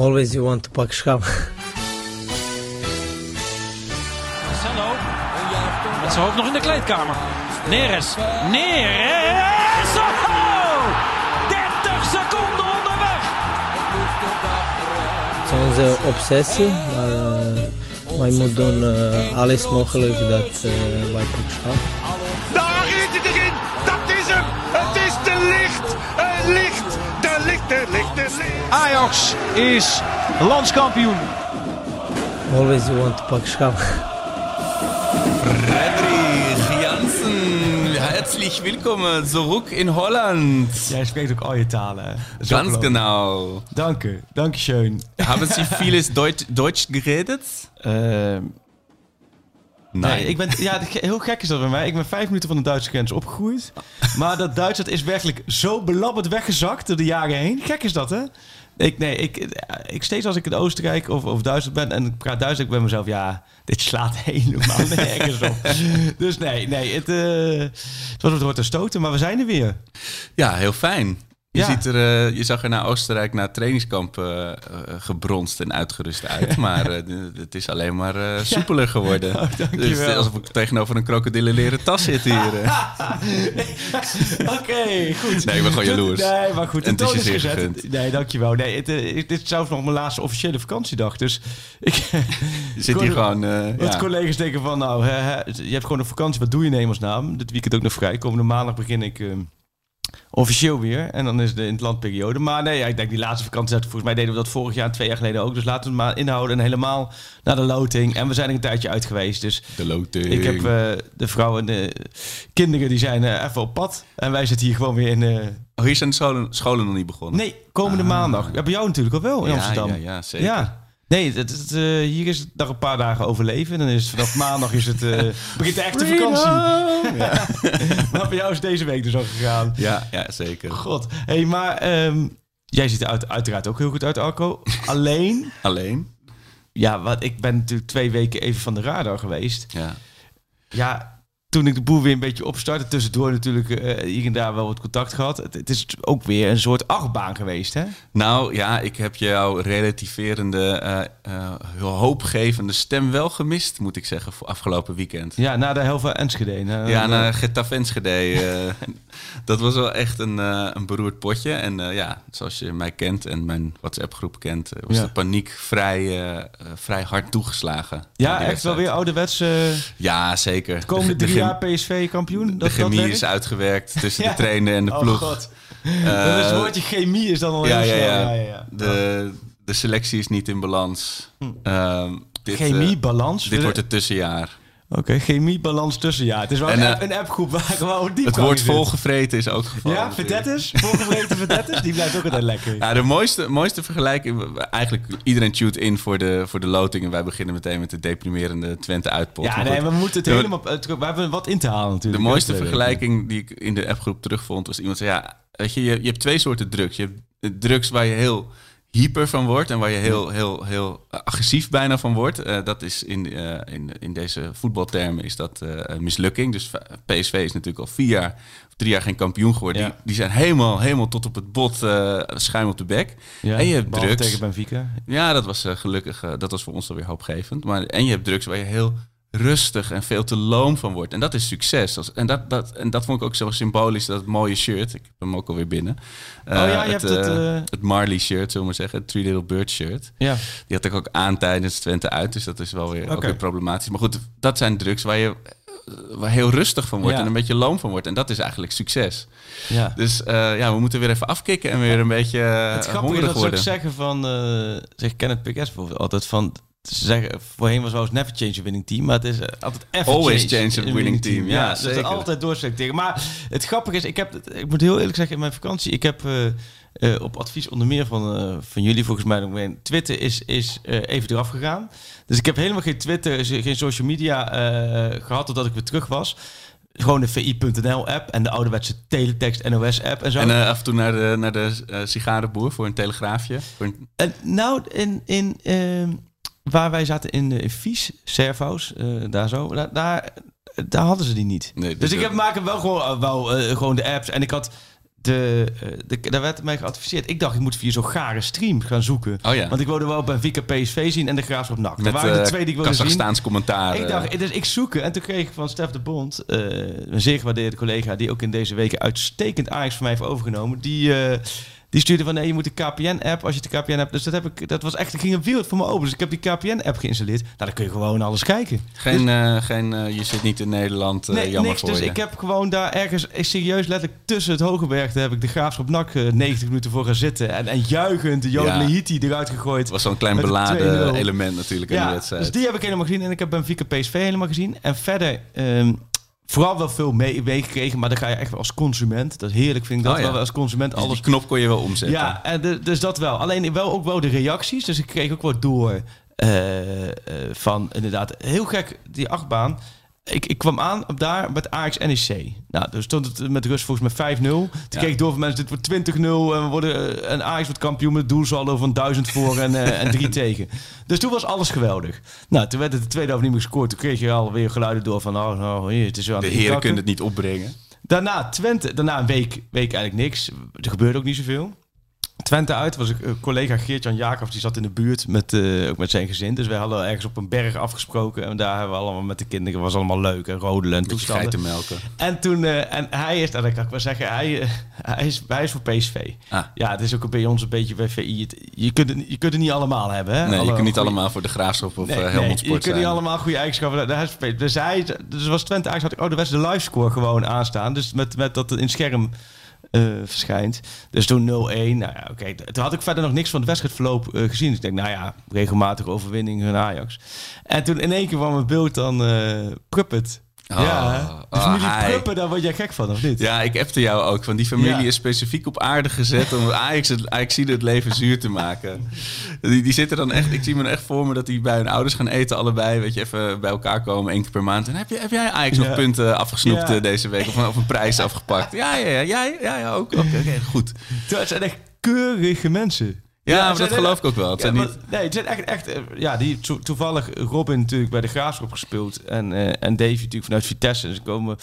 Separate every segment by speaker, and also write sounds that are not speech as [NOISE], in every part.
Speaker 1: Always you want to pak schap.
Speaker 2: Marcelo. Met zijn hoofd nog in de kleedkamer. Neres. Neres. Oh! 30 seconden onderweg.
Speaker 1: Het is onze obsessie, maar uh, wij moeten doen uh, alles mogelijk dat uh, wij pak
Speaker 2: Ajax is landskampioen.
Speaker 1: Always you want to pak schap.
Speaker 3: Frederik Jansen, herzlich willkommen zurück in Holland.
Speaker 4: Jij spreekt ook al je talen.
Speaker 3: Ganz genau.
Speaker 4: Danke, dankeschön.
Speaker 3: Haben Sie [LAUGHS] vieles Deutsch, Deutsch geredet?
Speaker 4: Ehm,
Speaker 3: Nee.
Speaker 4: nee, ik ben, ja, heel gek is dat bij mij. Ik ben vijf minuten van de Duitse grens opgegroeid. Maar dat Duits dat is werkelijk zo belabberd weggezakt door de jaren heen. Gek is dat, hè? Ik, nee, ik, ik steeds als ik in Oostenrijk of, of Duitsland ben en ik praat Duits, ik ben mezelf, ja, dit slaat [LAUGHS] helemaal nergens op. Dus nee, nee, het, eh, het was wat wordt te stoten, maar we zijn er weer.
Speaker 3: Ja, heel fijn. Je, ziet er, eh, je zag er naar Oostenrijk, naar trainingskamp eh, eh, gebronst en uitgerust uit. Maar het is alleen maar soepeler geworden. [LAUGHS]
Speaker 4: Oh,
Speaker 3: dus alsof ik tegenover een krokodillen leren tas zit hier. [LAUGHS]
Speaker 4: Oké, goed.
Speaker 3: Nee, ik ben gewoon jaloers.
Speaker 4: Nee, maar goed.
Speaker 3: En het is je
Speaker 4: gezet.
Speaker 3: gegund.
Speaker 4: Nee, dankjewel. Nee, het, dit is zelfs nog mijn laatste officiële vakantiedag. Dus ik... [LAUGHS]
Speaker 3: Zit hier gewoon...
Speaker 4: Wat
Speaker 3: ja.
Speaker 4: collega's denken van, nou, hè, hè, je hebt gewoon een vakantie. Wat doe je in hemelsnaam? Dit weekend ook nog vrij. Komende maandag begin ik... ehm, Officieel weer. En dan is de in het landperiode. Maar nee, ja, ik denk die laatste vakantie. Volgens mij deden we dat vorig jaar en twee jaar geleden ook. Dus laten we het maar inhouden. En helemaal naar de loting. En we zijn er een tijdje uit geweest. Dus
Speaker 3: De loting.
Speaker 4: ik heb eh, de vrouw en de kinderen die zijn eh, even op pad. En wij zitten hier gewoon weer in... eh,
Speaker 3: Oh, hier zijn de scholen, scholen nog niet begonnen.
Speaker 4: Nee, komende maandag. Ja, bij jou natuurlijk al wel in
Speaker 3: ja,
Speaker 4: Amsterdam.
Speaker 3: Ja, ja, zeker.
Speaker 4: Ja. Nee, het, het, eh, hier is het nog een paar dagen overleven. Dan is het vanaf maandag is het, eh, [LAUGHS] begint de echte vakantie. [LAUGHS]
Speaker 3: Ja. [LAUGHS]
Speaker 4: maar bij jou is deze week dus al gegaan.
Speaker 3: Ja, ja, zeker.
Speaker 4: God. hey, maar ehm, jij ziet er uit, uiteraard ook heel goed uit, Arco. Alleen,
Speaker 3: Alleen?
Speaker 4: ja, wat, ik ben natuurlijk twee weken even van de radar geweest.
Speaker 3: Ja.
Speaker 4: Ja, toen ik de boel weer een beetje opstartte, tussendoor natuurlijk eh, hier en daar wel wat contact gehad. Het, het is ook weer een soort achtbaan geweest, hè?
Speaker 3: Nou ja, ik heb jouw relativerende, eh, hoopgevende stem wel gemist, moet ik zeggen, voor afgelopen weekend.
Speaker 4: Ja, na de helft van Enschede. Na,
Speaker 3: Ja, naar Getafe Enschede. [LAUGHS] dat was wel echt een, een beroerd potje. En ja, zoals je mij kent en mijn WhatsApp-groep kent, was
Speaker 4: Ja.
Speaker 3: de paniek vrij, vrij hard toegeslagen.
Speaker 4: Ja, echt wel weer ouderwets.
Speaker 3: Ja, zeker.
Speaker 4: de komende
Speaker 3: De- [LAUGHS] de
Speaker 4: drie jaar PSV kampioen.
Speaker 3: De
Speaker 4: Dat, dat
Speaker 3: chemie is uitgewerkt tussen [LAUGHS]
Speaker 4: Ja.
Speaker 3: de trainer en de
Speaker 4: Oh
Speaker 3: ploeg.
Speaker 4: god.
Speaker 3: Eh,
Speaker 4: dat is het woordje chemie is dan al
Speaker 3: ja,
Speaker 4: heel
Speaker 3: ja, ja. De, de selectie is niet in balans. Ehm, dit, eh,
Speaker 4: Chemiebalans.
Speaker 3: dit wordt het tussenjaar.
Speaker 4: Oké, chemiebalans tussenjaar. Het is wel
Speaker 3: En,
Speaker 4: een,
Speaker 3: eh,
Speaker 4: app, een appgroep waar gewoon diep
Speaker 3: Het woord volgevreten is ook gevallen.
Speaker 4: Ja, verdettes. Volgevreten verdettes. Die blijft ook altijd lekker.
Speaker 3: Ja, de mooiste, mooiste vergelijking... Eigenlijk, iedereen tune in voor de, voor de loting... en wij beginnen meteen met de deprimerende Twente uitpot.
Speaker 4: Ja,
Speaker 3: Maar
Speaker 4: nee,
Speaker 3: goed,
Speaker 4: we moeten het
Speaker 3: de-
Speaker 4: helemaal... We hebben wat in te halen
Speaker 3: De
Speaker 4: natuurlijk.
Speaker 3: mooiste
Speaker 4: Dat, eh,
Speaker 3: vergelijking die ik in de appgroep terugvond... was iemand zei, ja, weet je, je, je hebt twee soorten drugs. Je hebt drugs waar je heel hyper van wordt... en waar je heel, heel, heel agressief bijna van wordt. Eh, dat is in, eh, in, in deze voetbaltermen is dat eh, een mislukking. Dus PSV is natuurlijk al vier jaar... of drie jaar geen kampioen geworden.
Speaker 4: Ja.
Speaker 3: Die, die zijn helemaal, helemaal tot op het bot schuim op de bek.
Speaker 4: Ja,
Speaker 3: en je hebt drugs.
Speaker 4: tegen Benfica.
Speaker 3: Ja, dat was gelukkig, dat was voor ons dan weer hoopgevend. Maar, en je hebt drugs waar je heel rustig en veel te loom van wordt. En dat is succes. Als, en, dat, dat, en dat vond ik ook zo symbolisch, dat mooie shirt. Ik heb hem ook alweer binnen. Eh,
Speaker 4: Oh ja, je hebt het,
Speaker 3: eh,
Speaker 4: eh,
Speaker 3: het Marley shirt, zullen we maar zeggen. Het Three Little Bird shirt.
Speaker 4: Ja.
Speaker 3: Die had ik ook aan tijdens Twente uit. Dus dat is wel weer, ook weer problematisch. Maar goed, dat zijn drugs waar je eh, waar heel rustig van wordt
Speaker 4: Ja.
Speaker 3: en een beetje loom van wordt. En dat is eigenlijk succes.
Speaker 4: ja.
Speaker 3: Dus eh, ja, we moeten weer even afkicken en weer een beetje eh,
Speaker 4: Het grappige is dat ze ook zeggen van... eh zeg Kenneth Piquet bijvoorbeeld altijd van... Ze zeggen, voorheen was wel eens never change a winning team, maar het is eh, altijd ever
Speaker 3: Always
Speaker 4: change,
Speaker 3: change a winning team. Ja,
Speaker 4: dus
Speaker 3: zeker.
Speaker 4: dat altijd doorselecteren. Maar het grappige is, ik heb, ik moet heel eerlijk zeggen, in mijn vakantie, ik heb eh, eh, op advies onder meer van, van jullie volgens mij Twitter is, is even eraf gegaan. Dus ik heb helemaal geen Twitter, geen social media eh, gehad totdat ik weer terug was. Gewoon de VI.nl app en de ouderwetse teletext NOS app en zo.
Speaker 3: En af en toe naar de, naar de sigarenboer voor een telegraafje. Voor een,
Speaker 4: En nou, in, in, ehm, waar wij zaten in, uh, in Vies, Servo's, eh, daar zo, daar, daar, daar hadden ze die niet.
Speaker 3: Nee,
Speaker 4: dus
Speaker 3: dus
Speaker 4: ik heb, maak hem wel gewoon, eh, wel, eh, gewoon de apps. En ik had de, de, daar werd mij geadviseerd. Ik dacht, ik moet via zo'n gare stream gaan zoeken.
Speaker 3: Oh ja.
Speaker 4: Want ik wilde wel Benfica PSV zien en de Graafschap NAC. Dat
Speaker 3: Met
Speaker 4: waren de twee die ik wilde zien.
Speaker 3: Commentaar.
Speaker 4: Ik dacht, dus ik zoeken. En toen kreeg ik van Stef de Bond, een zeer gewaardeerde collega... die ook in deze weken uitstekend Ajax van mij heeft overgenomen... die, die stuurde van, nee, je moet de KPN-app als je de KPN hebt. Dus dat, heb ik, dat was echt, er ging een wereld voor me open. Dus ik heb die KPN-app geïnstalleerd. Nou, dan kun je gewoon alles kijken.
Speaker 3: geen, eh, geen eh, je zit niet in Nederland, eh,
Speaker 4: Nee,
Speaker 3: jammer
Speaker 4: niks.
Speaker 3: voor
Speaker 4: Dus
Speaker 3: je.
Speaker 4: ik heb gewoon daar ergens, eh, serieus letterlijk tussen het Hogebergte... heb ik de Graafschap NAC eh, 90 minuten voor gaan zitten. En, en juichend de
Speaker 3: Ja.
Speaker 4: Lehiti eruit gegooid.
Speaker 3: Het was zo'n klein beladen
Speaker 4: 2-0.
Speaker 3: element natuurlijk in de
Speaker 4: Ja,
Speaker 3: wedstrijd.
Speaker 4: dus die heb ik helemaal gezien. En ik heb Benfica PSV helemaal gezien. En verder... ehm, Vooral wel veel mee- meegekregen, maar dan ga je echt wel als consument. Dat is heerlijk, vind ik dat
Speaker 3: Oh ja.
Speaker 4: wel als consument.
Speaker 3: Dus
Speaker 4: Alles
Speaker 3: die knop kon je wel omzetten.
Speaker 4: ja, en de- dus dat wel. Alleen wel ook wel de reacties. Dus ik kreeg ook wat door eh, eh, van inderdaad heel gek die achtbaan. Ik, ik kwam aan op daar met Ajax NEC. Nou, dus stond het met rust volgens mij 5-0. Toen kreeg ik door van mensen, dit wordt 20-0 en we worden eh, en Ajax wordt kampioen met doelsaldo van 1000 voor en, eh, en 3 [LAUGHS] tegen. Dus toen was alles geweldig. Nou, toen werd het de tweede helft niet meer gescoord. Toen kreeg je alweer geluiden door van, oh, nou, hier, het is wel
Speaker 3: De heren kunnen het niet opbrengen.
Speaker 4: Daarna Twente, daarna een week, week eigenlijk niks. Er gebeurde ook niet zoveel. Twente uit was ik, eh, collega Geert-Jan Jacobs, die zat in de buurt met, eh, ook met zijn gezin. Dus wij hadden ergens op een berg afgesproken. En daar hebben we allemaal met de kinderen, was allemaal leuk en rodelen en toestanden.
Speaker 3: geitenmelken.
Speaker 4: En toen, eh, en hij is, dat kan ik wel zeggen, hij, hij, is, hij is voor PSV.
Speaker 3: Ah.
Speaker 4: Ja, het is ook bij ons een beetje bij VI. Het- Je kunt, het, je kunt het niet allemaal hebben. Hè?
Speaker 3: Nee, je kunt niet
Speaker 4: goeie-
Speaker 3: allemaal voor de Graafschap of
Speaker 4: Nee,
Speaker 3: eh,
Speaker 4: nee,
Speaker 3: Helmond
Speaker 4: je
Speaker 3: Sport
Speaker 4: kunt niet allemaal goede eigenschappen. Daar is. Dus hij, dus was Twente eigenlijk had ik, oh, de was de livescore gewoon aanstaan. Dus met, met dat in scherm eh, verschijnt. Dus toen 0-1. Nou ja, oké. Toen had ik verder nog niks van het wedstrijdverloop eh, gezien. Dus ik denk, nou ja, regelmatige overwinning van Ajax. En toen in één keer kwam het beeld dan eh Pruppet.
Speaker 3: Oh,
Speaker 4: ja, hè? de
Speaker 3: oh,
Speaker 4: familie
Speaker 3: hij.
Speaker 4: Pruppen, daar word jij gek van, of niet?
Speaker 3: Ja, ik appte jou ook. Van die familie
Speaker 4: Ja.
Speaker 3: is specifiek op aarde gezet om [LAUGHS] Ajax het, Ajax het leven zuur te maken. Die, die zitten dan echt, ik zie me dan echt voor me dat die bij hun ouders gaan eten allebei. Weet je, even bij elkaar komen één keer per maand. En heb, je, heb jij Ajax
Speaker 4: Ja.
Speaker 3: nog punten afgesnoept
Speaker 4: Ja.
Speaker 3: eh, deze week? Of, een- of een prijs afgepakt? [LAUGHS] Ja, ja, ja, ja, ja, ja ook. Oké, goed.
Speaker 4: Het zijn echt keurige mensen.
Speaker 3: Ja, maar dat geloof ik ook wel. Het
Speaker 4: Ja,
Speaker 3: zijn
Speaker 4: maar-
Speaker 3: niet...
Speaker 4: nee, het zijn echt, echt eh, ja, die to- toevallig Robin natuurlijk bij de Graafschap gespeeld en, eh, en Davy natuurlijk vanuit Vitesse. Ze komen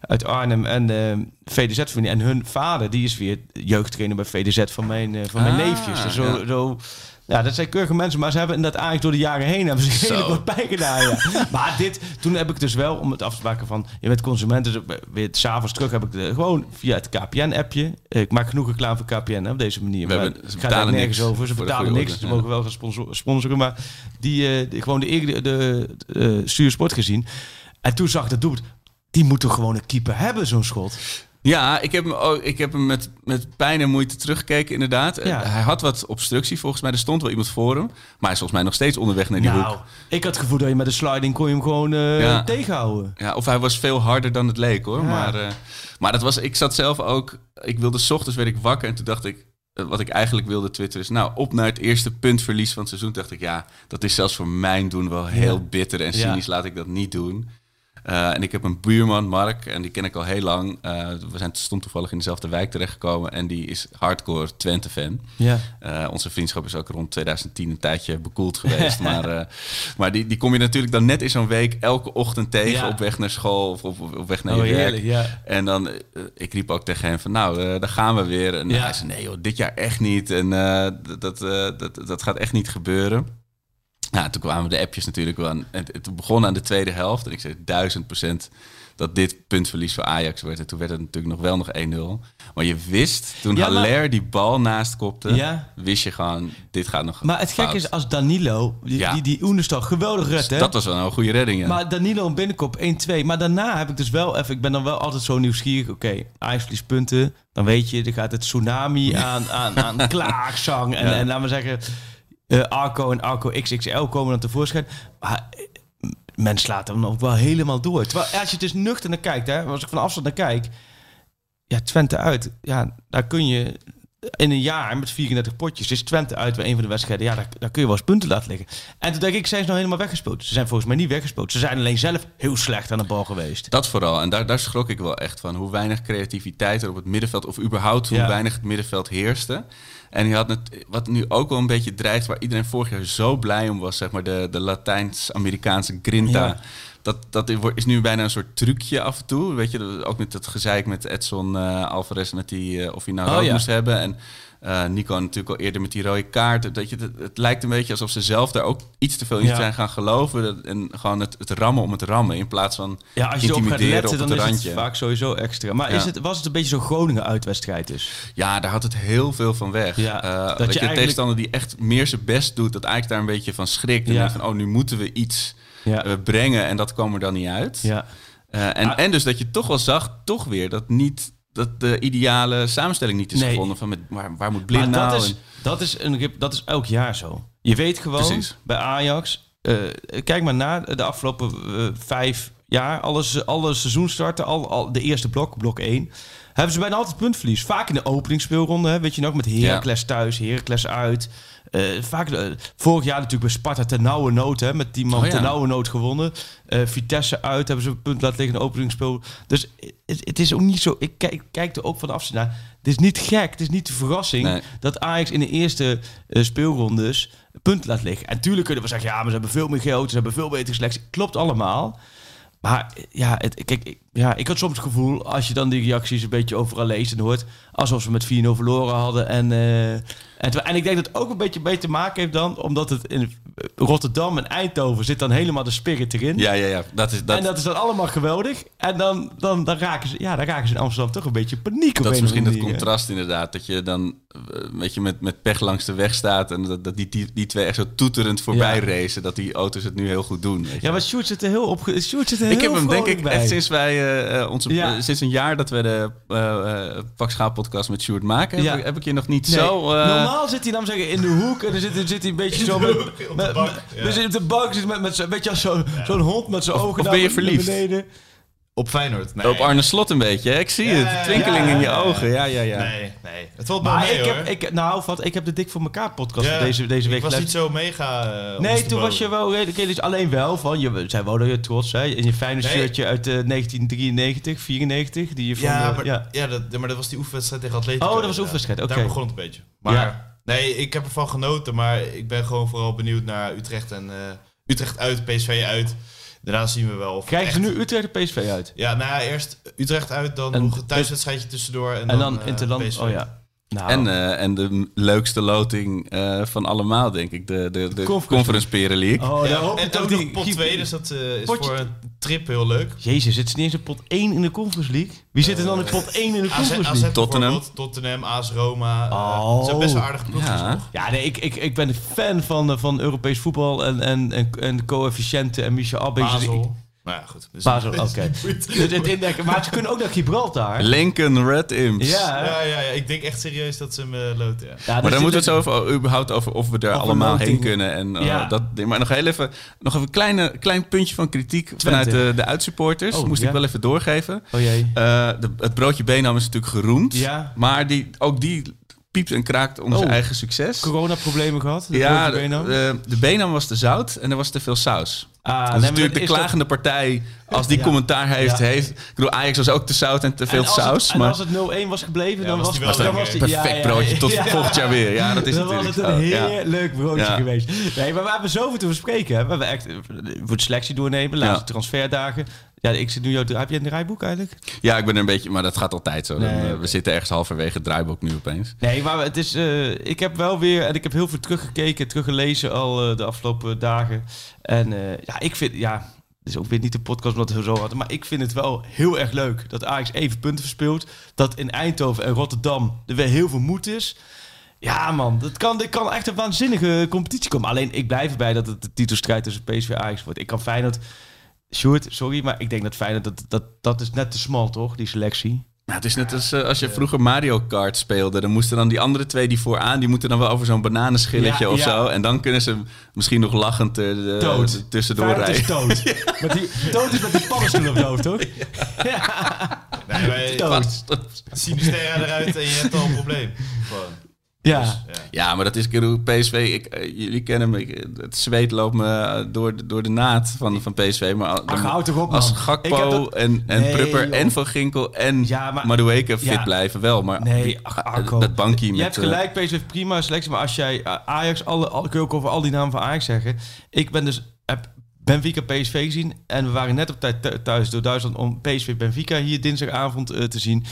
Speaker 4: uit Arnhem en eh VDZ familie en hun vader die is weer jeugdtrainer bij VDZ van mijn, eh, van mijn
Speaker 3: Ah,
Speaker 4: neefjes. Dus zo,
Speaker 3: ja.
Speaker 4: zo, ja, dat zijn keurige mensen, maar ze hebben inderdaad eigenlijk door de jaren heen hebben ze redelijk wat pijn gedaan. Ja. [LAUGHS] maar dit, toen heb ik dus wel, om het af te maken van, je bent consument, dus weer s'avonds terug heb ik de, gewoon via het KPN-appje. Ik maak genoeg reclame voor KPN hè, op deze manier.
Speaker 3: We
Speaker 4: maar
Speaker 3: hebben- ze betalen
Speaker 4: nergens
Speaker 3: niks
Speaker 4: over. Ze betalen
Speaker 3: goede
Speaker 4: niks.
Speaker 3: orde,
Speaker 4: Ze
Speaker 3: ja.
Speaker 4: mogen wel gaan sponsor- sponsoren, maar die, die gewoon de, de, de, de stuur sport gezien. En toen zag ik dat doet. Die moet toch gewoon een keeper hebben, zo'n schot.
Speaker 3: Ja, ik heb hem, ook, ik heb hem met, met pijn en moeite teruggekeken, inderdaad.
Speaker 4: Ja.
Speaker 3: Eh, Hij had wat obstructie volgens mij. Er stond wel iemand voor hem. Maar hij is volgens mij nog steeds onderweg naar die
Speaker 4: nou,
Speaker 3: hoek.
Speaker 4: ik had het gevoel dat je met een sliding kon je hem gewoon eh,
Speaker 3: Ja.
Speaker 4: tegenhouden.
Speaker 3: Ja, of hij was veel harder dan het leek hoor.
Speaker 4: Ja.
Speaker 3: Maar, eh, maar dat was, ik zat zelf ook. Ik wilde, s ochtends werd ik wakker en toen dacht ik. Wat ik eigenlijk wilde twitteren is, nou, op naar het eerste puntverlies van het seizoen. Dacht ik, ja, dat is zelfs voor mijn doen wel heel bitter en cynisch. Laat ik dat niet doen. Eh, en ik heb een buurman, Mark, en die ken ik al heel lang. Eh, we zijn stond toevallig in dezelfde wijk terechtgekomen. En die is hardcore Twente-fan.
Speaker 4: Ja.
Speaker 3: Eh, onze vriendschap is ook rond 2010 een tijdje bekoeld [LAUGHS] geweest. maar maar die, die kom je natuurlijk dan net in zo'n week elke ochtend tegen
Speaker 4: Ja.
Speaker 3: op weg naar school of op, op weg naar
Speaker 4: Oh,
Speaker 3: je werk.
Speaker 4: heerlijk, ja.
Speaker 3: En dan, ik riep ook tegen hem van, nou, daar gaan we weer. En
Speaker 4: Ja.
Speaker 3: hij zei, nee joh, dit jaar echt niet. En dat, dat, dat, dat gaat echt niet gebeuren. Nou, toen kwamen de appjes natuurlijk wel aan. Het begon aan de tweede helft. En ik zei duizend procent dat dit puntverlies voor Ajax werd. En toen werd het natuurlijk nog wel nog 1-0. Maar je wist, toen
Speaker 4: Ja, maar-
Speaker 3: Haller die bal naast kopte,
Speaker 4: Ja.
Speaker 3: wist je gewoon, dit gaat nog
Speaker 4: Maar het gekke is, als Danilo, die,
Speaker 3: Ja.
Speaker 4: die, die Oenestal, geweldig redt, hè?
Speaker 3: Dat was wel een goede redding, ja.
Speaker 4: Maar Danilo een binnenkop 1-2. Maar daarna heb ik dus wel even... Ik ben dan wel altijd zo nieuwsgierig. Oké, Ajax verliest punten. Dan weet je, er gaat het tsunami [LAUGHS] aan, aan, aan klaagzang. En, en laten we zeggen... eh, Arco en Arco XXL komen dan tevoorschijn. Maar eh, men slaat hem ook wel helemaal door. Terwijl als je het dus nuchter naar kijkt... Hè, als ik van afstand naar kijk... Ja, Twente uit. Ja, daar kun je in een jaar met 34 potjes is Twente uit bij een van de wedstrijden. Ja, daar, daar kun je wel eens punten laten liggen. En toen denk ik, zijn ze nou helemaal weggespoeld? Ze zijn volgens mij niet weggespoeld. Ze zijn alleen zelf heel slecht aan de bal geweest.
Speaker 3: Dat vooral. En daar, daar schrok ik wel echt van. Hoe weinig creativiteit er op het middenveld... of überhaupt hoe
Speaker 4: Ja.
Speaker 3: weinig het middenveld heerste. En je had het, wat nu ook wel een beetje dreigt... waar iedereen vorig jaar zo blij om was... zeg maar de, de Latijns-Amerikaanse grinta...
Speaker 4: Ja.
Speaker 3: dat, dat is nu bijna een soort trucje af en toe. Weet je, ook met het gezeik met Edson uh, Alvarez, met die, of hij nou
Speaker 4: Oh,
Speaker 3: rood
Speaker 4: ja.
Speaker 3: moest hebben. En eh, Nico natuurlijk al eerder met die rode kaart. Dat je, het, het lijkt een beetje alsof ze zelf daar ook iets te veel in
Speaker 4: Ja.
Speaker 3: zijn gaan geloven. Dat- En gewoon het, het rammen om het rammen. In plaats van
Speaker 4: Ja, als je erop gaat
Speaker 3: intimideren
Speaker 4: letten,
Speaker 3: op
Speaker 4: dan
Speaker 3: het
Speaker 4: is
Speaker 3: randje.
Speaker 4: het vaak sowieso extra. Maar
Speaker 3: Ja.
Speaker 4: is het, was het een beetje zo'n Groningen uitwedstrijd dus?
Speaker 3: Ja, daar had het heel veel van weg.
Speaker 4: Ja,
Speaker 3: Eh,
Speaker 4: dat
Speaker 3: dat
Speaker 4: je
Speaker 3: je,
Speaker 4: eigenlijk-
Speaker 3: tegenstander die echt meer zijn best doet, dat eigenlijk daar een beetje van schrikt. En denkt van, oh, nu moeten we iets eh, brengen en dat kwam er dan niet uit.
Speaker 4: ja.
Speaker 3: En,
Speaker 4: Ah.
Speaker 3: en dus dat je toch wel zag, toch weer, dat niet dat de ideale samenstelling niet is
Speaker 4: Nee.
Speaker 3: gevonden. Van met, waar, waar moet blind
Speaker 4: Maar
Speaker 3: nou?
Speaker 4: dat is,
Speaker 3: En-
Speaker 4: dat, is een, dat is elk jaar zo. Je weet gewoon
Speaker 3: Precies.
Speaker 4: bij Ajax. eh, kijk maar naar de afgelopen eh, vijf jaar. Alle, alle seizoenstarten, al, al de eerste blok, blok 1. Hebben ze bijna altijd puntverlies. Vaak in de openingsspeelronde. Hè, weet je nog, met Heracles thuis, Heracles uit. Eh, vaak, eh, vorig jaar natuurlijk bij Sparta ten nauwe nood. Hè, met die man
Speaker 3: Oh ja.
Speaker 4: ten nauwe nood gewonnen. Eh, Vitesse uit hebben ze een punt laten liggen in de openingsspeel. Dus het, het is ook niet zo... Ik kijk, kijk er ook van naar. Het is niet gek, het is niet de verrassing...
Speaker 3: Nee.
Speaker 4: dat Ajax in de eerste speelrondes punten laat liggen. En tuurlijk kunnen we zeggen... ja, maar ze hebben veel meer geld, ze hebben veel betere selectie. Klopt allemaal. Maar ja, het, kijk, ik, ja, ik had soms het gevoel... als je dan die reacties een beetje overal leest en hoort... alsof ze met 4-0 verloren hadden. En, eh, en, en ik denk dat het ook een beetje mee te maken heeft dan... omdat het in Rotterdam en Eindhoven zit dan helemaal de spirit erin.
Speaker 3: ja, ja, ja. Dat is, dat,
Speaker 4: en dat is dan allemaal geweldig. En dan, dan, dan, raken, ze, ja, dan raken ze in Amsterdam toch een beetje paniek op
Speaker 3: dat is misschien het contrast inderdaad. Dat je dan weet je, met, met pech langs de weg staat. En dat, dat die, die, die twee echt zo toeterend voorbij
Speaker 4: Ja.
Speaker 3: racen. Dat die auto's het nu heel goed doen. Weet je.
Speaker 4: Ja, maar Sjoerd zit er heel op. Sjoerd zit er
Speaker 3: ik
Speaker 4: heel
Speaker 3: heb hem denk ik
Speaker 4: bij.
Speaker 3: echt sinds wij eh, eh, onze
Speaker 4: Ja.
Speaker 3: eh, sinds een jaar dat we de uh, Pak Schaap podcast met Sjoerd maken,
Speaker 4: Ja.
Speaker 3: heb, ik- heb ik je nog niet
Speaker 4: Nee,
Speaker 3: zo. eh,
Speaker 4: Normaal zit hij dan zeggen in de hoek en dan zit, dan zit hij een beetje zo met, met, met-
Speaker 5: ja.
Speaker 4: dus in de bank zit met, met zo'n beetje als zo'n zo'n hond met zijn
Speaker 3: Of-
Speaker 4: ogen
Speaker 3: of
Speaker 4: naar
Speaker 3: ben je
Speaker 4: naar
Speaker 3: verliefd?
Speaker 4: beneden.
Speaker 5: Op Feyenoord. Nee.
Speaker 3: Op Arne Slot een beetje, hè? ik zie
Speaker 5: Ja,
Speaker 3: het. De twinkeling
Speaker 5: ja,
Speaker 3: in je ogen. Ja, ja, ja.
Speaker 5: Nee, nee. Het valt
Speaker 4: Maar
Speaker 5: mee
Speaker 4: ik
Speaker 5: hoor.
Speaker 4: heb, ik, nou, wat, ik heb de Dik voor elkaar podcast
Speaker 5: Ja,
Speaker 4: deze, deze week
Speaker 5: Ik was niet zo mega. eh,
Speaker 4: Nee, toen was je wel redelijk Alleen wel van, je zijn wel heel trots hè, in je fijne
Speaker 5: Nee.
Speaker 4: shirtje uit eh, 1993, 94. Die je van,
Speaker 5: Ja, maar,
Speaker 4: ja.
Speaker 5: ja. dat, maar dat was die oefenwedstrijd tegen Atletico.
Speaker 4: Oh, dat was oefenwedstrijd, oké.
Speaker 5: Daar begon het een beetje. Maar
Speaker 4: Ja.
Speaker 5: nee, ik heb ervan genoten. Maar ik ben gewoon vooral benieuwd naar Utrecht en eh, Utrecht uit, PSV uit. Daarna zien we wel. Of
Speaker 4: Krijgen ze
Speaker 5: echt-
Speaker 4: nu Utrecht en PSV uit?
Speaker 5: Ja, nou ja, eerst Utrecht uit, dan
Speaker 4: En-
Speaker 5: nog een thuiswedstrijdje tussendoor. En,
Speaker 4: En dan
Speaker 5: eh,
Speaker 4: Interland,
Speaker 5: PSV.
Speaker 4: oh ja. Nou,
Speaker 3: En, eh, en de leukste loting eh, van allemaal, denk ik. De, de, de
Speaker 4: Conference.
Speaker 3: Conference Peren League.
Speaker 4: Oh,
Speaker 5: Ja, en ook
Speaker 4: die
Speaker 5: pot
Speaker 4: keep-
Speaker 5: 2, dus dat eh, is
Speaker 4: Potje-
Speaker 5: voor een trip heel leuk.
Speaker 4: Jezus, het is niet eens een pot 1 in de Conference League. Wie zit er dan in pot 1 in de Conference
Speaker 5: AZ
Speaker 4: League?
Speaker 3: Tottenham.
Speaker 5: Tottenham, AS Roma.
Speaker 4: Oh.
Speaker 5: Oh. Het zijn best wel aardige ploegen.
Speaker 3: Ja.
Speaker 5: toch?
Speaker 4: Ja, nee, ik, ik, ik ben een fan van, van Europees voetbal en, en, en, en coëfficiënten en Michel Abbe. Dus ik-
Speaker 5: Basel. Nou ja, goed. Dus
Speaker 4: Basel, [LAUGHS] oké. Dus het indekken- maar ze kunnen ook naar Gibraltar.
Speaker 3: Lincoln Red Imps.
Speaker 4: Ja?
Speaker 5: Ja, ja, ja, ik denk echt serieus dat ze hem eh, loten. Ja.
Speaker 4: Ja,
Speaker 3: Maar
Speaker 4: dus
Speaker 3: dan moeten we het zo over, überhaupt over of we er allemaal heen kunnen. En, eh,
Speaker 4: Ja.
Speaker 3: dat, ding. maar nog heel even, nog even een kleine, klein puntje van kritiek vanuit de, de uitsupporters.
Speaker 4: Oh,
Speaker 3: Moest
Speaker 4: ja.
Speaker 3: ik wel even doorgeven.
Speaker 4: Oh jee.
Speaker 3: Eh, de, het broodje Benham is natuurlijk geroemd.
Speaker 4: Ja.
Speaker 3: Maar die, ook die piept en kraakt om zijn
Speaker 4: Oh.
Speaker 3: eigen succes.
Speaker 4: Corona-problemen gehad? De
Speaker 3: ja, de, de, de Benham was te zout en er was te veel saus.
Speaker 4: Ah,
Speaker 3: dat is natuurlijk de
Speaker 4: is dat-
Speaker 3: klagende partij. Als die
Speaker 4: Ja.
Speaker 3: commentaar heeft,
Speaker 4: Ja.
Speaker 3: heeft... Ik bedoel, Ajax was ook te zout en te veel
Speaker 4: en
Speaker 3: saus.
Speaker 4: Het, en
Speaker 3: maar
Speaker 4: als het 0-1 was gebleven,
Speaker 5: Ja,
Speaker 4: dan
Speaker 5: was
Speaker 4: was, dan was die-
Speaker 3: perfect broodje tot
Speaker 4: ja.
Speaker 3: volgend jaar weer. Ja, dat is
Speaker 4: dan was
Speaker 3: natuurlijk
Speaker 4: het een heel leuk broodje
Speaker 3: Ja.
Speaker 4: geweest. Nee, maar we hebben zoveel te bespreken. We hebben echt voor de selectie doornemen, laatste
Speaker 3: Ja.
Speaker 4: transferdagen. Ja, ik zit nu jouw, heb je een draaiboek eigenlijk?
Speaker 3: Ja, ik ben er een beetje... Maar dat gaat altijd zo.
Speaker 4: Nee,
Speaker 3: eh. We zitten ergens halverwege het draaiboek nu opeens.
Speaker 4: Nee, maar het is. eh, ik heb wel weer. En ik heb heel veel teruggekeken, teruggelezen al eh, de afgelopen dagen. En ja, ik vind. Ja, is ook weer niet de podcast omdat we zo hadden. Maar ik vind het wel heel erg leuk dat Ajax even punten verspeelt. Dat in Eindhoven en Rotterdam er weer heel veel moed is. Ja, man, dat kan, dit kan echt een waanzinnige competitie komen. Alleen ik blijf erbij dat het de titelstrijd tussen PSV en Ajax wordt. Ik kan Feyenoord. Sjoerd, sorry, maar ik denk dat Feyenoord, dat, dat, dat is net te smal, toch? Die selectie.
Speaker 3: Nou, het is net als eh, als je vroeger Mario Kart speelde. Dan moesten dan die andere twee die vooraan... die moeten dan wel over zo'n bananenschilletje
Speaker 4: Ja,
Speaker 3: of
Speaker 4: ja.
Speaker 3: zo. En dan kunnen ze misschien nog lachend er de,
Speaker 4: Dood.
Speaker 3: de- tussendoor
Speaker 4: Feyenoord is
Speaker 3: rijden.
Speaker 4: dood. [LAUGHS] Met die, dood is met die paddenstoel op je hoofd, toch? [LAUGHS]
Speaker 5: Nee, wij
Speaker 4: Dood.
Speaker 5: Sinisterra eruit en je hebt al een probleem. Gewoon. [LAUGHS]
Speaker 4: Ja.
Speaker 5: Dus, ja.
Speaker 3: Ja, maar dat is PSV. Ik, eh, jullie kennen me. ik- het zweet loopt me eh, door, de- door de naad van, van PSV. Maar al-
Speaker 4: Ach, houd toch op,
Speaker 3: als Gakpo
Speaker 4: dat-
Speaker 3: en, en
Speaker 4: Nee,
Speaker 3: Prupper
Speaker 4: joh.
Speaker 3: en Van Ginkel en
Speaker 4: Ja, maar-
Speaker 3: Madueke fit
Speaker 4: Ja.
Speaker 3: blijven wel. Maar
Speaker 4: Nee, ach,
Speaker 3: dat bankje met...
Speaker 4: Je hebt
Speaker 3: eh,
Speaker 4: gelijk, PSV prima selectie. Maar als jij Ajax, alle, alle, kun je ook over al die namen van Ajax zeggen. Ik ben dus, heb Benfica PSV gezien. En we waren net op tijd thu- thuis door Duitsland om PSV Benfica hier dinsdagavond te zien.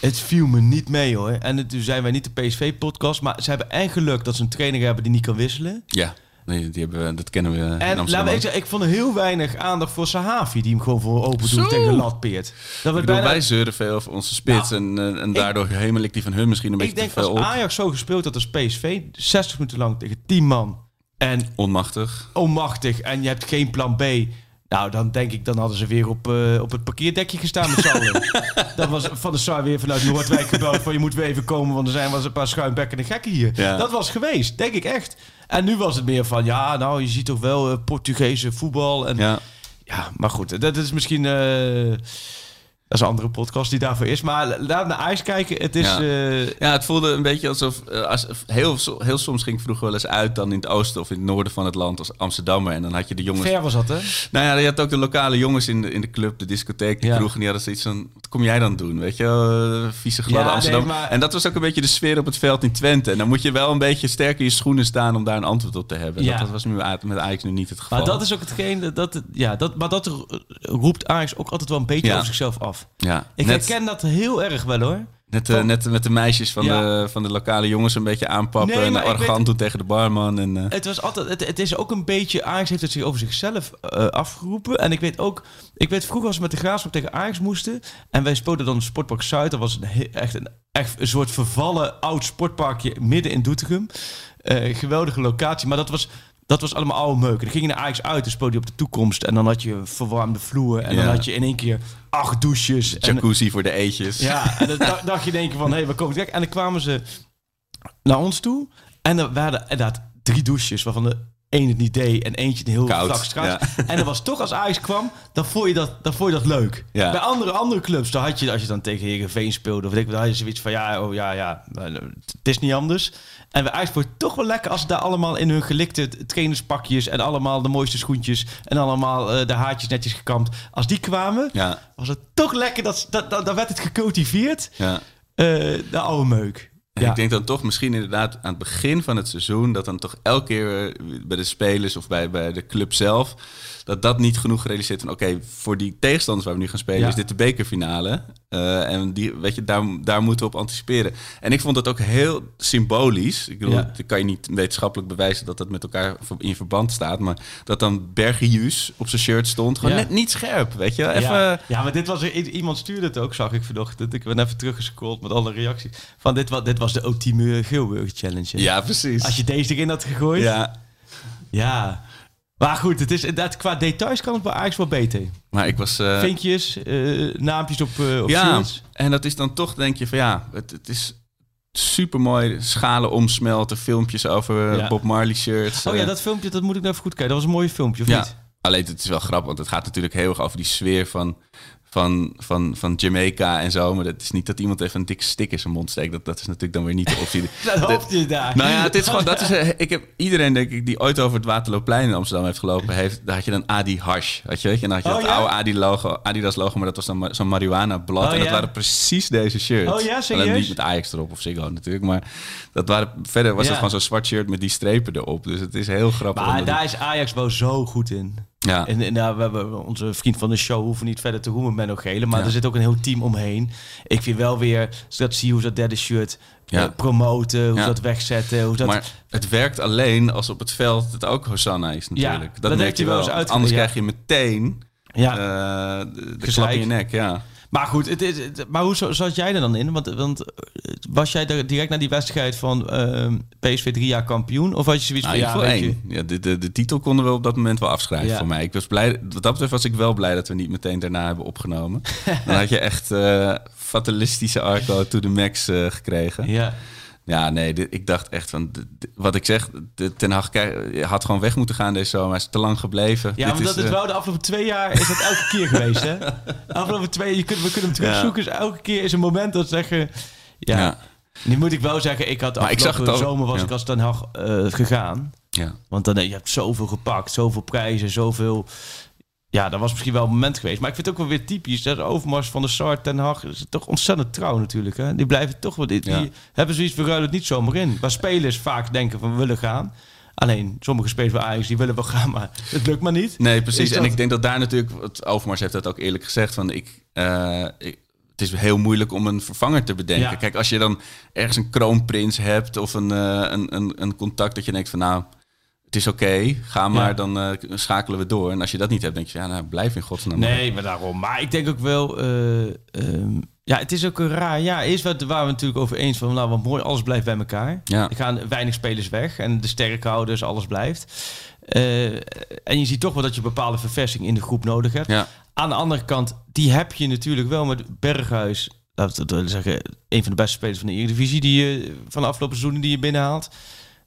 Speaker 4: Het viel me niet mee hoor. En het- toen zijn wij niet de PSV-podcast. Maar ze hebben en geluk dat ze een trainer hebben die niet kan wisselen.
Speaker 3: Ja, nee, die hebben, we- dat kennen we in
Speaker 4: En
Speaker 3: Amsterdam.
Speaker 4: laat ik, zeggen, ik vond heel weinig aandacht voor Sahavi, die hem gewoon voor open doet tegen de lat peert. Dat
Speaker 3: Ik bedoel,
Speaker 4: bijna,
Speaker 3: wij zeuren veel over onze spits. en, eh, en daardoor hemel ik die van hun misschien een beetje
Speaker 4: ik denk
Speaker 3: te veel
Speaker 4: als
Speaker 3: op.
Speaker 4: Ajax zo gespeeld had als PSV, 60 minuten lang tegen 10 man en
Speaker 3: Onmachtig.
Speaker 4: onmachtig en je hebt geen plan B. Nou, dan denk ik, dan hadden ze weer op, eh, op het parkeerdekje gestaan met z'n. [LAUGHS] Dan was Van der Sar weer vanuit Noordwijk gebeld van je moet weer even komen, want er zijn wel eens een paar schuimbekkende gekken hier.
Speaker 3: Ja.
Speaker 4: Dat was geweest, denk ik echt. En nu was het meer van, ja, nou, je ziet toch wel eh, Portugese voetbal. En
Speaker 3: Ja.
Speaker 4: ja, maar goed, dat is misschien... eh, dat is een andere podcast die daarvoor is. Maar laten we naar Ajax kijken. Het is...
Speaker 3: Ja.
Speaker 4: eh,
Speaker 3: ja, het voelde een beetje alsof... eh, als, heel, heel soms ging ik vroeger wel eens uit dan in het oosten of in het noorden van het land als Amsterdammer. En dan had je de jongens...
Speaker 4: ver was dat, hè?
Speaker 3: Nou ja, je had ook de lokale jongens in de, in de club, de discotheek, de
Speaker 4: Ja.
Speaker 3: kroeg. En die hadden zoiets van, wat kom jij dan doen? Weet je? Eh, vieze gladde
Speaker 4: Ja,
Speaker 3: Amsterdam.
Speaker 4: nee, maar-
Speaker 3: En dat was ook een beetje de sfeer op het veld in Twente. En dan moet je wel een beetje sterk in je schoenen staan om daar een antwoord op te hebben.
Speaker 4: Ja.
Speaker 3: Dat, dat was nu met Ajax nu niet het geval.
Speaker 4: Maar dat is ook hetgeen... Dat, ja, dat, maar dat roept Ajax ook altijd wel een beetje over zichzelf af.
Speaker 3: Ja,
Speaker 4: Ik
Speaker 3: net,
Speaker 4: herken dat heel erg wel, hoor.
Speaker 3: net, eh, net met de meisjes van,
Speaker 4: Ja.
Speaker 3: de, van de lokale jongens een beetje aanpappen.
Speaker 4: Nee,
Speaker 3: en arrogant
Speaker 4: weet-
Speaker 3: doen tegen de barman. En, eh,
Speaker 4: Het was altijd... Het, het is ook een beetje... Ajax heeft het zich over zichzelf eh, afgeroepen. En ik weet ook... Ik weet vroeger als we met de Graafschap tegen Ajax moesten... En wij speelden dan Sportpark Zuid. Dat was een, echt, een, echt een soort vervallen oud sportparkje midden in Doetinchem. Geweldige locatie. Maar dat was... Dat was allemaal oude meuk. En dan ging je naar Ajax uit en speelde je op de toekomst. En dan had je verwarmde vloer. En dan had je in één keer acht douches. En,
Speaker 3: jacuzzi voor de eetjes.
Speaker 4: ja, en dan dacht- dacht je in één keer van, hé, hey, we komen direct. En dan kwamen ze naar ons toe. En er waren inderdaad drie douches, waarvan de één het niet deed en eentje een heel
Speaker 3: Koud,
Speaker 4: vlak
Speaker 3: ja.
Speaker 4: En dat was toch, als Ajax kwam, dan vond je dat, dan vond je dat leuk.
Speaker 3: Ja.
Speaker 4: Bij andere, andere clubs, dan had je, als je dan tegen Heerenveen speelde, of ik dan had je zoiets van, ja, oh ja, ja, eh, het is niet anders. En bij Ajax het toch wel lekker als ze daar allemaal in hun gelikte trainerspakjes en allemaal de mooiste schoentjes en allemaal eh, de haartjes netjes gekamd. Als die kwamen,
Speaker 3: Ja,
Speaker 4: was het toch lekker, dat, dat, dat, dan werd het gecultiveerd.
Speaker 3: ja.
Speaker 4: Eh, de oude meuk. Ja.
Speaker 3: Ik denk dan toch misschien inderdaad aan het begin van het seizoen... dat dan toch elke keer eh, bij de spelers of bij, bij de club zelf... dat dat niet genoeg gerealiseerd van... oké, voor die tegenstanders waar we nu gaan spelen...
Speaker 4: Ja.
Speaker 3: is dit de bekerfinale. Eh, en die, weet je, daar, daar moeten we op anticiperen. En ik vond dat ook heel symbolisch. Ik bedoel,
Speaker 4: Ja.
Speaker 3: dat kan je niet wetenschappelijk bewijzen... dat dat met elkaar in verband staat. Maar dat dan Bergius op zijn shirt stond... gewoon
Speaker 4: Ja.
Speaker 3: net niet scherp, weet je. Even...
Speaker 4: ja. ja, maar dit was iemand stuurde het ook, zag ik vanochtend. Ik ben even teruggescrolld met alle reacties. Van dit, wa- dit was de ultieme Geelburg Challenge. hè?
Speaker 3: Ja, precies.
Speaker 4: Als je deze erin had gegooid.
Speaker 3: Ja,
Speaker 4: Ja. Maar goed, het is, dat, qua details kan het bij Ajax wel beter.
Speaker 3: maar ik was... eh,
Speaker 4: Vinkjes, eh, naampjes op, eh op
Speaker 3: ja, en dat is dan toch, denk je van ja, het, het is super mooi. Schalen omsmelten, filmpjes over
Speaker 4: Ja.
Speaker 3: Bob Marley shirts.
Speaker 4: Oh ja, dat filmpje, dat moet ik nou even goed kijken. Dat was een mooi filmpje, of
Speaker 3: ja.
Speaker 4: niet?
Speaker 3: Alleen het is wel grappig, want het gaat natuurlijk heel erg over die sfeer van, van, van, van Jamaica en zo. Maar het is niet dat iemand even een dikke stick in zijn mond steekt. Dat, dat is natuurlijk dan weer niet de optie. [LAUGHS]
Speaker 4: Dat hoofd je daar.
Speaker 3: Nou ja, het is gewoon, dat is, eh, ik heb iedereen denk ik die ooit over het Waterloopplein in Amsterdam heeft gelopen, heeft, daar had je dan Adi Hash, weet je, weet je, en dan had je
Speaker 4: Oh,
Speaker 3: dat
Speaker 4: ja?
Speaker 3: oude Adi logo, Adidas logo, maar dat was dan zo'n marihuana blad
Speaker 4: Oh,
Speaker 3: en dat
Speaker 4: ja?
Speaker 3: waren precies deze shirts.
Speaker 4: Oh ja, serieus?
Speaker 3: Alleen niet met Ajax erop of Ziggo natuurlijk, maar dat waren, verder was
Speaker 4: Ja.
Speaker 3: het gewoon zo'n zwart shirt met die strepen erop, dus het is heel grappig.
Speaker 4: Maar daar is Ajax wel zo goed in.
Speaker 3: Ja,
Speaker 4: En, en nou, we hebben onze vriend van de show hoeven niet verder te roemen met nog Gele, maar
Speaker 3: Ja.
Speaker 4: er zit ook een heel team omheen. Ik vind wel weer, dat zie hoe ze dat derde shirt
Speaker 3: Ja.
Speaker 4: eh, promoten, hoe ze dat wegzetten, hoe dat...
Speaker 3: maar het werkt alleen als op het veld het ook Hosanna is natuurlijk. Dat,
Speaker 4: dat
Speaker 3: merk je
Speaker 4: wel eens
Speaker 3: Anders krijg je meteen
Speaker 4: ja.
Speaker 3: eh, de, de klap in je nek, ja.
Speaker 4: Maar goed, het is, het- maar hoe zat jij er dan in? Want, want eh, was jij er direct naar die wedstrijd van ehm, PSV drie jaar kampioen? Of had je zoiets
Speaker 3: Nou,
Speaker 4: van, ja.
Speaker 3: Ja, de, de, de titel konden we op dat moment wel afschrijven
Speaker 4: Ja.
Speaker 3: voor mij. Ik was blij, wat dat betreft was ik wel blij dat we niet meteen daarna hebben opgenomen. [LAUGHS] Dan had je echt eh, fatalistische Arco to the max eh, gekregen. Ja,
Speaker 4: Ja,
Speaker 3: nee, dit- ik dacht echt van, wat ik zeg, de, Ten Hag had gewoon weg moeten gaan deze zomer. Hij is te lang gebleven.
Speaker 4: ja
Speaker 3: Dit
Speaker 4: maar dat is
Speaker 3: eh,
Speaker 4: wel de afgelopen twee jaar is dat elke keer geweest, hè? [LAUGHS] De afgelopen twee, je kunt, we kunnen hem terugzoeken. Dus elke keer is een moment dat ze zeggen... Ja,
Speaker 3: Ja,
Speaker 4: Nu moet ik wel zeggen, ik had
Speaker 3: Maar ik zag
Speaker 4: afgelopen
Speaker 3: het
Speaker 4: zomer was
Speaker 3: ja.
Speaker 4: ik als Den Haag eh, gegaan.
Speaker 3: ja.
Speaker 4: Want dan, eh, je hebt zoveel gepakt, zoveel prijzen, zoveel... Ja, dat was misschien wel een moment geweest. Maar ik vind het ook wel weer typisch. Dat overmars van de Sar ten Hag is toch ontzettend trouw natuurlijk. Hè? Die blijven toch wel... Die,
Speaker 3: Ja.
Speaker 4: die hebben zoiets, we ruilen het niet zomaar in. Waar spelers vaak denken van we willen gaan. Alleen, sommige spelers bij Ajax die willen wel gaan, maar het lukt maar niet.
Speaker 3: Nee, precies. En ik denk dat daar natuurlijk, wat Overmars heeft dat ook eerlijk gezegd, van ik, eh, ik- het is heel moeilijk om een vervanger te bedenken.
Speaker 4: Ja.
Speaker 3: Kijk, als je dan ergens een kroonprins hebt of een, eh, een, een, een contact dat je denkt van nou, het is oké, ga maar,
Speaker 4: Ja.
Speaker 3: dan eh, schakelen we door. En als je dat niet hebt, denk je, ja, nou, blijf in godsnaam.
Speaker 4: Nee, maar daarom. Maar ik denk ook wel... eh, ehm, ja, het is ook een raar... Ja, is wat waar we natuurlijk over eens van... Nou, wat mooi, alles blijft bij elkaar.
Speaker 3: Ja.
Speaker 4: Er gaan weinig spelers weg. En de sterkhouders, alles blijft. Eh, en je ziet toch wel dat je bepaalde verversing in de groep nodig hebt.
Speaker 3: Ja.
Speaker 4: Aan de andere kant, die heb je natuurlijk wel met Berghuis. Laten we zeggen, een van de beste spelers van de Eredivisie... Die je van de afgelopen seizoenen die je binnenhaalt.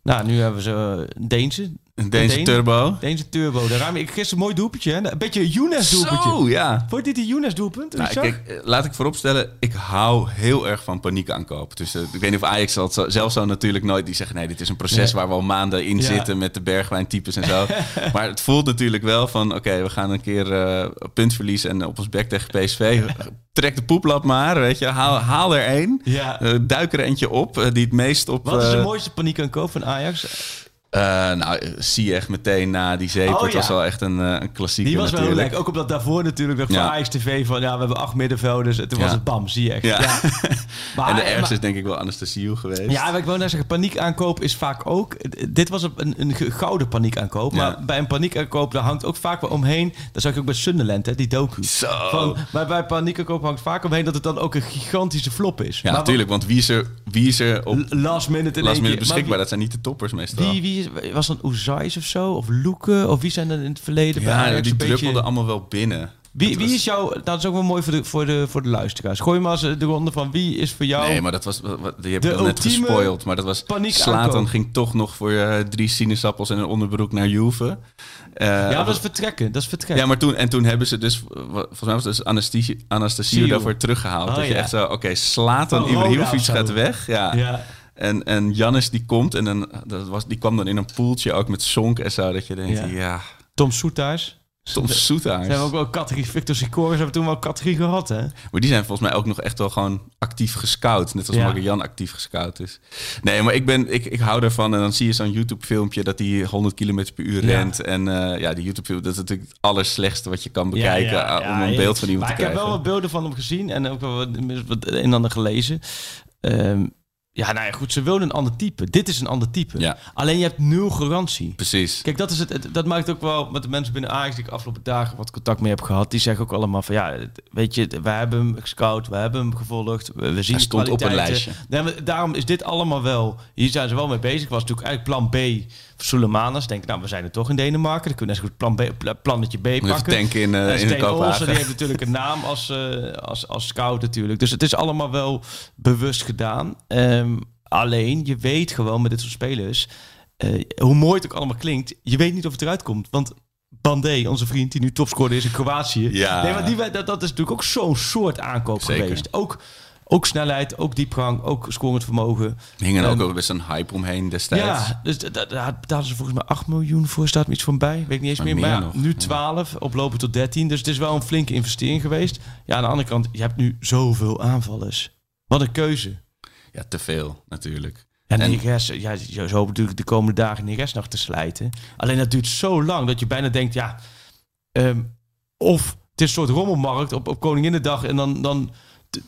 Speaker 4: Nou, nu hebben ze uh, Deense.
Speaker 3: Een Deense
Speaker 4: Deen.
Speaker 3: turbo.
Speaker 4: Deense turbo. Daar raam ik gisteren een mooi doelpuntje. Hè? Een beetje een Younes doelpuntje.
Speaker 3: Zo, ja.
Speaker 4: Vond je dit een Younes doelpunt?
Speaker 3: Nou, kijk, eh, laat ik vooropstellen, ik hou heel erg van paniekaankoop. Dus eh, ik weet niet of Ajax zal, zal- zelf zo natuurlijk nooit die zeggen... nee, dit is een proces
Speaker 4: Nee.
Speaker 3: waar we al maanden in
Speaker 4: Ja.
Speaker 3: zitten... met de bergwijntypes en zo. [LAUGHS] maar het voelt natuurlijk wel van... oké, we gaan een keer eh punt verliezen en op ons bek tegen PSV. Trek de poeplap maar, weet je. Haal, haal er één.
Speaker 4: Ja.
Speaker 3: Eh, duik er eentje op, eh, die het meest op...
Speaker 4: Wat is de
Speaker 3: eh,
Speaker 4: mooiste paniek aan koop van Ajax?
Speaker 3: Eh, nou, zie echt meteen na die zeep.
Speaker 4: Oh,
Speaker 3: het was wel echt een, eh, een klassieker
Speaker 4: Die was wel
Speaker 3: natuurlijk.
Speaker 4: leuk. Ook omdat daarvoor natuurlijk nog
Speaker 3: Ja.
Speaker 4: van Ajax TV van ja, we hebben acht middenvelders. En toen
Speaker 3: Ja.
Speaker 4: was het bam, zie je echt.
Speaker 3: Ja. [LAUGHS]
Speaker 4: Maar,
Speaker 3: en de ergste is denk ik wel Anastasio geweest.
Speaker 4: ja, maar ik wou net zeggen, paniekaankoop is vaak ook... Dit was een, een gouden paniekaankoop. Maar bij een paniekaankoop, daar hangt ook vaak wel omheen... Dat zag ik ook bij Sunderland, hè, die docu.
Speaker 3: Zo.
Speaker 4: Van, maar bij paniekaankoop hangt vaak omheen dat het dan ook een gigantische flop is.
Speaker 3: Ja,
Speaker 4: Maar
Speaker 3: natuurlijk. Want wie is er, wie is er op
Speaker 4: Last minute in
Speaker 3: last minute beschikbaar? Dat zijn niet de toppers meestal.
Speaker 4: Wie, wie was dan Oezais of zo? Of Loeken? Of wie zijn er in het verleden bij
Speaker 3: ja,
Speaker 4: Ajax
Speaker 3: die
Speaker 4: beetje-
Speaker 3: druppelden allemaal wel binnen.
Speaker 4: Wie, is jouw... Nou, dat is ook wel mooi voor de, voor de, voor de luisteraars. Gooi maar eens de ronde van wie is voor jou...
Speaker 3: Nee, maar dat was... wat- wat- Die heb
Speaker 4: De
Speaker 3: ik al net gespoild. Maar dat was... Slatan ging toch nog voor eh, drie sinaasappels en een onderbroek naar Juve. Eh,
Speaker 4: ja, dat is vertrekken. Dat is vertrekken.
Speaker 3: ja, maar toen, en toen hebben ze dus... Volgens mij was het dus Anastasio, daarvoor teruggehaald.
Speaker 4: Oh,
Speaker 3: dat je
Speaker 4: ja.
Speaker 3: echt zo... Oké, Slatan
Speaker 4: Van Roda
Speaker 3: Ibrahimovic gaat weg. Ja.
Speaker 4: ja.
Speaker 3: En, en Jannis die komt en dan, dat was, die kwam dan in een poeltje ook met Sonk en zo. Dat je denkt,
Speaker 4: Ja.
Speaker 3: ja...
Speaker 4: Tom Soethuis.
Speaker 3: Tom
Speaker 4: Ze
Speaker 3: Soethuis.
Speaker 4: hebben ook wel categorie... Victor Sicorius hebben toen wel categorie gehad, hè?
Speaker 3: Maar die zijn volgens mij ook nog echt wel gewoon actief gescout. Net als
Speaker 4: Ja.
Speaker 3: Marco Jan actief gescout is. Nee, maar ik, ben, ik, ik hou ervan. En dan zie je zo'n YouTube-filmpje dat hij 100 km per uur
Speaker 4: Ja.
Speaker 3: rent. En eh, ja, die YouTube-film, dat is natuurlijk het allerslechtste wat je kan bekijken.
Speaker 4: Ja, ja,
Speaker 3: ah, om een
Speaker 4: ja.
Speaker 3: beeld van iemand
Speaker 4: maar
Speaker 3: te
Speaker 4: ik heb
Speaker 3: krijgen.
Speaker 4: wel wat beelden van hem gezien en ook wel wat, wat een en ander gelezen. Ehm, ja, nou ja, goed, ze wilden een ander type. Dit is een ander type.
Speaker 3: Ja.
Speaker 4: Alleen je hebt nul garantie.
Speaker 3: Precies.
Speaker 4: Kijk, dat, is het, het- dat maakt ook wel met de mensen binnen Ajax die ik afgelopen dagen wat contact mee heb gehad. Die zeggen ook allemaal van ja, weet je, we hebben hem gescout, we hebben hem gevolgd, we, zien
Speaker 3: Hij stond op een lijstje.
Speaker 4: Nee, daarom is dit allemaal wel, hier zijn ze wel mee bezig. Was natuurlijk eigenlijk plan B voor Soleimanas. Denk, nou, we zijn er toch in Denemarken. Dan kunnen we net zo goed plan B, pla- plannetje B
Speaker 3: Moet
Speaker 4: pakken.
Speaker 3: tanken in,
Speaker 4: En
Speaker 3: in de
Speaker 4: Olsen, die heeft natuurlijk een naam als, eh, als, als scout natuurlijk. Dus het is allemaal wel bewust gedaan. Ehm, alleen, je weet gewoon met dit soort spelers... eh, hoe mooi het ook allemaal klinkt, je weet niet of het eruit komt. Want Bandé, onze vriend die nu topscorer is in Kroatië...
Speaker 3: Ja.
Speaker 4: Nee, maar die, dat, dat is natuurlijk ook zo'n soort aankoop
Speaker 3: Zeker.
Speaker 4: geweest. Ook, ook snelheid, ook diepgang, ook scorend vermogen.
Speaker 3: Hing er ook
Speaker 4: Ehm,
Speaker 3: wel best een hype omheen destijds.
Speaker 4: Ja, dus da- da- daar betalen ze volgens mij 8 miljoen voor. Staat me iets van bij. Weet ik niet eens
Speaker 3: Maar
Speaker 4: meer.
Speaker 3: meer
Speaker 4: Maar ja,
Speaker 3: nog,
Speaker 4: nu
Speaker 3: ja.
Speaker 4: 12, oplopen tot 13. Dus het is wel een flinke investering geweest. Ja, aan de andere kant, je hebt nu zoveel aanvallers. Wat een keuze.
Speaker 3: Ja, te veel natuurlijk.
Speaker 4: Ja,
Speaker 3: En-
Speaker 4: Neres, ja, je zo natuurlijk de komende dagen Neres nog te slijten. Alleen dat duurt zo lang dat je bijna denkt, ja... ehm, of het is een soort rommelmarkt op, op Koninginnedag... en dan, dan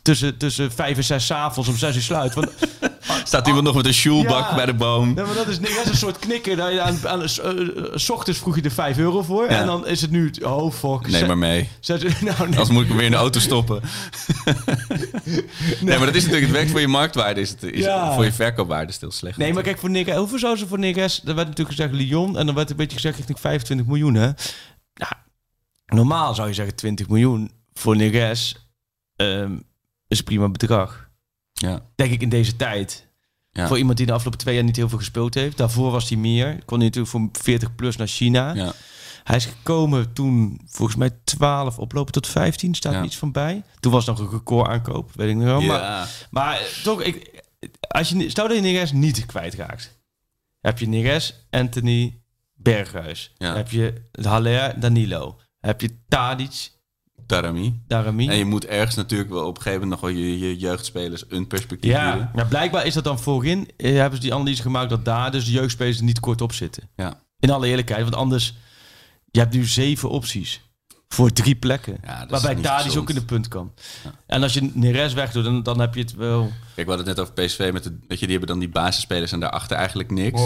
Speaker 4: tussen, tussen vijf en zes avonds om zes uur sluit. Want
Speaker 3: Staat iemand nog met een sjoelbak
Speaker 4: Ja.
Speaker 3: bij de boom?
Speaker 4: Nee, maar dat is, dat is een soort knikker. Dat je aan, aan, eh, s ochtends vroeg je er 5 euro voor.
Speaker 3: Ja.
Speaker 4: En dan is het nu... Oh, fuck.
Speaker 3: Neem maar mee.
Speaker 4: Zet, [LAUGHS] nou, nee.
Speaker 3: Moet ik hem weer in de auto stoppen. [LAUGHS] nee, maar dat is natuurlijk... Het werkt voor je marktwaarde. Is het, is
Speaker 4: Ja.
Speaker 3: Voor je verkoopwaarde stil slecht.
Speaker 4: Nee, maar kijk, voor Nick, hoeveel zou ze voor Neres... Er werd natuurlijk gezegd Lyon. En dan werd een beetje gezegd richting 25 miljoen, hè. Nou, normaal zou je zeggen 20 miljoen voor Neres. ehm is een prima bedrag.
Speaker 3: Ja.
Speaker 4: Denk ik in deze tijd.
Speaker 3: Ja.
Speaker 4: Voor iemand die de afgelopen twee jaar niet heel veel gespeeld heeft. Daarvoor was hij meer. Kon hij natuurlijk voor 40 plus naar China.
Speaker 3: Ja.
Speaker 4: Hij is gekomen toen volgens mij 12 oplopen tot 15. Staat
Speaker 3: Ja.
Speaker 4: er iets van bij. Toen was nog een record aankoop. Weet ik nog wel. Maar,
Speaker 3: Ja.
Speaker 4: maar toch, ik, als je, stel dat je Neres niet kwijtraakt. Heb je Neres, Anthony, Berghuis.
Speaker 3: Ja.
Speaker 4: Heb je Haller, Danilo. Heb je Tadic,
Speaker 3: Darami.
Speaker 4: Darami.
Speaker 3: En je moet ergens natuurlijk wel op een gegeven moment nog wel je, je jeugdspelers een perspectief
Speaker 4: Ja,
Speaker 3: bieden.
Speaker 4: maar blijkbaar is dat dan voorin. eh, hebben ze die analyse gemaakt dat daar dus de jeugdspelers er niet kort op zitten.
Speaker 3: Ja.
Speaker 4: In alle eerlijkheid, want anders... Je hebt nu zeven opties voor drie plekken.
Speaker 3: Ja,
Speaker 4: waarbij Tadic
Speaker 3: gezond.
Speaker 4: ook in de punt kan. En als je Neres wegdoet, dan, dan heb je het wel...
Speaker 3: Kijk, we hadden het net over PSV. Met de, weet je, die hebben dan die basisspelers en daarachter eigenlijk niks.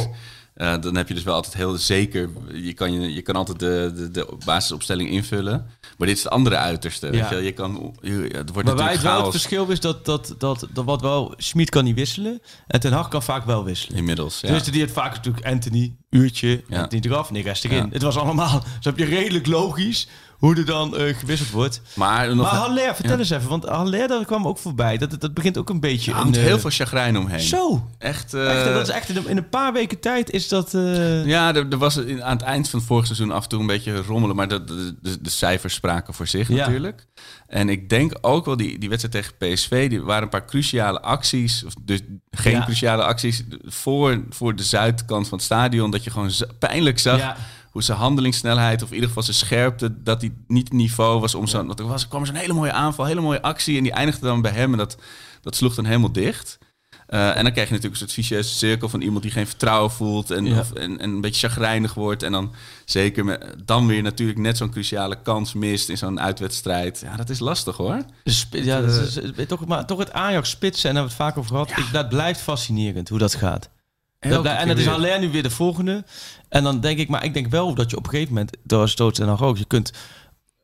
Speaker 3: Eh, dan heb je dus wel altijd heel zeker... Je kan, je, je kan altijd de, de, de basisopstelling invullen. Maar dit is het andere uiterste. Weet je, je kan, je, het wordt
Speaker 4: Maar het wel het verschil is dat, dat, dat, dat wat wel... Schmid kan niet wisselen en Ten Hag kan vaak wel wisselen.
Speaker 3: inmiddels. Ja.
Speaker 4: Dus die het vaak natuurlijk Anthony, uurtje,
Speaker 3: Ja.
Speaker 4: Anthony eraf, Neres erin.
Speaker 3: Ja.
Speaker 4: Het was allemaal... [LAUGHS] Dus heb je redelijk logisch hoe er dan eh, gewisseld wordt.
Speaker 3: maar nog,
Speaker 4: Maar Haller, vertel
Speaker 3: Ja.
Speaker 4: eens even, want Haller daar kwam ook voorbij. Dat, dat begint ook een beetje...
Speaker 3: er hangt heel veel chagrijn omheen.
Speaker 4: Zo,
Speaker 3: Echt, eh,
Speaker 4: echt, dat is echt in, een paar weken tijd is dat... eh,
Speaker 3: Ja, er, er was in, aan het eind van het vorige seizoen af en toe een beetje rommelen. Maar de, de, de, de cijfers spraken voor zich
Speaker 4: Ja.
Speaker 3: natuurlijk. En ik denk ook wel, die, die wedstrijd tegen PSV, die waren een paar cruciale acties. Of dus geen
Speaker 4: Ja.
Speaker 3: cruciale acties voor, voor de zuidkant van het stadion. Dat je gewoon pijnlijk zag
Speaker 4: Ja.
Speaker 3: Hoe zijn handelingssnelheid, of in ieder geval zijn scherpte, dat die niet het niveau was om zo'n... Want er was, er kwam zo'n hele mooie aanval, hele mooie actie. En die eindigde dan bij hem en dat, dat sloeg dan helemaal dicht. Eh, en dan krijg je natuurlijk een soort vicieuze cirkel van iemand die geen vertrouwen voelt en,
Speaker 4: Ja.
Speaker 3: of, en, en een beetje chagrijnig wordt. En dan zeker met, dan weer natuurlijk net zo'n cruciale kans mist in zo'n uitwedstrijd. Ja, dat is lastig hoor.
Speaker 4: ja, dat is, is- toch, maar toch het Ajax-spitsen, en daar hebben we het vaak over gehad. Ik, dat blijft fascinerend, hoe dat gaat. Dat en dat is
Speaker 3: weer.
Speaker 4: alleen nu weer de volgende. En dan denk ik, maar ik denk wel dat je op een gegeven moment, door stoot en dan ook, je kunt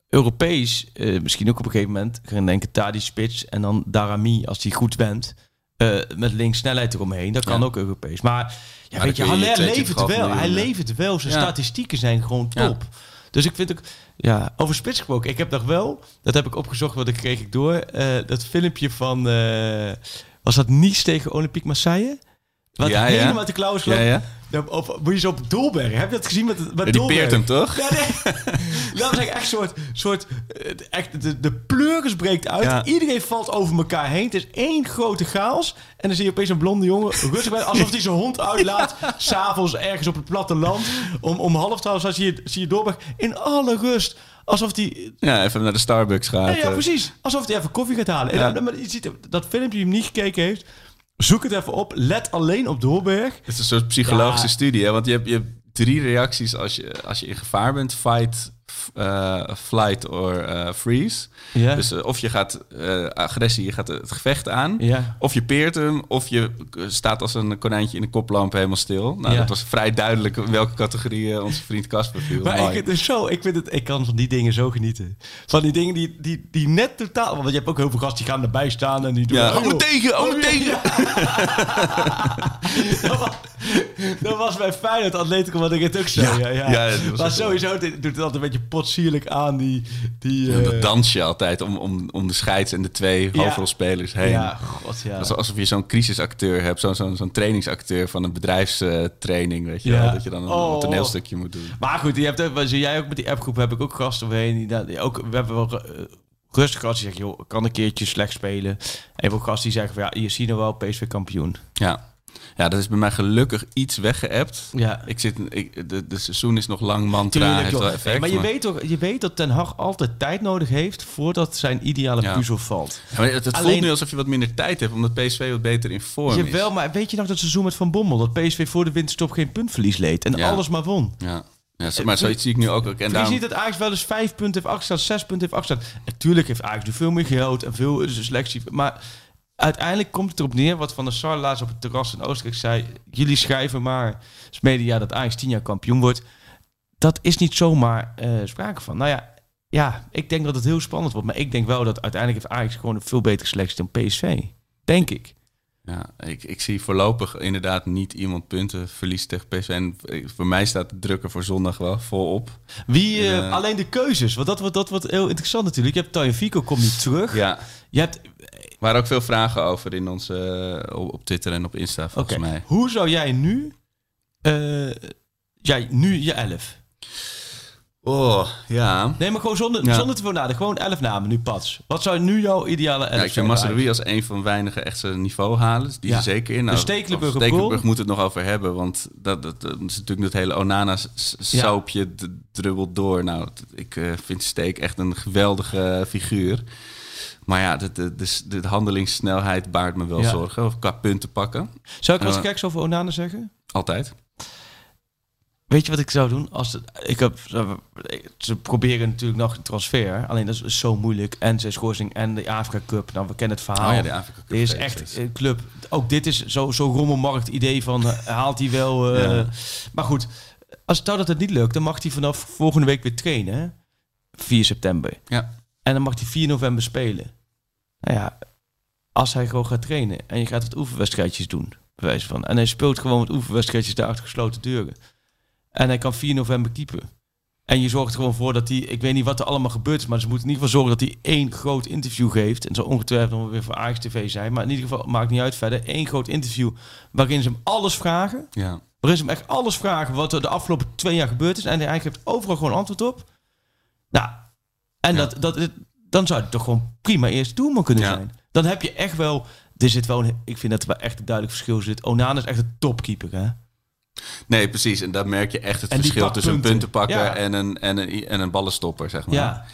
Speaker 4: Europees, eh, misschien ook op een gegeven moment, gaan denken Tadi Spits en dan Darami als die goed bent. eh, met links snelheid eromheen, dat kan
Speaker 3: Ja.
Speaker 4: ook Europees. Maar ja, weet je, Haller
Speaker 3: 22,5
Speaker 4: levert wel. Hij
Speaker 3: ja.
Speaker 4: levert wel. Zijn
Speaker 3: Ja.
Speaker 4: statistieken zijn gewoon
Speaker 3: Ja.
Speaker 4: top. Dus ik vind ook, ja, over spits gesproken. Ik heb nog wel, dat heb ik opgezocht, wat ik kreeg ik door. eh, dat filmpje van, eh, was dat Nice tegen Olympique Marseille? Wat
Speaker 3: Ja, ja.
Speaker 4: helemaal te klauwen is
Speaker 3: Ja, ja.
Speaker 4: Ja, Op, moet je zo op Dolberg. Heb je dat gezien met, met
Speaker 3: Ja, die
Speaker 4: Dolberg?
Speaker 3: peert hem toch?
Speaker 4: Ja, nee. [LAUGHS] Dat was echt een soort... soort eh, echt, de, de pleuris breekt uit.
Speaker 3: Ja.
Speaker 4: Iedereen valt over elkaar heen. Het is één grote chaos. En dan zie je opeens een blonde jongen rustig bij... Alsof hij zijn hond uitlaat. [LAUGHS] S'avonds ergens op het platteland. Om, om half twaalf zie je, zie je Dolberg in alle rust. Alsof hij...
Speaker 3: Ja, even naar de Starbucks gaat.
Speaker 4: Ja, ja,
Speaker 3: eh.
Speaker 4: precies. Alsof hij even koffie gaat halen. En
Speaker 3: Ja.
Speaker 4: dan- maar je ziet dat filmpje die hem niet gekeken heeft... Zoek het even op. Let alleen op Dolberg.
Speaker 3: Het is een soort psychologische
Speaker 4: Ja.
Speaker 3: studie, hè? want je hebt, je hebt drie reacties als je, als je in gevaar bent. Fight, eh, flight or eh, freeze. Dus eh, of je gaat agressie, je gaat het gevecht aan. Of je peert hem, of je staat als een konijntje in de koplamp helemaal stil. Nou, dat was vrij duidelijk welke categorie onze vriend Casper viel.
Speaker 4: Maar ik,
Speaker 3: Mooi.
Speaker 4: het zo, ik, vind het, ik kan van die dingen zo genieten. Van die dingen die, die, die net totaal... Want je hebt ook heel veel gasten die gaan erbij staan en die doen...
Speaker 3: Ja,
Speaker 4: oh,
Speaker 3: me tegen, me
Speaker 4: Oh,
Speaker 3: tegen. [LAUGHS]
Speaker 4: dat, was, dat was bij Feyenoord Atletico wat ik het ook zei. Ja, ja,
Speaker 3: Ja, dat was
Speaker 4: maar sowieso doet het altijd een beetje potsierlijk aan. Die, die,
Speaker 3: Ja,
Speaker 4: eh,
Speaker 3: dat dans je altijd om, om, om de scheids en de twee
Speaker 4: Ja.
Speaker 3: hoofdrolspelers heen.
Speaker 4: Ja, god ja.
Speaker 3: Alsof je zo'n crisisacteur hebt, zo'n zo'n zo'n trainingsacteur van een bedrijfstraining, weet je wel, dat je dan een,
Speaker 4: Oh.
Speaker 3: toneelstukje moet doen.
Speaker 4: Maar goed, je hebt zoals jij ook met die appgroep heb ik ook gasten omheen. Die, die ook, we hebben wel eh, rustig gasten die zeggen, joh, kan een keertje slecht spelen. En ook gasten die zeggen, van, ja, je ziet nou wel PSV kampioen.
Speaker 3: Ja. Ja, dat is bij mij gelukkig iets weggeëpt.
Speaker 4: Ja.
Speaker 3: Ik zit, ik, de, de seizoen is nog lang, mantra
Speaker 4: Tuurlijk,
Speaker 3: heeft wel effect.
Speaker 4: Maar je weet toch, je weet dat Ten Hag altijd tijd nodig heeft voordat zijn ideale
Speaker 3: Ja.
Speaker 4: puzzel valt.
Speaker 3: Ja, maar het, het
Speaker 4: Alleen-
Speaker 3: voelt nu alsof je wat minder tijd hebt, omdat PSV wat beter in vorm is.
Speaker 4: Jawel, maar weet je nog dat seizoen met Van Bommel, dat PSV voor de winterstop geen puntverlies leed en
Speaker 3: Ja.
Speaker 4: alles maar won.
Speaker 3: Ja. Ja, maar zoiets zie ik nu ook. ook. En daarom,
Speaker 4: je ziet dat Ajax wel eens vijf punten heeft afgestaan, zes punten heeft afgestaan. Natuurlijk heeft Ajax nu veel meer geld en veel selectie. Maar uiteindelijk komt het erop neer, wat Van der Sar laatst op het terras in Oostenrijk zei. Jullie schrijven maar als media dat Ajax tien jaar kampioen wordt. Dat is niet zomaar eh, sprake van. Nou ja, ja, ik denk dat het heel spannend wordt. Maar ik denk wel dat uiteindelijk heeft Ajax gewoon een veel betere selectie dan PSV. Denk ik.
Speaker 3: ja, ik, ik zie voorlopig inderdaad niet iemand punten verliezen tegen PSV. En voor mij staat de druk er voor zondag wel volop.
Speaker 4: Wie, eh,
Speaker 3: Eh.
Speaker 4: alleen de keuzes, want dat wordt, dat wordt heel interessant natuurlijk. Je hebt Tagliafico komt niet terug.
Speaker 3: Ja,
Speaker 4: Je hebt,
Speaker 3: waren ook veel vragen over in onze, eh, op Twitter en op Insta, volgens mij.
Speaker 4: hoe zou jij nu, eh, jij nu je elf?
Speaker 3: Oh, ja.
Speaker 4: Nee, maar gewoon zonder,
Speaker 3: Ja.
Speaker 4: zonder te veel nadenken. Gewoon elf namen nu, Pats. Wat zou nu jouw ideale elf
Speaker 3: Ja, ik
Speaker 4: zijn?
Speaker 3: vind Masraoui als een van weinige echt zijn niveau halen. Die
Speaker 4: Ja.
Speaker 3: is er zeker in.
Speaker 4: De Stekelenburg
Speaker 3: Stekelenburg moet het nog over hebben. Want dat, dat, dat is natuurlijk dat hele Onana-soapje drubbelt door. Nou, ik eh, vind Steek echt een geweldige figuur. Maar ja, de, de, de, de handelingssnelheid baart me wel
Speaker 4: Ja.
Speaker 3: zorgen. Of qua punten pakken.
Speaker 4: Zou ik wat geks over Onana zeggen?
Speaker 3: Altijd.
Speaker 4: Weet je wat ik zou doen? Als het, ik heb, ze proberen natuurlijk nog een transfer. Alleen dat is zo moeilijk. En zijn schorsing en de Afrika Cup. Nou, we kennen het verhaal.
Speaker 3: Oh ja, de Afrika Cup
Speaker 4: Dit is echt een club. Ook dit is zo- zo'n rommelmarkt idee van eh, haalt hij wel. eh,
Speaker 3: Ja.
Speaker 4: Maar goed, als het dat het niet lukt, dan mag hij vanaf volgende week weer trainen. hè? 4 september.
Speaker 3: Ja.
Speaker 4: En dan mag hij 4 november spelen. Nou ja, als hij gewoon gaat trainen en je gaat het oefenwedstrijdjes doen, bij wijze van. En hij speelt gewoon met oefenwedstrijdjes daar achter gesloten deuren. En hij kan 4 november keeper. En je zorgt er gewoon voor dat hij, ik weet niet wat er allemaal gebeurd is, maar ze moeten in ieder geval zorgen dat hij één groot interview geeft. En zo ongetwijfeld nog weer voor Ajax TV zijn. Maar in ieder geval, maakt niet uit verder, één groot interview waarin ze hem alles vragen.
Speaker 3: Ja.
Speaker 4: Waarin ze hem echt alles vragen wat er de afgelopen twee jaar gebeurd is. En hij geeft overal gewoon antwoord op. Nou, en
Speaker 3: Ja.
Speaker 4: dat, dat, dan zou het toch gewoon prima eerst doelman kunnen
Speaker 3: Ja.
Speaker 4: zijn. Dan heb je echt wel... Er zit wel een, ik vind dat er wel echt een duidelijk verschil zit. Onana is echt een topkeeper, hè?
Speaker 3: Nee, precies. En daar merk je echt het verschil tussen een
Speaker 4: punten.
Speaker 3: puntenpakker
Speaker 4: Ja.
Speaker 3: en, een, en, een, en een ballenstopper, zeg maar.
Speaker 4: Ja.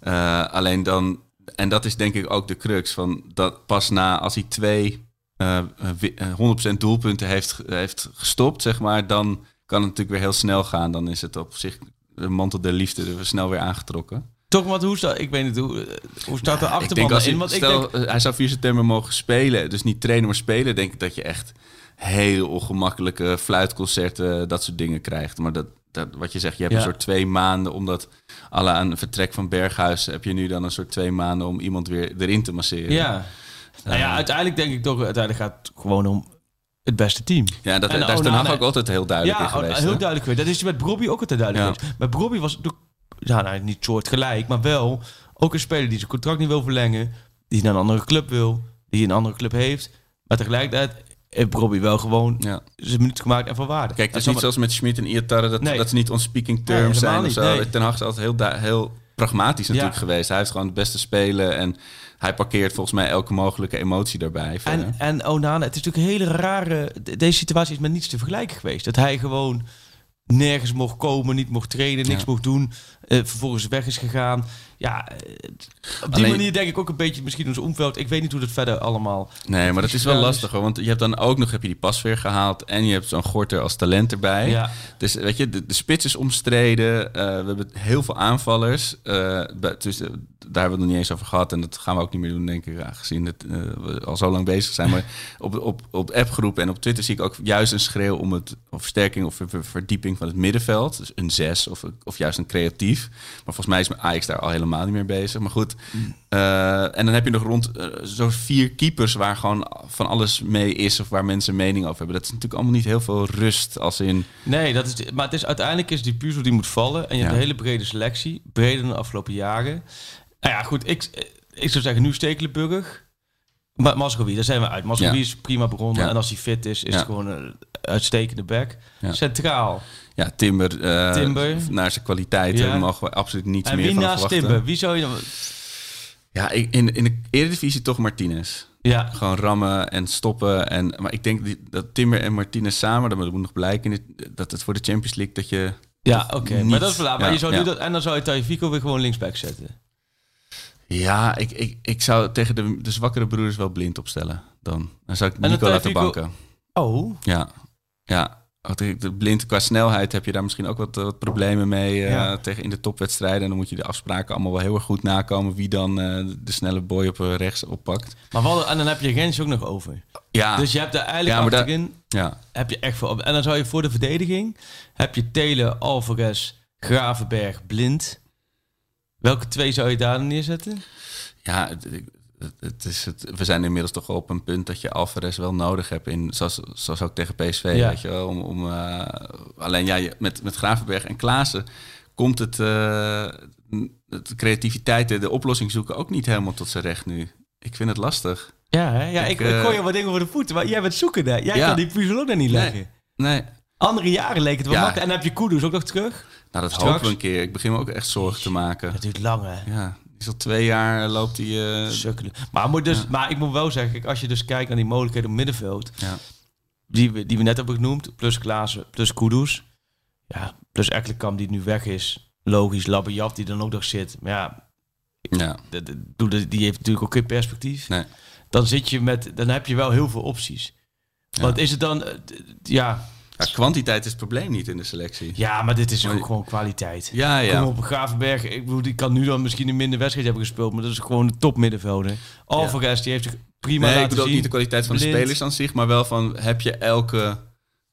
Speaker 3: Eh, alleen dan, en dat is denk ik ook de crux van dat pas na als hij twee eh, wi- eh, 100% doelpunten heeft, heeft gestopt, zeg maar, dan kan het natuurlijk weer heel snel gaan. Dan is het op zich de mantel der liefde er snel weer aangetrokken.
Speaker 4: Toch, want hoe staat... Ik weet niet, hoe, hoe staat de
Speaker 3: ik
Speaker 4: achterban
Speaker 3: als hij,
Speaker 4: in? Want ik
Speaker 3: stel,
Speaker 4: denk...
Speaker 3: eh, hij zou 4 september mogen spelen, dus niet trainen, maar spelen, denk ik dat je echt heel ongemakkelijke fluitconcerten, dat soort dingen krijgt. Maar dat, dat wat je zegt, je hebt
Speaker 4: Ja.
Speaker 3: een soort twee maanden, omdat alle aan vertrek van Berghuis heb je nu dan een soort twee maanden om iemand weer erin te masseren.
Speaker 4: Ja. Nou ja, uiteindelijk denk ik toch... Uiteindelijk gaat het gewoon om het beste team.
Speaker 3: Ja, dat,
Speaker 4: En
Speaker 3: daar is
Speaker 4: Onana-
Speaker 3: Haag ook altijd heel duidelijk in
Speaker 4: Ja,
Speaker 3: geweest.
Speaker 4: heel
Speaker 3: hè?
Speaker 4: duidelijk geweest. Dat is met Brobby ook altijd duidelijk
Speaker 3: Ja.
Speaker 4: geweest. Met Brobby was ja, nou, niet soortgelijk, maar wel ook een speler die zijn contract niet wil verlengen, die naar een andere club wil, die een andere club heeft. Maar tegelijkertijd heeft Brobby wel gewoon
Speaker 3: Ja.
Speaker 4: zijn minuut gemaakt en van waarde.
Speaker 3: Kijk, het is niet
Speaker 4: zo-
Speaker 3: zoals met Schmid en Iatare, dat,
Speaker 4: Nee.
Speaker 3: dat ze niet on speaking terms zijn of zo.
Speaker 4: nee.
Speaker 3: Ten Hag is altijd heel, heel pragmatisch natuurlijk geweest. Hij heeft gewoon het beste spelen en hij parkeert volgens mij elke mogelijke emotie daarbij.
Speaker 4: En, en Onana, het is natuurlijk een hele rare... de- Deze situatie is met niets te vergelijken geweest. Dat hij gewoon nergens mocht komen, niet mocht trainen, niks
Speaker 3: Ja.
Speaker 4: mocht doen. eh, vervolgens weg is gegaan. Ja, eh, op die
Speaker 3: Alleen-
Speaker 4: manier denk ik ook een beetje misschien ons omveld. Ik weet niet hoe dat verder allemaal...
Speaker 3: Nee, maar dat is wel lastig hoor. Want je hebt dan ook nog heb je die pasveer gehaald. En je hebt zo'n Gorter als talent erbij.
Speaker 4: Ja.
Speaker 3: Dus weet je, de, de spits is omstreden. eh, we hebben heel veel aanvallers. bij- dus, daar hebben we het nog niet eens over gehad. En dat gaan we ook niet meer doen, denk ik. Aangezien het, we al zo lang bezig zijn. Maar [LAUGHS] op, op, op appgroepen en op Twitter zie ik ook juist een schreeuw om het of versterking of ver- ver- verdieping van het middenveld. Dus een zes of, of juist een creatief. Maar volgens mij is mijn Ajax daar al helemaal niet meer bezig. Maar goed. eh, en dan heb je nog rond eh, zo'n vier keepers waar gewoon van alles mee is. Of waar mensen mening over hebben. Dat is natuurlijk allemaal niet heel veel rust als in...
Speaker 4: Nee, dat is, maar het is, uiteindelijk is die puzzel die moet vallen. En je hebt een hele brede selectie. Breder dan de afgelopen jaren. Nou ja, goed. Ik, ik zou zeggen nu Stekelenburg. Maar Masrowi, daar zijn we uit. Masrowi
Speaker 3: Ja.
Speaker 4: is prima begonnen.
Speaker 3: Ja.
Speaker 4: En als hij fit is, is het gewoon een uitstekende back. Centraal.
Speaker 3: Ja, Timber, eh,
Speaker 4: Timber.
Speaker 3: naar zijn kwaliteiten
Speaker 4: Ja.
Speaker 3: mogen we absoluut niets
Speaker 4: En
Speaker 3: meer
Speaker 4: wie
Speaker 3: van
Speaker 4: naast
Speaker 3: verwachten.
Speaker 4: Timber? Wie zou je dan...
Speaker 3: Ja, ik- in, in de Eredivisie toch Martinez.
Speaker 4: Ja,
Speaker 3: Gewoon rammen en stoppen. En, maar ik denk dat Timber en Martinez samen, dat moet nog blijken, dat het voor de Champions League dat je...
Speaker 4: ja oké.
Speaker 3: niet-
Speaker 4: Maar dat is verlaat. Maar je zou
Speaker 3: ja.
Speaker 4: nu dat, en dan zou je Tajifico weer gewoon linksback zetten.
Speaker 3: Ja, ik, ik, ik zou tegen de, de zwakkere broers wel blind opstellen dan. Dan zou ik Nico laten
Speaker 4: Tagliafico-
Speaker 3: banken.
Speaker 4: Oh.
Speaker 3: Ja, ja. De blind qua snelheid heb je daar misschien ook wat, eh, wat problemen mee eh,
Speaker 4: Ja.
Speaker 3: tegen in de topwedstrijden. En dan moet je de afspraken allemaal wel heel erg goed nakomen wie dan eh, de snelle boy op rechts oppakt.
Speaker 4: Maar wat, en dan heb je Gens ook nog over.
Speaker 3: Ja,
Speaker 4: Dus je hebt er eigenlijk
Speaker 3: Ja, daar- ja.
Speaker 4: heb je echt op. En dan zou je voor de verdediging heb je Telen, Alvarez, Gravenberg, Blind. Welke twee zou je daar neerzetten?
Speaker 3: Ja, het, is het, we zijn inmiddels toch op een punt dat je Alvarez wel nodig hebt. In, zoals, zoals ook tegen PSV.
Speaker 4: Ja.
Speaker 3: Weet je wel, om, om, eh, alleen ja, je- met, met Gravenberg en Klaassen komt het, eh, de creativiteit, de, de oplossing zoeken ook niet helemaal tot zijn recht nu. Ik vind het lastig.
Speaker 4: Ja, hè? ja ik,
Speaker 3: Ik,
Speaker 4: ik
Speaker 3: eh,
Speaker 4: gooi je wat dingen voor de voeten, maar jij bent zoeken daar. Jij
Speaker 3: Ja.
Speaker 4: kan die puzzel ook nog niet leggen.
Speaker 3: Nee,
Speaker 4: Andere jaren leek het wel
Speaker 3: Ja.
Speaker 4: makkelijk. En dan heb je Kudus ook nog terug.
Speaker 3: Nou, dat
Speaker 4: Straks.
Speaker 3: hopen we een keer. Ik begin me ook echt zorgen te maken.
Speaker 4: Dat duurt lang, hè?
Speaker 3: Ja, is al twee jaar loopt hij... eh,
Speaker 4: Sukkelen. Maar, moet dus, maar ik moet wel zeggen, kijk, als je dus kijkt naar die mogelijkheden op middenveld,
Speaker 3: ja.
Speaker 4: die we, die we net hebben genoemd, plus Klaassen, plus Kudus, ja, plus Ekkelenkamp die nu weg is, logisch, Labiat die dan ook nog zit, maar ja,
Speaker 3: ja,
Speaker 4: de- de- die heeft natuurlijk ook geen perspectief.
Speaker 3: nee.
Speaker 4: Dan zit je met, dan heb je wel heel veel opties.
Speaker 3: Ja.
Speaker 4: Want is het dan, eh, ja,
Speaker 3: Ja, kwantiteit is het probleem niet in de selectie.
Speaker 4: ja, maar dit is
Speaker 3: Maar-
Speaker 4: ook gewoon kwaliteit.
Speaker 3: Ja, ja.
Speaker 4: Kom op Gravenberg. Ik bedoel, die kan nu dan misschien een minder wedstrijd hebben gespeeld, maar dat is gewoon een topmiddenvelder. Alvarez, die heeft zich prima
Speaker 3: Nee, ik bedoel ook
Speaker 4: zien.
Speaker 3: niet de kwaliteit van de spelers aan zich, maar wel van heb je elke,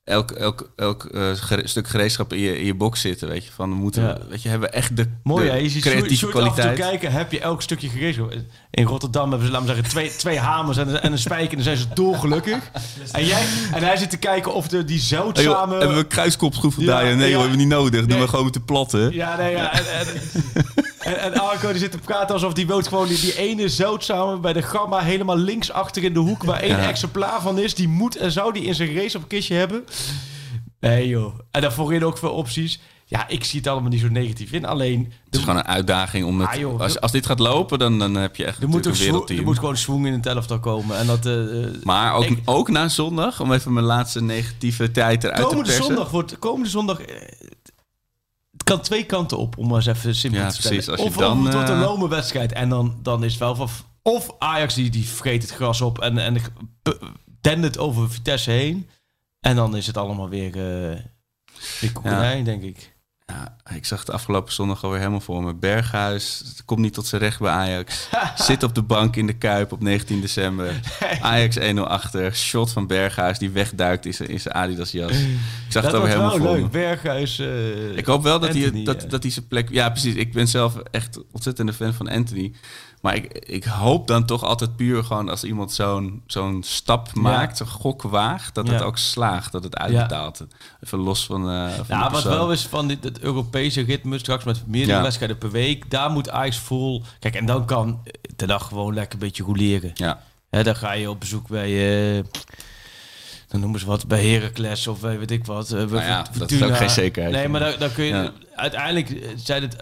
Speaker 3: elk, elk, elk eh, gere- stuk gereedschap in je, in je box zitten, weet je, van we moeten,
Speaker 4: Ja.
Speaker 3: weet je, hebben we echt de,
Speaker 4: Mooi
Speaker 3: de
Speaker 4: hè, je ziet
Speaker 3: creatieve
Speaker 4: Sjoerd af en toe
Speaker 3: kwaliteit.
Speaker 4: kijken, heb je elk stukje gerezen. In Rotterdam hebben ze, laten we zeggen, twee, [LAUGHS] twee hamers en, een- en een spijker en dan zijn ze dolgelukkig. [LAUGHS] En, jij, en hij zit te kijken of de, die
Speaker 3: Hey, joh,
Speaker 4: zeldzame...
Speaker 3: hebben we een kruiskopschroef
Speaker 4: Ja,
Speaker 3: gedaan? Ja, nee,
Speaker 4: ja.
Speaker 3: joh, hebben we niet nodig. Doen
Speaker 4: Nee.
Speaker 3: we gewoon met de platte.
Speaker 4: Ja, nee, ja. En, en, [LAUGHS] en, en Arco die zit te praten alsof die woont gewoon die, die ene zeldzame bij de gamma helemaal links achter in de hoek waar één
Speaker 3: Ja.
Speaker 4: exemplaar van is. Die moet en zou die in zijn race op kistje hebben. Nee joh. En dan voorin ook veel opties. Ja, ik zie het allemaal niet zo negatief in. Alleen,
Speaker 3: Het is gewoon een uitdaging om het,
Speaker 4: Ah, joh.
Speaker 3: als, als dit gaat lopen, dan, dan heb je echt
Speaker 4: er moet,
Speaker 3: een wereldteam.
Speaker 4: er moet gewoon swing in het elftal komen. En dat, eh, eh,
Speaker 3: Maar ook,
Speaker 4: Ik-
Speaker 3: ook na zondag, om even mijn laatste negatieve tijd eruit te
Speaker 4: komende
Speaker 3: persen.
Speaker 4: zondag wordt komende zondag. Eh, kan twee kanten op, om maar eens even simpel
Speaker 3: Ja,
Speaker 4: te stellen.
Speaker 3: precies. Als je
Speaker 4: of
Speaker 3: dan,
Speaker 4: het wordt een
Speaker 3: eh,
Speaker 4: lome wedstrijd en dan, dan is het wel van. Of Ajax die, die vreet het gras op en, en dendert over Vitesse heen. En dan is het allemaal weer, eh weer koekenij, denk ik.
Speaker 3: Ja, ik zag het afgelopen zondag alweer helemaal voor me. Berghuis komt niet tot zijn recht bij Ajax. [LAUGHS] Zit op de bank in de Kuip op 19 december. Ajax 1-0 achter. Shot van Berghuis die wegduikt in zijn, in zijn Adidas jas. Ik zag
Speaker 4: Dat
Speaker 3: het alweer helemaal voor me.
Speaker 4: Berghuis. eh,
Speaker 3: Ik hoop wel dat, hij, dat,
Speaker 4: ja.
Speaker 3: dat hij zijn plek... Ja, precies. Ik ben zelf echt ontzettende fan van Anthony. Maar ik, ik hoop dan toch altijd puur gewoon als iemand zo'n zo'n stap maakt, zo'n gok waagt, dat het ook slaagt, dat het uitbetaalt. Even los van, eh van
Speaker 4: Ja, wat wel is van dit, het Europese ritme straks met meerdere wedstrijden per week. Daar moet Ajax vol. Kijk, en dan kan de dag gewoon lekker een beetje rouleren.
Speaker 3: Ja,
Speaker 4: Hè, dan ga je op bezoek bij, eh, dan noemen ze wat, bij Heracles of weet ik wat. eh,
Speaker 3: Nou ja, dat is ook geen zekerheid.
Speaker 4: Nee, maar dan, dan kun je,
Speaker 3: Ja.
Speaker 4: uiteindelijk zijn het,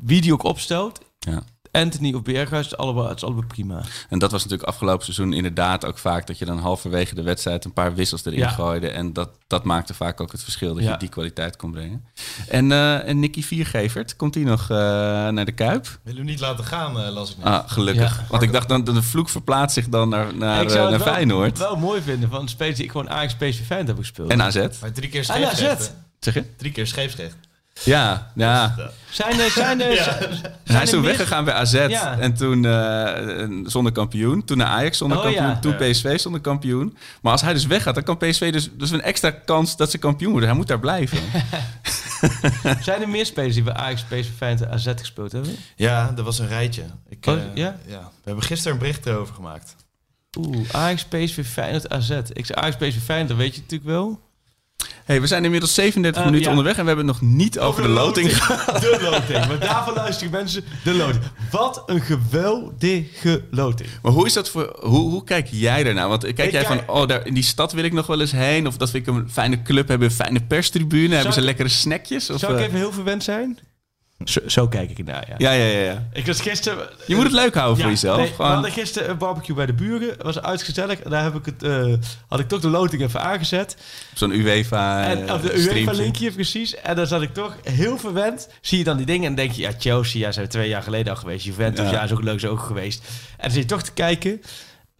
Speaker 4: wie die ook opstelt,
Speaker 3: ja.
Speaker 4: Anthony of Berghuis, het is allebei, het is allebei prima.
Speaker 3: En dat was natuurlijk afgelopen seizoen inderdaad ook vaak dat je dan halverwege de wedstrijd een paar wissels erin
Speaker 4: Ja.
Speaker 3: gooide. En dat, dat maakte vaak ook het verschil dat
Speaker 4: Ja.
Speaker 3: je die kwaliteit kon brengen. En, eh en Nicky Viergevert, komt hij nog eh, naar de Kuip?
Speaker 5: Willen we niet laten gaan, eh, las ik net.
Speaker 3: Ah, gelukkig.
Speaker 4: Ja.
Speaker 3: Want ik dacht dan de vloek verplaatst zich dan naar, naar,
Speaker 4: ik zou
Speaker 3: eh,
Speaker 4: het
Speaker 3: naar
Speaker 4: wel,
Speaker 3: Feyenoord.
Speaker 4: wel mooi vinden van spelers die ik gewoon Ajax PSV fan heb gespeeld.
Speaker 3: En AZ.
Speaker 5: Maar drie keer scheepsrecht.
Speaker 3: Zeg je?
Speaker 5: Drie keer scheepsrecht.
Speaker 3: Ja, ja.
Speaker 4: Zijn er, zijn er, zijn
Speaker 3: Hij is toen
Speaker 4: meer-
Speaker 3: weggegaan bij AZ
Speaker 4: Ja.
Speaker 3: en toen eh, zonder kampioen. Toen naar Ajax zonder
Speaker 4: Oh,
Speaker 3: kampioen.
Speaker 4: ja.
Speaker 3: Toen
Speaker 4: Ja.
Speaker 3: PSV zonder kampioen. Maar als hij dus weggaat, dan kan PSV dus, dus een extra kans dat ze kampioen worden. Hij moet daar blijven. [LAUGHS]
Speaker 4: Zijn er meer spelers die bij Ajax, PSV, Feyenoord en AZ gespeeld hebben?
Speaker 5: Ja, dat was een rijtje. Ik,
Speaker 4: Oh,
Speaker 5: eh,
Speaker 4: ja?
Speaker 5: We hebben gisteren een bericht erover gemaakt.
Speaker 4: Oeh, Ajax, PSV, Feyenoord, AZ. Ik zeg Ajax, PSV, Feyenoord, dat weet je natuurlijk wel.
Speaker 3: Hey, we zijn inmiddels 37
Speaker 4: Eh,
Speaker 3: minuten
Speaker 4: ja.
Speaker 3: onderweg en we hebben het nog niet over, de loting gehad.
Speaker 4: De loting. Maar daarvoor luisteren mensen. De loting. Wat een geweldige loting.
Speaker 3: Maar hoe is dat voor... Hoe, hoe kijk jij daarnaar? Want kijk
Speaker 4: Ik
Speaker 3: jij
Speaker 4: kijk-
Speaker 3: van... Oh, daar, in die stad wil ik nog wel eens heen. Of dat vind ik een fijne club hebben. Een fijne perstribune. hebben ze
Speaker 4: ik-
Speaker 3: lekkere snackjes? Of,
Speaker 4: Zou ik
Speaker 3: eh,
Speaker 4: even heel verwend zijn? Zo, zo kijk ik ernaar, ja.
Speaker 3: Ja, ja, ja, ja.
Speaker 4: Ik was gisteren...
Speaker 3: Je moet het leuk houden
Speaker 4: Ja,
Speaker 3: voor jezelf.
Speaker 4: nee, we
Speaker 3: Gewoon-
Speaker 4: hadden gisteren een barbecue bij de buren. Het was uitgezellig. En daar heb ik het, eh, had ik toch de loting even aangezet.
Speaker 3: Zo'n UEFA
Speaker 4: En,
Speaker 3: eh,
Speaker 4: of de
Speaker 3: streampje.
Speaker 4: UEFA-linkje, precies. En dan zat ik toch heel verwend. Zie je dan die dingen en denk je... Ja, Chelsea, ja, zijn we twee jaar geleden al geweest. Juventus,
Speaker 3: Ja.
Speaker 4: ja, is ook leuk, is ook geweest. En dan zit je toch te kijken...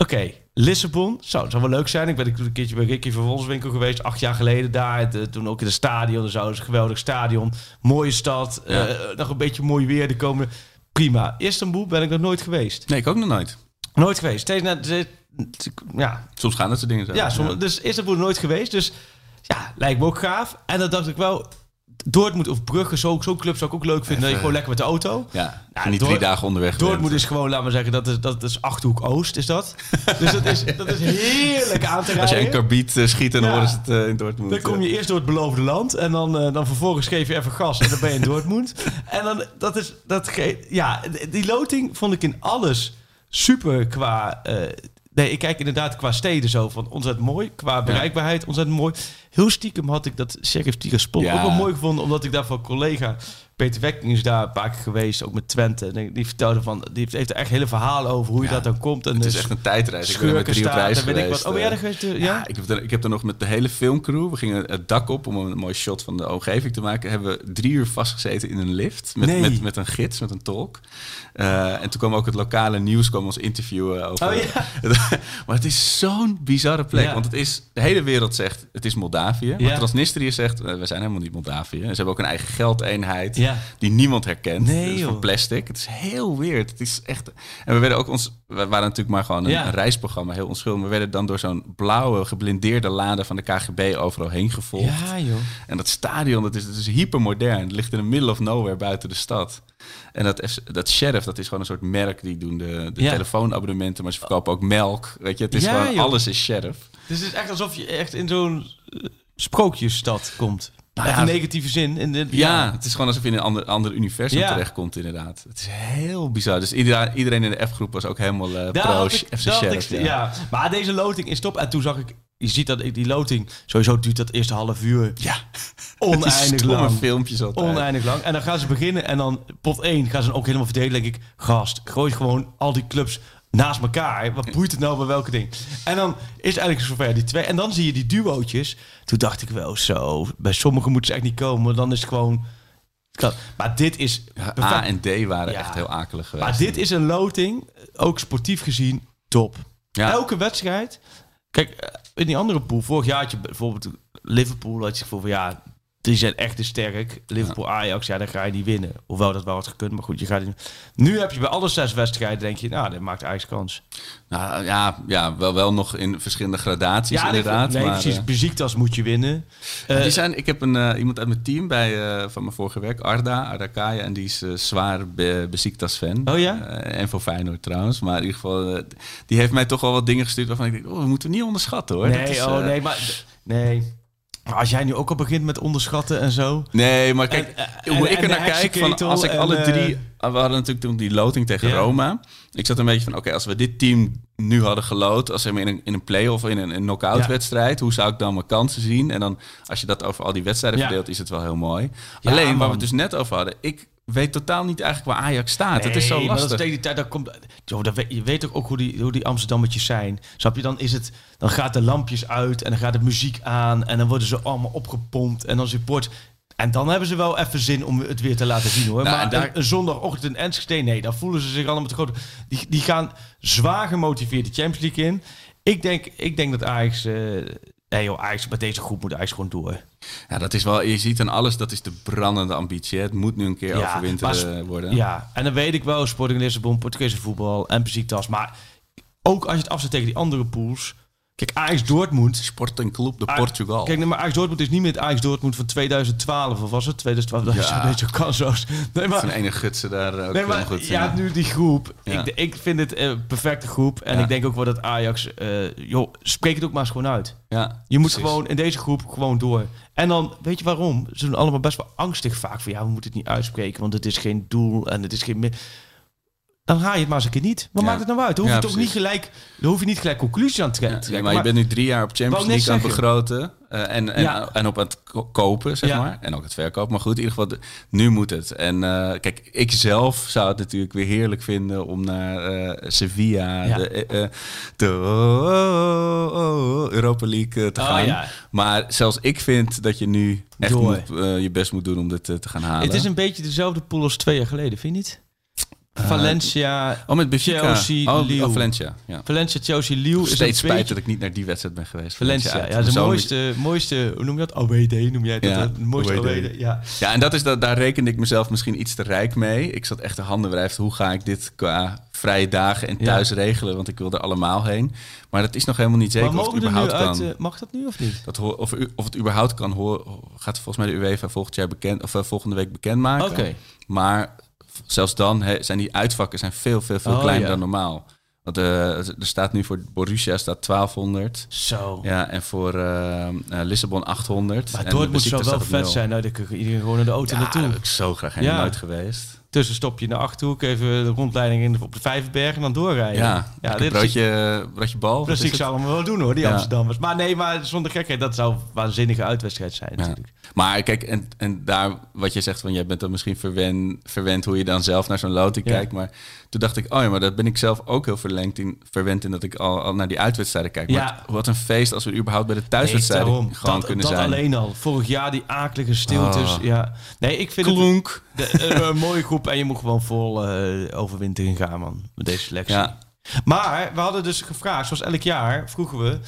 Speaker 4: Oké, Lissabon, zou, zou wel leuk zijn. Ik ben een keertje bij Ricky van Wolfswinkel geweest, acht jaar geleden daar. De- toen ook in het stadion, zo. Is een geweldig stadion. Mooie stad,
Speaker 3: Ja.
Speaker 4: eh, nog een beetje mooi weer de komende... Prima. Istanbul ben ik nog nooit geweest.
Speaker 3: Nee, ik ook nog nooit.
Speaker 4: Nooit geweest. Steeds na, ze- ja,
Speaker 3: Soms gaan dat soort dingen zo.
Speaker 4: ja, soms, dus Istanbul nooit geweest. Dus ja, lijkt me ook gaaf. En dan dacht ik wel, Dortmund of Brugge, zo- zo'n club zou ik ook leuk vinden. Dat je gewoon lekker met de auto.
Speaker 3: Ja, niet
Speaker 4: Dort-
Speaker 3: drie dagen onderweg
Speaker 4: Dortmund
Speaker 3: bent.
Speaker 4: is gewoon, laten we zeggen, dat is, dat is Achterhoek Oost, is dat. dus dat is, dat is heerlijk aan te rijden. [LAUGHS]
Speaker 3: Als je een karbiet eh, schiet en dan
Speaker 4: Ja.
Speaker 3: worden ze het eh, in Dortmund.
Speaker 4: Dan kom je eerst door het beloofde land en dan, eh, dan vervolgens geef je even gas en dan ben je in [LAUGHS] Dortmund. en dan, dat is, dat ja, die loting vond ik in alles super qua, nee, ik kijk inderdaad qua steden zo van ontzettend mooi, qua bereikbaarheid ontzettend mooi. heel stiekem had ik dat Sheriff Tiraspol
Speaker 3: Ja.
Speaker 4: ook wel mooi gevonden. Omdat ik daar van collega Peter Wekking is daar een paar keer geweest. Ook met Twente. En die- vertelde van, die heeft- er echt hele verhalen over hoe je
Speaker 3: Ja,
Speaker 4: dat dan komt. En
Speaker 3: Het is
Speaker 4: dus
Speaker 3: echt een tijdreis. Ik ben met
Speaker 4: schurken
Speaker 3: drie op
Speaker 4: staat
Speaker 3: reis
Speaker 4: en ik wat. Oh, jij
Speaker 3: eh.
Speaker 4: geweest? eh,
Speaker 3: Ja,
Speaker 4: Ja?
Speaker 3: ik heb, er, ik heb er nog met de hele filmcrew. We gingen het dak op om een mooi shot van de omgeving te maken. Hebben we drie uur vastgezeten in een lift met,
Speaker 4: Nee.
Speaker 3: met, met een gids, met een tolk. Eh, en toen kwam ook het lokale nieuws kwam ons interviewen over.
Speaker 4: Oh, ja. [LAUGHS]
Speaker 3: maar het is zo'n bizarre plek.
Speaker 4: Ja.
Speaker 3: Want het is, de hele wereld zegt het is Moldavië.
Speaker 4: Ja.
Speaker 3: Maar Transnistrië zegt we zijn helemaal niet Moldavië. Ze hebben ook een eigen geldeenheid
Speaker 4: Ja.
Speaker 3: die niemand herkent.
Speaker 4: Nee,
Speaker 3: Dat is van plastic. Het is heel weird. Het is echt. En we werden ook ons. We waren natuurlijk maar gewoon een,
Speaker 4: Ja.
Speaker 3: een reisprogramma, heel onschuldig. We werden dan door zo'n blauwe geblindeerde lade van de KGB overal heen gevolgd.
Speaker 4: Ja, joh.
Speaker 3: En dat stadion, dat is, dat is hypermodern. Het ligt in the middle of nowhere buiten de stad. En dat, dat Sheriff, dat is gewoon een soort merk. Die doen de, de
Speaker 4: Ja.
Speaker 3: telefoonabonnementen, maar ze verkopen ook melk. Weet je, het is
Speaker 4: Ja,
Speaker 3: gewoon,
Speaker 4: joh.
Speaker 3: alles is Sheriff.
Speaker 4: Dus het is echt alsof je echt in zo'n eh, sprookjesstad komt.
Speaker 3: Nou
Speaker 4: Echt
Speaker 3: ja,
Speaker 4: in negatieve zin. In de,
Speaker 3: Ja, het is gewoon alsof je in een ander, ander universum
Speaker 4: Ja.
Speaker 3: terechtkomt, inderdaad. Het is heel bizar. Dus iedereen, iedereen in de F-groep was ook helemaal
Speaker 4: Daar
Speaker 3: pro FC Sheriff.
Speaker 4: ik-
Speaker 3: ja.
Speaker 4: maar deze loting is top. En toen zag ik, je ziet dat ik- die loting, sowieso duurt dat eerste half uur
Speaker 3: Ja, [LAUGHS]
Speaker 4: oneindig [LAUGHS] lang.
Speaker 3: filmpjes altijd.
Speaker 4: Oneindig lang. En dan gaan ze beginnen en dan pot 1 gaan ze ook helemaal verdelen. denk ik, gast, gooi gewoon al die clubs naast elkaar. Wat boeit het nou bij welke ding? En dan is eigenlijk zover die twee. En dan zie je die duootjes. Toen dacht ik wel zo, bij sommigen moeten ze echt niet komen. Dan is het gewoon... Maar dit is... Perfect.
Speaker 3: A en D waren
Speaker 4: Ja.
Speaker 3: echt heel akelig geweest.
Speaker 4: Maar dit is een loting, ook sportief gezien, top.
Speaker 3: Ja.
Speaker 4: Elke wedstrijd. Kijk, eh, in die andere pool, vorig jaar had je bijvoorbeeld Liverpool, had je gevoel van ja, die zijn echt te sterk. Liverpool, Ajax, ja, dan ga je niet winnen. Hoewel dat wel had gekund, maar goed, je gaat. Nu heb je bij alle zes wedstrijden, denk je, nou, dat maakt Ajax kans.
Speaker 3: Nou, ja, ja wel, wel nog in verschillende gradaties
Speaker 4: ja,
Speaker 3: inderdaad.
Speaker 4: Nee,
Speaker 3: maar,
Speaker 4: precies.
Speaker 3: eh,
Speaker 4: Beziktas moet je winnen. Eh,
Speaker 3: die zijn, ik heb een, eh, iemand uit mijn team bij, eh, van mijn vorige werk, Arda, Arda Kaya, en die is eh, zwaar be, Besiktas-fan.
Speaker 4: Oh ja?
Speaker 3: Eh, en voor Feyenoord trouwens. Maar in ieder geval, eh, die heeft mij toch wel wat dingen gestuurd waarvan ik denk, oh, we moeten niet onderschatten hoor.
Speaker 4: nee,
Speaker 3: Dat is,
Speaker 4: oh
Speaker 3: eh,
Speaker 4: nee, maar nee. Maar als jij nu ook al begint met onderschatten en zo.
Speaker 3: Nee, maar kijk,
Speaker 4: En, eh,
Speaker 3: hoe
Speaker 4: en-
Speaker 3: ik er naar kijk, van als ik
Speaker 4: en,
Speaker 3: alle
Speaker 4: eh,
Speaker 3: drie... We hadden natuurlijk toen die loting tegen. Roma. Ik zat een beetje van, oké, als we dit team nu hadden geloot... als we in een, in een play-off, in een, een knock-out
Speaker 4: Ja.
Speaker 3: wedstrijd... hoe zou ik dan mijn kansen zien? En dan, als je dat over al die wedstrijden
Speaker 4: Ja.
Speaker 3: verdeelt, is het wel heel mooi.
Speaker 4: Ja,
Speaker 3: Alleen, waar we het dus net over hadden... ik weet totaal niet eigenlijk waar Ajax staat. het is zo
Speaker 4: maar dat
Speaker 3: lastig.
Speaker 4: is tegen die tijd, dan komt, joh, dat weet, je weet ook, ook hoe die, hoe die Amsterdammetjes zijn. Snap je? Dan is het, dan gaat de lampjes uit en dan gaat de muziek aan en dan worden ze allemaal opgepompt en dan support. En dan hebben ze wel even zin om het weer te laten zien hoor.
Speaker 3: Nou,
Speaker 4: maar
Speaker 3: daar-
Speaker 4: een, een zondagochtend in Enschede, nee, dan voelen ze zich allemaal te groot. Die, die gaan zwaar gemotiveerd de Champions League in. Ik denk, ik denk dat Ajax, eh nee joh, Ajax, met deze groep moet Ajax gewoon door.
Speaker 3: Ja, dat is wel... Je ziet aan alles, dat is de brandende ambitie. hè. Het moet nu een keer
Speaker 4: Ja,
Speaker 3: overwinteren
Speaker 4: maar-
Speaker 3: worden.
Speaker 4: Ja, en dan weet ik wel, Sporting Lissabon, Portugese voetbal en Besiktas. Maar ook als je het afzet tegen die andere pools. Kijk, Ajax Dortmund.
Speaker 3: Sporting Club de
Speaker 4: Ah,
Speaker 3: Portugal.
Speaker 4: Kijk, nee, maar Ajax Dortmund is niet meer het Ajax Dortmund van 2012. Of was het? 2012, dat is
Speaker 3: Ja. [LAUGHS]
Speaker 4: een beetje kansloos. Nee, maar...
Speaker 3: Zijn ene gutsen daar ook
Speaker 4: Nee,
Speaker 3: helemaal
Speaker 4: maar
Speaker 3: goed.
Speaker 4: hebt nu die groep.
Speaker 3: Ja.
Speaker 4: Ik, ik vind het een perfecte groep. En
Speaker 3: Ja.
Speaker 4: ik denk ook wel dat Ajax... eh, joh, spreek het ook maar eens gewoon uit.
Speaker 3: ja,
Speaker 4: Je moet
Speaker 3: precies.
Speaker 4: gewoon in deze groep gewoon door. En dan, weet je waarom? Ze doen allemaal best wel angstig vaak van ja, we moeten het niet uitspreken, want het is geen doel en het is geen. Dan haal je het maar eens een keer niet. Wat
Speaker 3: Ja.
Speaker 4: maakt het nou uit? Dan hoef
Speaker 3: Ja,
Speaker 4: je toch niet gelijk, dan hoef je niet gelijk conclusies aan te trekken.
Speaker 3: maar je bent nu drie jaar op Champions League aan het begroten. eh, en, en, en op het ko- kopen, zeg maar. En ook het verkopen. Maar goed, in ieder geval, nu moet het. En eh, kijk, ik zelf zou het natuurlijk weer heerlijk vinden om naar eh, Sevilla, de, de oh, oh, oh, Europa League te
Speaker 4: Oh,
Speaker 3: gaan. Maar zelfs ik vind dat je nu echt moet, je best moet doen om dit te gaan halen.
Speaker 4: Het is een beetje dezelfde pool als twee jaar geleden, vind je niet? Valencia,
Speaker 3: Oh, met Benfica.
Speaker 4: Chelsea,
Speaker 3: oh, oh, Valencia. Ja.
Speaker 4: Valencia, Chelsea, Lille. is
Speaker 3: Steeds spijt
Speaker 4: beetje-
Speaker 3: dat ik niet naar die wedstrijd ben geweest.
Speaker 4: Valencia, ja, de
Speaker 3: Zo-
Speaker 4: mooiste, mooiste, hoe noem je dat? AWD noem jij dat?
Speaker 3: Ja,
Speaker 4: de mooiste.
Speaker 3: AWD,
Speaker 4: ja.
Speaker 3: Ja, en dat is dat, daar rekende ik mezelf misschien iets te rijk mee. Ik zat echt de handen wrijft. Hoe ga ik dit qua vrije dagen en
Speaker 4: Ja.
Speaker 3: thuis regelen? Want ik wil er allemaal heen. Maar dat is nog helemaal niet zeker of het
Speaker 4: er
Speaker 3: überhaupt
Speaker 4: uit,
Speaker 3: kan.
Speaker 4: eh, mag dat nu of niet?
Speaker 3: Dat hoor, of, of het überhaupt kan horen, gaat volgens mij de UEFA volgend jaar bekend, of eh, volgende week bekendmaken.
Speaker 4: Oké.
Speaker 3: Maar zelfs dan zijn die uitvakken zijn veel, veel, veel
Speaker 4: Oh,
Speaker 3: kleiner
Speaker 4: ja.
Speaker 3: dan normaal. Want eh, er staat nu voor Borussia staat 1200.
Speaker 4: Zo.
Speaker 3: Ja, en voor eh, Lissabon 800.
Speaker 4: Maar Dortmund zou
Speaker 3: Besiktas
Speaker 4: wel vet zijn. Nou, dan kun je iedereen gewoon naar de auto
Speaker 3: Ja,
Speaker 4: naartoe.
Speaker 3: heb ik zo graag heen
Speaker 4: Ja.
Speaker 3: nooit geweest.
Speaker 4: Tussenstopje in de Achterhoek. Even de rondleiding in de, op de Vijverberg en dan doorrijden.
Speaker 3: Ja,
Speaker 4: ja dit
Speaker 3: broodje, broodje bal.
Speaker 4: Dat
Speaker 3: wat
Speaker 4: zie
Speaker 3: is
Speaker 4: ik
Speaker 3: het?
Speaker 4: allemaal wel doen hoor, die
Speaker 3: Ja.
Speaker 4: Amsterdammers. Maar nee, maar zonder gekheid, dat zou een waanzinnige uitwedstrijd zijn
Speaker 3: Ja.
Speaker 4: natuurlijk.
Speaker 3: Maar kijk, en, en daar wat je zegt van jij bent dan misschien verwen, verwend hoe je dan zelf naar zo'n loting kijkt. Maar toen dacht ik, oh ja, maar dat ben ik zelf ook heel verlengd in, verwend in dat ik al, al naar die uitwedstrijden kijk.
Speaker 4: Ja.
Speaker 3: Maar wat een feest als we überhaupt bij de thuiswedstrijden
Speaker 4: Nee,
Speaker 3: gewoon
Speaker 4: dat,
Speaker 3: kunnen
Speaker 4: dat
Speaker 3: zijn.
Speaker 4: alleen al. Vorig jaar die akelige stiltes.
Speaker 3: Oh.
Speaker 4: Ja. Nee, ik vind het de- een mooie groep en je moet gewoon vol eh overwintering gaan, man. Met deze selectie.
Speaker 3: Ja.
Speaker 4: Maar we hadden dus gevraagd, zoals elk jaar, vroegen we...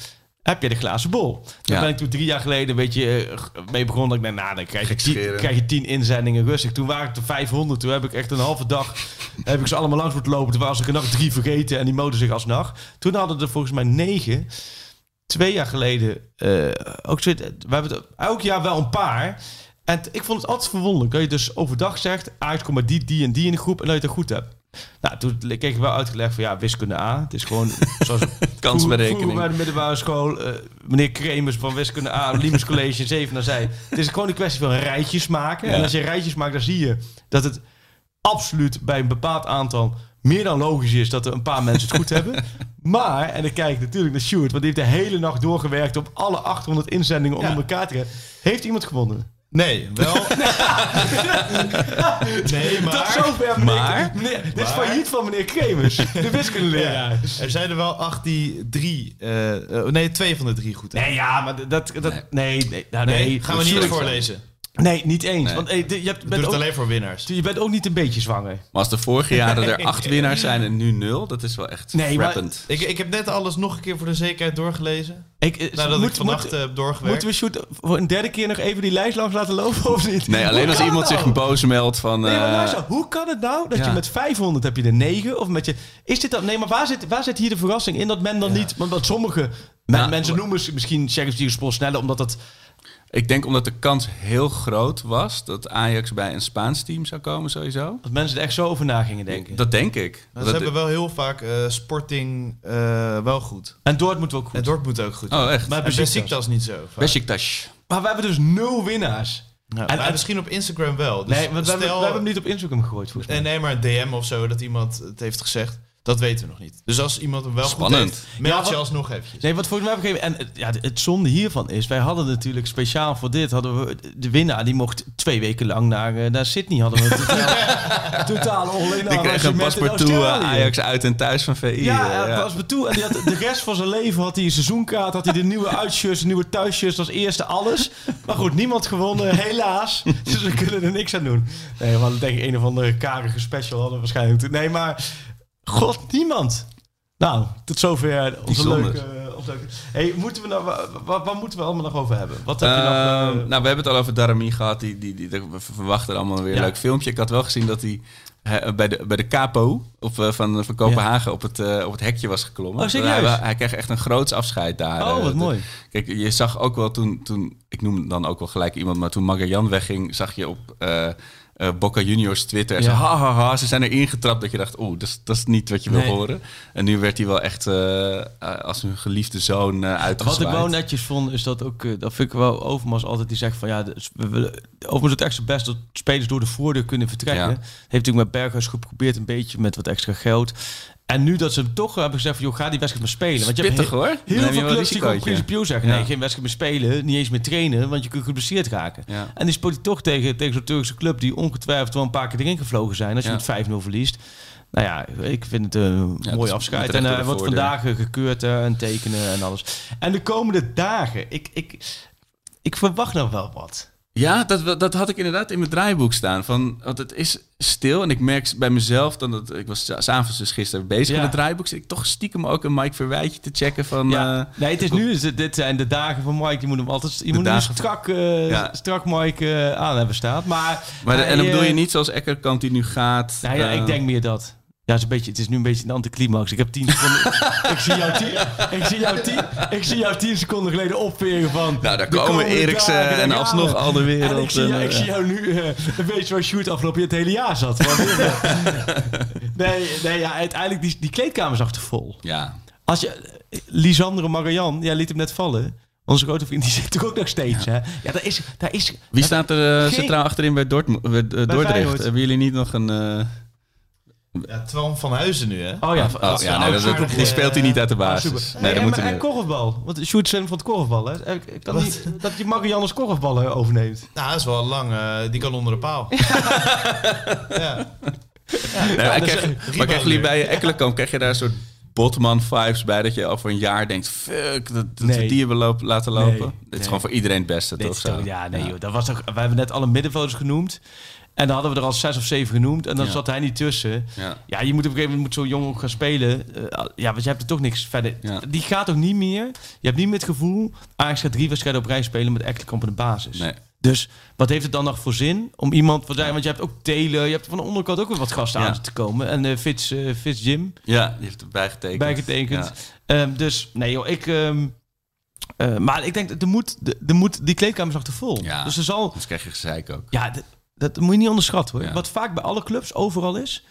Speaker 4: Heb je de glazen bol? Daar
Speaker 3: Ja.
Speaker 4: ben ik toen drie jaar geleden een beetje eh, mee begonnen. Dat ik denk, nou, dan krijg je, tien, krijg je tien inzendingen rustig. Toen waren het er 500. Toen heb ik echt een halve dag [LAUGHS] heb ik ze allemaal langs moeten lopen. Toen was ik er nog drie vergeten en die moden zich alsnog. Toen hadden er volgens mij negen. Twee jaar geleden eh, ook zo. We hebben het elk jaar wel een paar. En ik vond het altijd verwonderlijk dat je dus overdag zegt... Ajax komt met die, die en die in de groep en dat je het goed hebt. Nou, toen kreeg ik wel uitgelegd van ja, wiskunde A. Het is gewoon [LAUGHS] zoals
Speaker 3: Kansberekening.
Speaker 4: Bij de middelbare school, eh, meneer Kremers van wiskunde A, Limes College 7 naar zij. Het is gewoon een kwestie van rijtjes maken. En als je rijtjes maakt, dan zie je dat het absoluut bij een bepaald aantal meer dan logisch is dat er een paar mensen het goed hebben. [LAUGHS] Maar, en dan kijk ik natuurlijk naar Sjoerd, want die heeft de hele nacht doorgewerkt om alle 800 inzendingen onder
Speaker 5: Ja.
Speaker 4: elkaar te krijgen. Heeft iemand gewonnen?
Speaker 5: Nee, wel. [LAUGHS] nee, maar...
Speaker 4: Tot zover, meneer,
Speaker 3: maar-
Speaker 4: meneer- dit is
Speaker 5: maar-
Speaker 4: failliet van meneer Kremers, de wiskundeleraar.
Speaker 5: Er zijn er wel acht die drie... eh, eh, nee, twee van de drie goed hebben.
Speaker 4: Nee, ja, maar dat... dat nee, nee, nou, nee,
Speaker 5: Nee, gaan we niet voorlezen.
Speaker 4: Nee, niet eens.
Speaker 3: Nee.
Speaker 4: Want eh, de- je, hebt, bent ook,
Speaker 5: alleen voor winnaars.
Speaker 4: je bent ook niet een beetje zwanger.
Speaker 3: Maar als de vorige jaren er [LAUGHS] acht winnaars zijn en nu nul, dat is wel echt
Speaker 4: Nee, maar-.
Speaker 5: Ik, ik heb net alles nog een keer voor de zekerheid doorgelezen.
Speaker 4: Ik, eh,
Speaker 5: Nadat
Speaker 4: moet-
Speaker 5: ik vannacht
Speaker 4: moet-
Speaker 5: eh, heb doorgewerkt.
Speaker 4: Moeten we shoot voor een derde keer nog even die lijst langs laten lopen of niet?
Speaker 3: Nee, alleen
Speaker 4: Hoe
Speaker 3: als iemand
Speaker 4: het
Speaker 3: zich
Speaker 4: nou?
Speaker 3: boos meldt van...
Speaker 4: Nee, maar
Speaker 3: eh,
Speaker 4: luister, hoe kan het nou dat
Speaker 3: ja.
Speaker 4: je met 500 heb je de 9 of met je... Is dit dan... Nee, maar waar zit, waar zit hier de verrassing in dat men dan niet... Want sommige
Speaker 3: Ja.
Speaker 4: mensen noemen ze misschien Champions League sport sneller omdat het...
Speaker 3: Ik denk omdat de kans heel groot was dat Ajax bij een Spaans team zou komen sowieso.
Speaker 4: Dat mensen er echt zo over na gingen denken.
Speaker 3: Dat denk ik.
Speaker 5: Maar
Speaker 3: Dat-
Speaker 5: ze hebben wel heel vaak eh, Sporting eh, wel goed.
Speaker 4: En Dortmund moet ook goed.
Speaker 5: En Dortmund ook goed.
Speaker 3: Oh, echt?
Speaker 4: Maar Besiktas.
Speaker 5: Niet zo. vaak.
Speaker 3: Besiktas.
Speaker 4: Maar we hebben dus nul winnaars.
Speaker 5: Ja,
Speaker 4: En-
Speaker 5: misschien op Instagram wel. Dus
Speaker 4: nee, want we, hebben, we hebben hem niet op Instagram gegooid volgens mij.
Speaker 5: Nee, maar een DM of zo dat iemand het heeft gezegd. Dat weten we nog niet. Dus als iemand hem wel
Speaker 3: Spannend.
Speaker 5: goed heeft, meld
Speaker 4: Ja,
Speaker 5: je alsnog eventjes.
Speaker 4: Nee, wat volgens mij gegeven. En eh, ja, het zonde hiervan is, wij hadden natuurlijk speciaal voor dit, hadden we de winnaar, die mocht twee weken lang naar, eh, naar Sydney. Hadden we [LAUGHS] een totaal, totaal all-in
Speaker 3: Die kreeg een paspoort toe eh, Ajax uit en thuis van VI.
Speaker 4: Ja, ja, paspoort toe. En die had, de rest van zijn leven had hij een seizoenkaart, had hij de nieuwe uitshirts, de nieuwe thuisshirts als eerste, alles. Maar goed, niemand gewonnen, helaas. Dus we kunnen er niks aan doen. Nee, we hadden denk ik een of andere karige special hadden we waarschijnlijk. Nee, maar god, niemand. Nou, tot zover onze
Speaker 3: Bijzonder.
Speaker 4: leuke... Hey, moeten we nou, waar, moeten we allemaal nog over hebben? Wat heb je nog...
Speaker 3: Ehm,
Speaker 4: eh,
Speaker 3: nou, we hebben het al over Darami gehad. Die, die, die, we verwachten allemaal weer een leuk filmpje. Ik had wel gezien dat hij eh, bij, de, bij de capo op, eh, van, van Kopenhagen op, het, eh, op het hekje was geklommen.
Speaker 4: Oh?
Speaker 3: Hij, hij kreeg echt een groots afscheid daar.
Speaker 4: oh,
Speaker 3: Eh,
Speaker 4: wat
Speaker 3: de-
Speaker 4: mooi.
Speaker 3: Kijk, je zag ook wel toen, toen, ik noem dan ook wel gelijk iemand, maar toen Magajan wegging, zag je op eh, Boca Juniors Twitter,
Speaker 4: Ja.
Speaker 3: zo, ha, ha, ha, ze zijn er ingetrapt dat je dacht, oeh, dat, is- dat is niet wat je wil horen. En nu werd hij wel echt eh, eh, als een geliefde zoon
Speaker 4: Wat
Speaker 3: uitgezwaaid.
Speaker 4: ik wel netjes vond, is dat ook, dat vind ik wel Overmars altijd die zegt van ja, we willen, Overmars doet echt zijn best dat spelers door de voordeur kunnen vertrekken.
Speaker 3: Ja.
Speaker 4: Heeft natuurlijk met Berghuis geprobeerd een beetje met wat extra geld. En nu dat ze hem toch hebben gezegd van joh, ga die wedstrijd maar spelen. Want je hebt
Speaker 3: Pittig
Speaker 4: heel,
Speaker 3: hoor.
Speaker 4: heel veel clubs die gewoon principieel zeggen nee, geen wedstrijd meer spelen, niet eens meer trainen, want je kunt geblesseerd raken. En die hij toch tegen, tegen zo'n Turkse club die ongetwijfeld wel een paar keer erin gevlogen zijn als je met 5-0 verliest. Nou ja, ik vind het een
Speaker 3: Ja,
Speaker 4: mooi afscheid. En
Speaker 3: door de
Speaker 4: wordt vandaag eh, gekeurd eh, en tekenen en alles. En de komende dagen, ik, ik, ik verwacht nog wel wat.
Speaker 3: Ja, dat, dat had ik inderdaad in mijn draaiboek staan. Van, want het is stil en ik merk bij mezelf dan dat ik was s'avonds dus gisteren bezig
Speaker 4: Ja.
Speaker 3: met het draaiboek. Zit ik toch stiekem ook een Mike Verwijtje te checken van.
Speaker 4: Ja.
Speaker 3: eh,
Speaker 4: nee, het is nu, is het- dit zijn de dagen van Mike. Je moet hem altijd je moet hem strak, eh,
Speaker 3: Ja.
Speaker 4: strak Mike eh, aan hebben staan. Maar,
Speaker 3: maar de- en dan bedoel je niet zoals Eckerkamp die nu gaat.
Speaker 4: Nou ja, ik denk meer dat. Ja, het is, een beetje, het is nu een beetje een anticlimax. Ik heb tien seconden. [LAUGHS] ik, zie jou tien, ik, zie jou tien, ik zie jou tien seconden geleden opveren van.
Speaker 3: Nou, daar komen Eriksen en
Speaker 4: gaan
Speaker 3: alsnog al de wereld.
Speaker 4: En ik zie, jou,
Speaker 3: en,
Speaker 4: ik
Speaker 3: eh,
Speaker 4: zie jou nu eh, een beetje zoals shoot afgelopen het hele jaar zat. [LAUGHS] Nee, nee, ja, uiteindelijk die, die kleedkamer zag te vol.
Speaker 3: Ja,
Speaker 4: Als je, Lisandro Marian, jij liet hem net vallen. Onze grote vriend, die zit er ook nog steeds. Hè? Ja, daar is, daar is,
Speaker 3: Wie staat er
Speaker 4: Geen-
Speaker 3: centraal achterin bij, Dortmund, bij, eh, Dordrecht?
Speaker 4: Feyenoord.
Speaker 3: Hebben jullie niet nog een... eh,
Speaker 5: Ja, Twan van Huizen nu, hè?
Speaker 4: Oh ja,
Speaker 3: oh,
Speaker 5: dat
Speaker 3: ja, nee, dat, dat- die speelt hij niet uit de
Speaker 4: Ah,
Speaker 3: basis.
Speaker 4: super.
Speaker 3: nee,
Speaker 4: en,
Speaker 3: dat moet
Speaker 4: en, en
Speaker 3: niet.
Speaker 4: korfbal. Want Sjoerd Sven van het korfbal. Hè? Eh, Ik kan niet, dat je Marianne's korfballen overneemt.
Speaker 5: Nou, dat is wel lang. eh, die kan onder de paal. [LAUGHS] ja.
Speaker 3: Nee, maar
Speaker 4: dus,
Speaker 3: krijg,
Speaker 4: eh,
Speaker 3: maar bij Ekkelenkamp, krijg je daar een soort botman-vibes bij dat je over een jaar denkt, fuck, dat, dat
Speaker 4: Nee.
Speaker 3: we die hebben lopen, laten
Speaker 4: Nee,
Speaker 3: lopen? Dit is
Speaker 4: nee.
Speaker 3: gewoon voor iedereen het beste,
Speaker 4: Dit
Speaker 3: toch? zo?
Speaker 4: ja, nee joh. Dat was toch, we hebben net alle middenvelders genoemd. En dan hadden we er al zes of zeven genoemd. En dan
Speaker 3: Ja.
Speaker 4: zat hij niet tussen.
Speaker 3: Ja.
Speaker 4: Ja, je moet op een gegeven moment zo'n jongen ook gaan spelen. Eh, ja, want je hebt er toch niks verder.
Speaker 3: Ja.
Speaker 4: Die gaat ook niet meer. Je hebt niet meer het gevoel... Ajax gaat drie wedstrijden op rij spelen met Ekkelenkamp in de basis.
Speaker 3: Nee.
Speaker 4: Dus wat heeft het dan nog voor zin om iemand... Want want je hebt ook Taylor, je hebt van de onderkant ook weer wat gasten aan te komen. En eh Fitz, Fitz Jim
Speaker 3: ja, die heeft erbij getekend.
Speaker 4: bijgetekend. Ehm, dus nee joh, ik... ehm, eh, maar ik denk, dat er moet, er moet, die kleedkamer is nog te vol.
Speaker 3: Ja.
Speaker 4: Dus er zal...
Speaker 3: Dus krijg je gezeik ook.
Speaker 4: Ja, dat moet je niet onderschatten hoor.
Speaker 3: Ja.
Speaker 4: Wat vaak bij alle clubs overal is...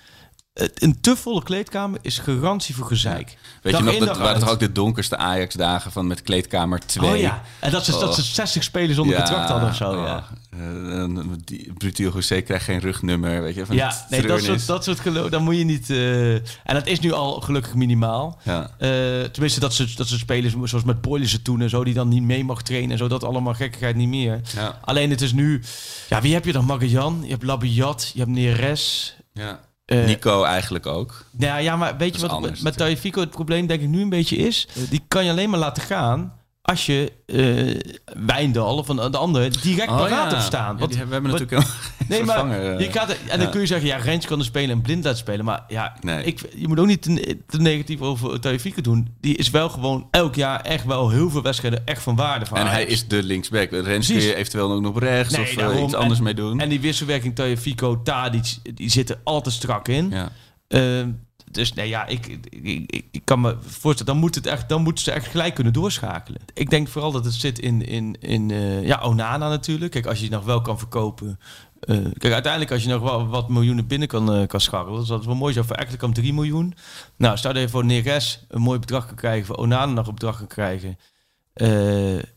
Speaker 4: het- Een te volle kleedkamer is garantie voor gezeik.
Speaker 3: Weet
Speaker 4: Dag
Speaker 3: je nog, dat waren toch ook de donkerste Ajax-dagen van met kleedkamer 2?
Speaker 4: Oh ja, en dat ze, dat ze 60 spelers onder contract hadden of zo.
Speaker 3: oh,
Speaker 4: Ja,
Speaker 3: eh, en die Brutiel José krijgt geen rugnummer, weet je. Van
Speaker 4: ja nee, dat soort, dat soort geloof, dan moet je niet... eh, en dat is nu al gelukkig minimaal.
Speaker 3: Ja.
Speaker 4: Eh, tenminste, dat ze, dat ze spelers zoals met Boylissen toen en zo, die dan niet mee mag trainen en zo, dat allemaal gekkigheid niet meer.
Speaker 3: Ja.
Speaker 4: Alleen het is nu, ja, wie heb je dan? Magajan, je hebt Labiat, je hebt Neres.
Speaker 3: ja.
Speaker 4: Eh,
Speaker 3: Nico eigenlijk ook.
Speaker 4: Nou ja, maar weet je wat met, Tagliafico het probleem denk ik nu een beetje is? Die kan je alleen maar laten gaan als je eh Wijndal of een, de andere direct paraat
Speaker 3: Oh ja.
Speaker 4: hebt staan. Want-
Speaker 3: hebben we
Speaker 4: wat-
Speaker 3: natuurlijk geen [LAUGHS]
Speaker 4: Nee, maar
Speaker 3: eh.
Speaker 4: je gaat, en dan kun je zeggen, ja, Rens kan er spelen en Blind laten spelen. Maar ja,
Speaker 3: Nee.
Speaker 4: ik, je moet ook niet te, te negatief over Tagliafico doen. Die is wel gewoon elk jaar echt wel heel veel wedstrijden echt van waarde voor
Speaker 3: En hij is de linksback. Rens kun
Speaker 4: Precies.
Speaker 3: je eventueel ook nog op rechts
Speaker 4: Nee,
Speaker 3: of eh,
Speaker 4: daarom.
Speaker 3: iets anders
Speaker 4: En-
Speaker 3: mee doen.
Speaker 4: En die wisselwerking Tagliafico, Tadic, die zitten altijd strak in.
Speaker 3: ja.
Speaker 4: Ehm, dus nee, ja, ik, ik, ik, kan me voorstellen, dan, moet het echt, dan moeten ze echt gelijk kunnen doorschakelen. Ik denk vooral dat het zit in, in, in eh, ja, Onana natuurlijk. Kijk, als je nog wel kan verkopen. eh, kijk, uiteindelijk als je nog wel wat miljoenen binnen kan, eh, kan scharrelen, dus dat is wel mooi zo. Voor Ekkelenkamp 3 miljoen. Nou, stel dat je voor Neres een mooi bedrag kan krijgen, voor Onana nog een bedrag kan krijgen.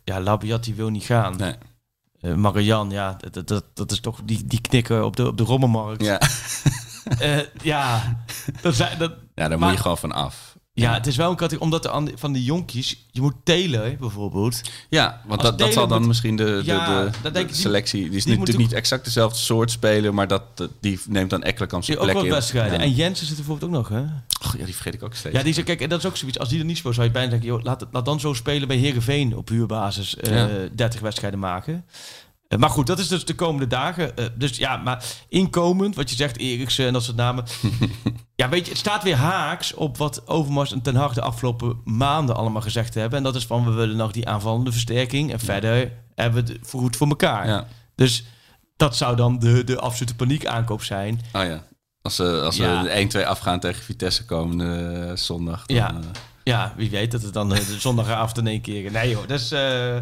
Speaker 4: Ja, Labiat die wil niet gaan.
Speaker 3: Nee.
Speaker 4: Marian, ja, dat, dat, dat is toch die, die knikker op de, op de rommelmarkt.
Speaker 3: Ja.
Speaker 4: Eh, ja, dat, dat,
Speaker 3: ja, daar
Speaker 4: Maar-
Speaker 3: moet je gewoon van af.
Speaker 4: ja, het is wel een categorie, omdat die- van die jonkies, je moet Taylor bijvoorbeeld.
Speaker 3: Ja, want dat, dat zal dan
Speaker 4: moet-
Speaker 3: misschien de, de,
Speaker 4: Ja,
Speaker 3: de, de
Speaker 4: ik,
Speaker 3: selectie... Die is
Speaker 4: die
Speaker 3: natuurlijk niet exact dezelfde soort speler, maar dat, die neemt dan Ekkelenkamp zijn
Speaker 4: Die ook
Speaker 3: plek
Speaker 4: wel
Speaker 3: in.
Speaker 4: wedstrijden.
Speaker 3: Ja.
Speaker 4: En Jensen zit er bijvoorbeeld ook nog, hè?
Speaker 3: Ja, die vergeet ik ook steeds.
Speaker 4: Ja, die zei, kijk, en dat is ook zoiets. Als die er niet speelt, zou je bijna denken, joh, laat, laat dan zo spelen bij Herenveen op huurbasis eh
Speaker 3: Ja.
Speaker 4: 30 wedstrijden maken. Eh, maar goed, dat is dus de komende dagen. Eh, dus ja, maar inkomend, wat je zegt, Eriksen en dat soort namen. [LAUGHS] ja, weet je, het staat weer haaks op wat Overmars en Ten Hag de afgelopen maanden allemaal gezegd hebben. En dat is van, we willen nog die aanvallende versterking. En verder hebben we het goed voor elkaar.
Speaker 3: Ja.
Speaker 4: Dus dat zou dan de, de absolute paniek aankoop zijn.
Speaker 3: Oh ja. Als ze, als
Speaker 4: Ja.
Speaker 3: de 1-2 afgaan tegen Vitesse komende eh, zondag. Dan,
Speaker 4: Ja. Ja, wie weet dat het dan de zondagavond in één keer... Nee joh, dus eh,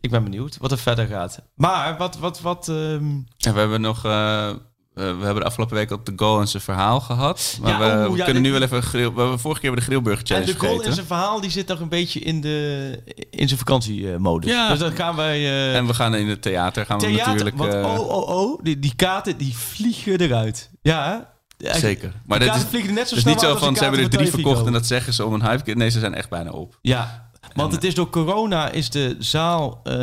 Speaker 4: ik ben benieuwd wat er verder gaat. Maar wat... wat, wat
Speaker 3: En we hebben nog... eh, eh, we hebben de afgelopen week op de goal en zijn verhaal gehad. Maar
Speaker 4: Ja,
Speaker 3: we, we
Speaker 4: ja,
Speaker 3: kunnen nu wel even... Grill, we hebben vorige keer bij de Grillburger
Speaker 4: en
Speaker 3: Challenge
Speaker 4: de goal
Speaker 3: gegeten.
Speaker 4: zijn verhaal die zit nog een beetje in, de, in zijn vakantiemodus.
Speaker 3: Ja.
Speaker 4: Dus dat gaan wij... eh,
Speaker 3: En we gaan in het theater. Gaan we
Speaker 4: theater,
Speaker 3: natuurlijk...
Speaker 4: want oh, oh, oh, die, die kaarten die vliegen eruit. Ja,
Speaker 3: Zeker. Maar dat is,
Speaker 4: net zo
Speaker 3: het is
Speaker 4: snel
Speaker 3: niet zo van ze hebben er drie verkocht en dat zeggen ze om een hype. Nee, ze zijn echt bijna op.
Speaker 4: Ja, want het is door corona is de zaal, eh,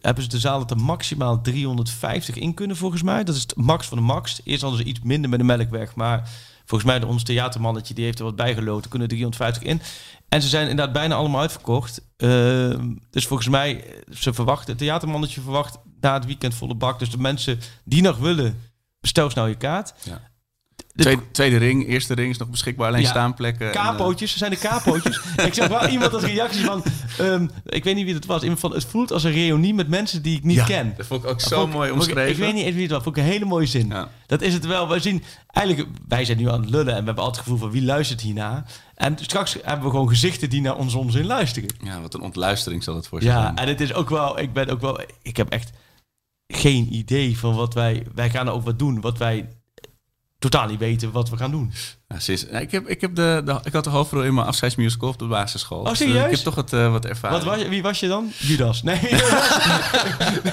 Speaker 4: hebben ze de zaal dat er maximaal 350 in kunnen volgens mij. Dat is het max van de max. Eerst hadden ze iets minder met de melkweg, maar volgens mij de, ons theatermannetje die heeft er wat bijgeloten, kunnen 350 in. En ze zijn inderdaad bijna allemaal uitverkocht. Ehm, dus volgens mij, eh, ze verwachten, het theatermannetje verwacht na het weekend volle bak. Dus de mensen die nog willen, bestel snel je kaart.
Speaker 3: Ja.
Speaker 4: De-
Speaker 3: Tweede, tweede ring, eerste ring is nog beschikbaar. Alleen
Speaker 4: Ja.
Speaker 3: staanplekken. en, eh,
Speaker 4: Kapootjes, ze zijn de kapootjes. [LAUGHS] ik zag wel iemand als reactie van, ehm, ik weet niet wie het was, iemand van, het voelt als een reunie met mensen die ik niet
Speaker 3: Ja,
Speaker 4: ken.
Speaker 3: Dat vond ik ook
Speaker 4: Dat
Speaker 3: zo
Speaker 4: ik-
Speaker 3: mooi
Speaker 4: vond ik-
Speaker 3: omschreven.
Speaker 4: Ik weet niet eens wie het was, vond ik een hele mooie zin.
Speaker 3: Ja.
Speaker 4: Dat is het wel. We zien eigenlijk, wij zijn nu aan het lullen en we hebben altijd het gevoel van wie luistert hierna. En straks hebben we gewoon gezichten die naar ons onzin luisteren.
Speaker 3: ja, wat een ontluistering zal het voor ze
Speaker 4: Ja,
Speaker 3: zijn.
Speaker 4: en het is ook wel, ik ben ook wel, ik heb echt geen idee van wat wij, wij gaan ook wat doen, wat wij totaal niet weten wat we gaan doen.
Speaker 3: Ja, ik, heb, ik, heb de, de, ik had de hoofdrol in mijn afscheidsmusical op de basisschool.
Speaker 4: Oh,
Speaker 3: Dus, eh,
Speaker 4: serieus?
Speaker 3: ik heb toch wat, eh, wat ervaring.
Speaker 4: Wat was wie was je dan? Judas. Nee, [LAUGHS]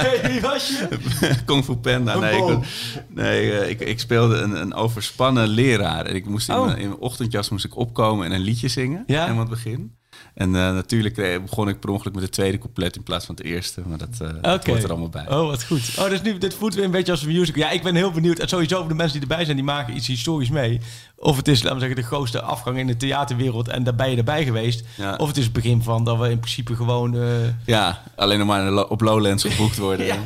Speaker 4: nee wie was je? [LAUGHS]
Speaker 3: Kung Fu Panda.
Speaker 4: Een
Speaker 3: Nee, ik, nee eh, ik, ik speelde een, een overspannen leraar. En ik moest in,
Speaker 4: Oh.
Speaker 3: mijn, in mijn ochtendjas moest ik opkomen en een liedje zingen.
Speaker 4: Ja.
Speaker 3: Aan het begin. En eh, natuurlijk eh, begon ik per ongeluk met het tweede couplet in plaats van het eerste. Maar dat, dat
Speaker 4: Oké.
Speaker 3: hoort er allemaal bij.
Speaker 4: Oh, wat goed. Oh, dus nu, dit voelt weer een beetje als een musical. Ja, ik ben heel benieuwd. En sowieso voor de mensen die erbij zijn, die maken iets historisch mee. Of het is, laten we zeggen, de grootste afgang in de theaterwereld. En daar ben je erbij geweest.
Speaker 3: Ja.
Speaker 4: Of het is het begin van dat we in principe gewoon...
Speaker 3: Ja, alleen nog maar op Lowlands geboekt worden. [LAUGHS]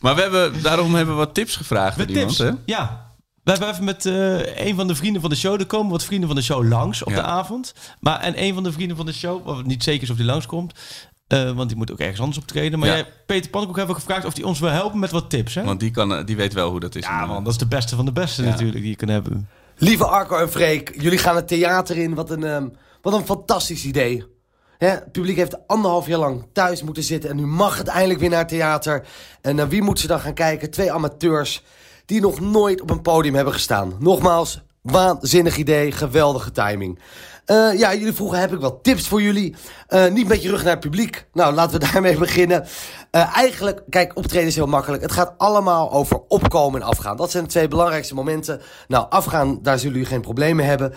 Speaker 3: Maar we hebben, daarom hebben we wat tips gevraagd
Speaker 4: Met
Speaker 3: aan iemand.
Speaker 4: tips.
Speaker 3: Hè?
Speaker 4: Ja. We hebben even met eh, een van de vrienden van de show. Er komen wat vrienden van de show langs op
Speaker 3: Ja.
Speaker 4: de avond. Maar en een van de vrienden van de show, wat niet zeker is of die langskomt. eh want die moet ook ergens anders optreden. Maar
Speaker 3: Ja.
Speaker 4: jij, Peter Pannenkoek, hebben we gevraagd of hij ons wil helpen met wat tips. Hè?
Speaker 3: Want die, kan, eh, die weet wel hoe dat is.
Speaker 4: ja, man, dat is de beste van de beste
Speaker 3: Ja.
Speaker 4: natuurlijk die je kan hebben.
Speaker 6: Lieve Arco en Freek, jullie gaan het theater in. Wat een, ehm, wat een fantastisch idee. Hè, het publiek heeft anderhalf jaar lang thuis moeten zitten. En nu mag het eindelijk weer naar het theater. En naar wie moeten ze dan gaan kijken? Twee amateurs die nog nooit op een podium hebben gestaan. Nogmaals, waanzinnig idee, geweldige timing. Eh, ja, jullie vroegen, heb ik wat tips voor jullie? Eh, niet met je rug naar het publiek. Nou, laten we [LAUGHS] daarmee beginnen. Eh, eigenlijk, kijk, optreden is heel makkelijk. Het gaat allemaal over opkomen en afgaan. Dat zijn de twee belangrijkste momenten. Nou, afgaan, daar zullen jullie geen problemen hebben.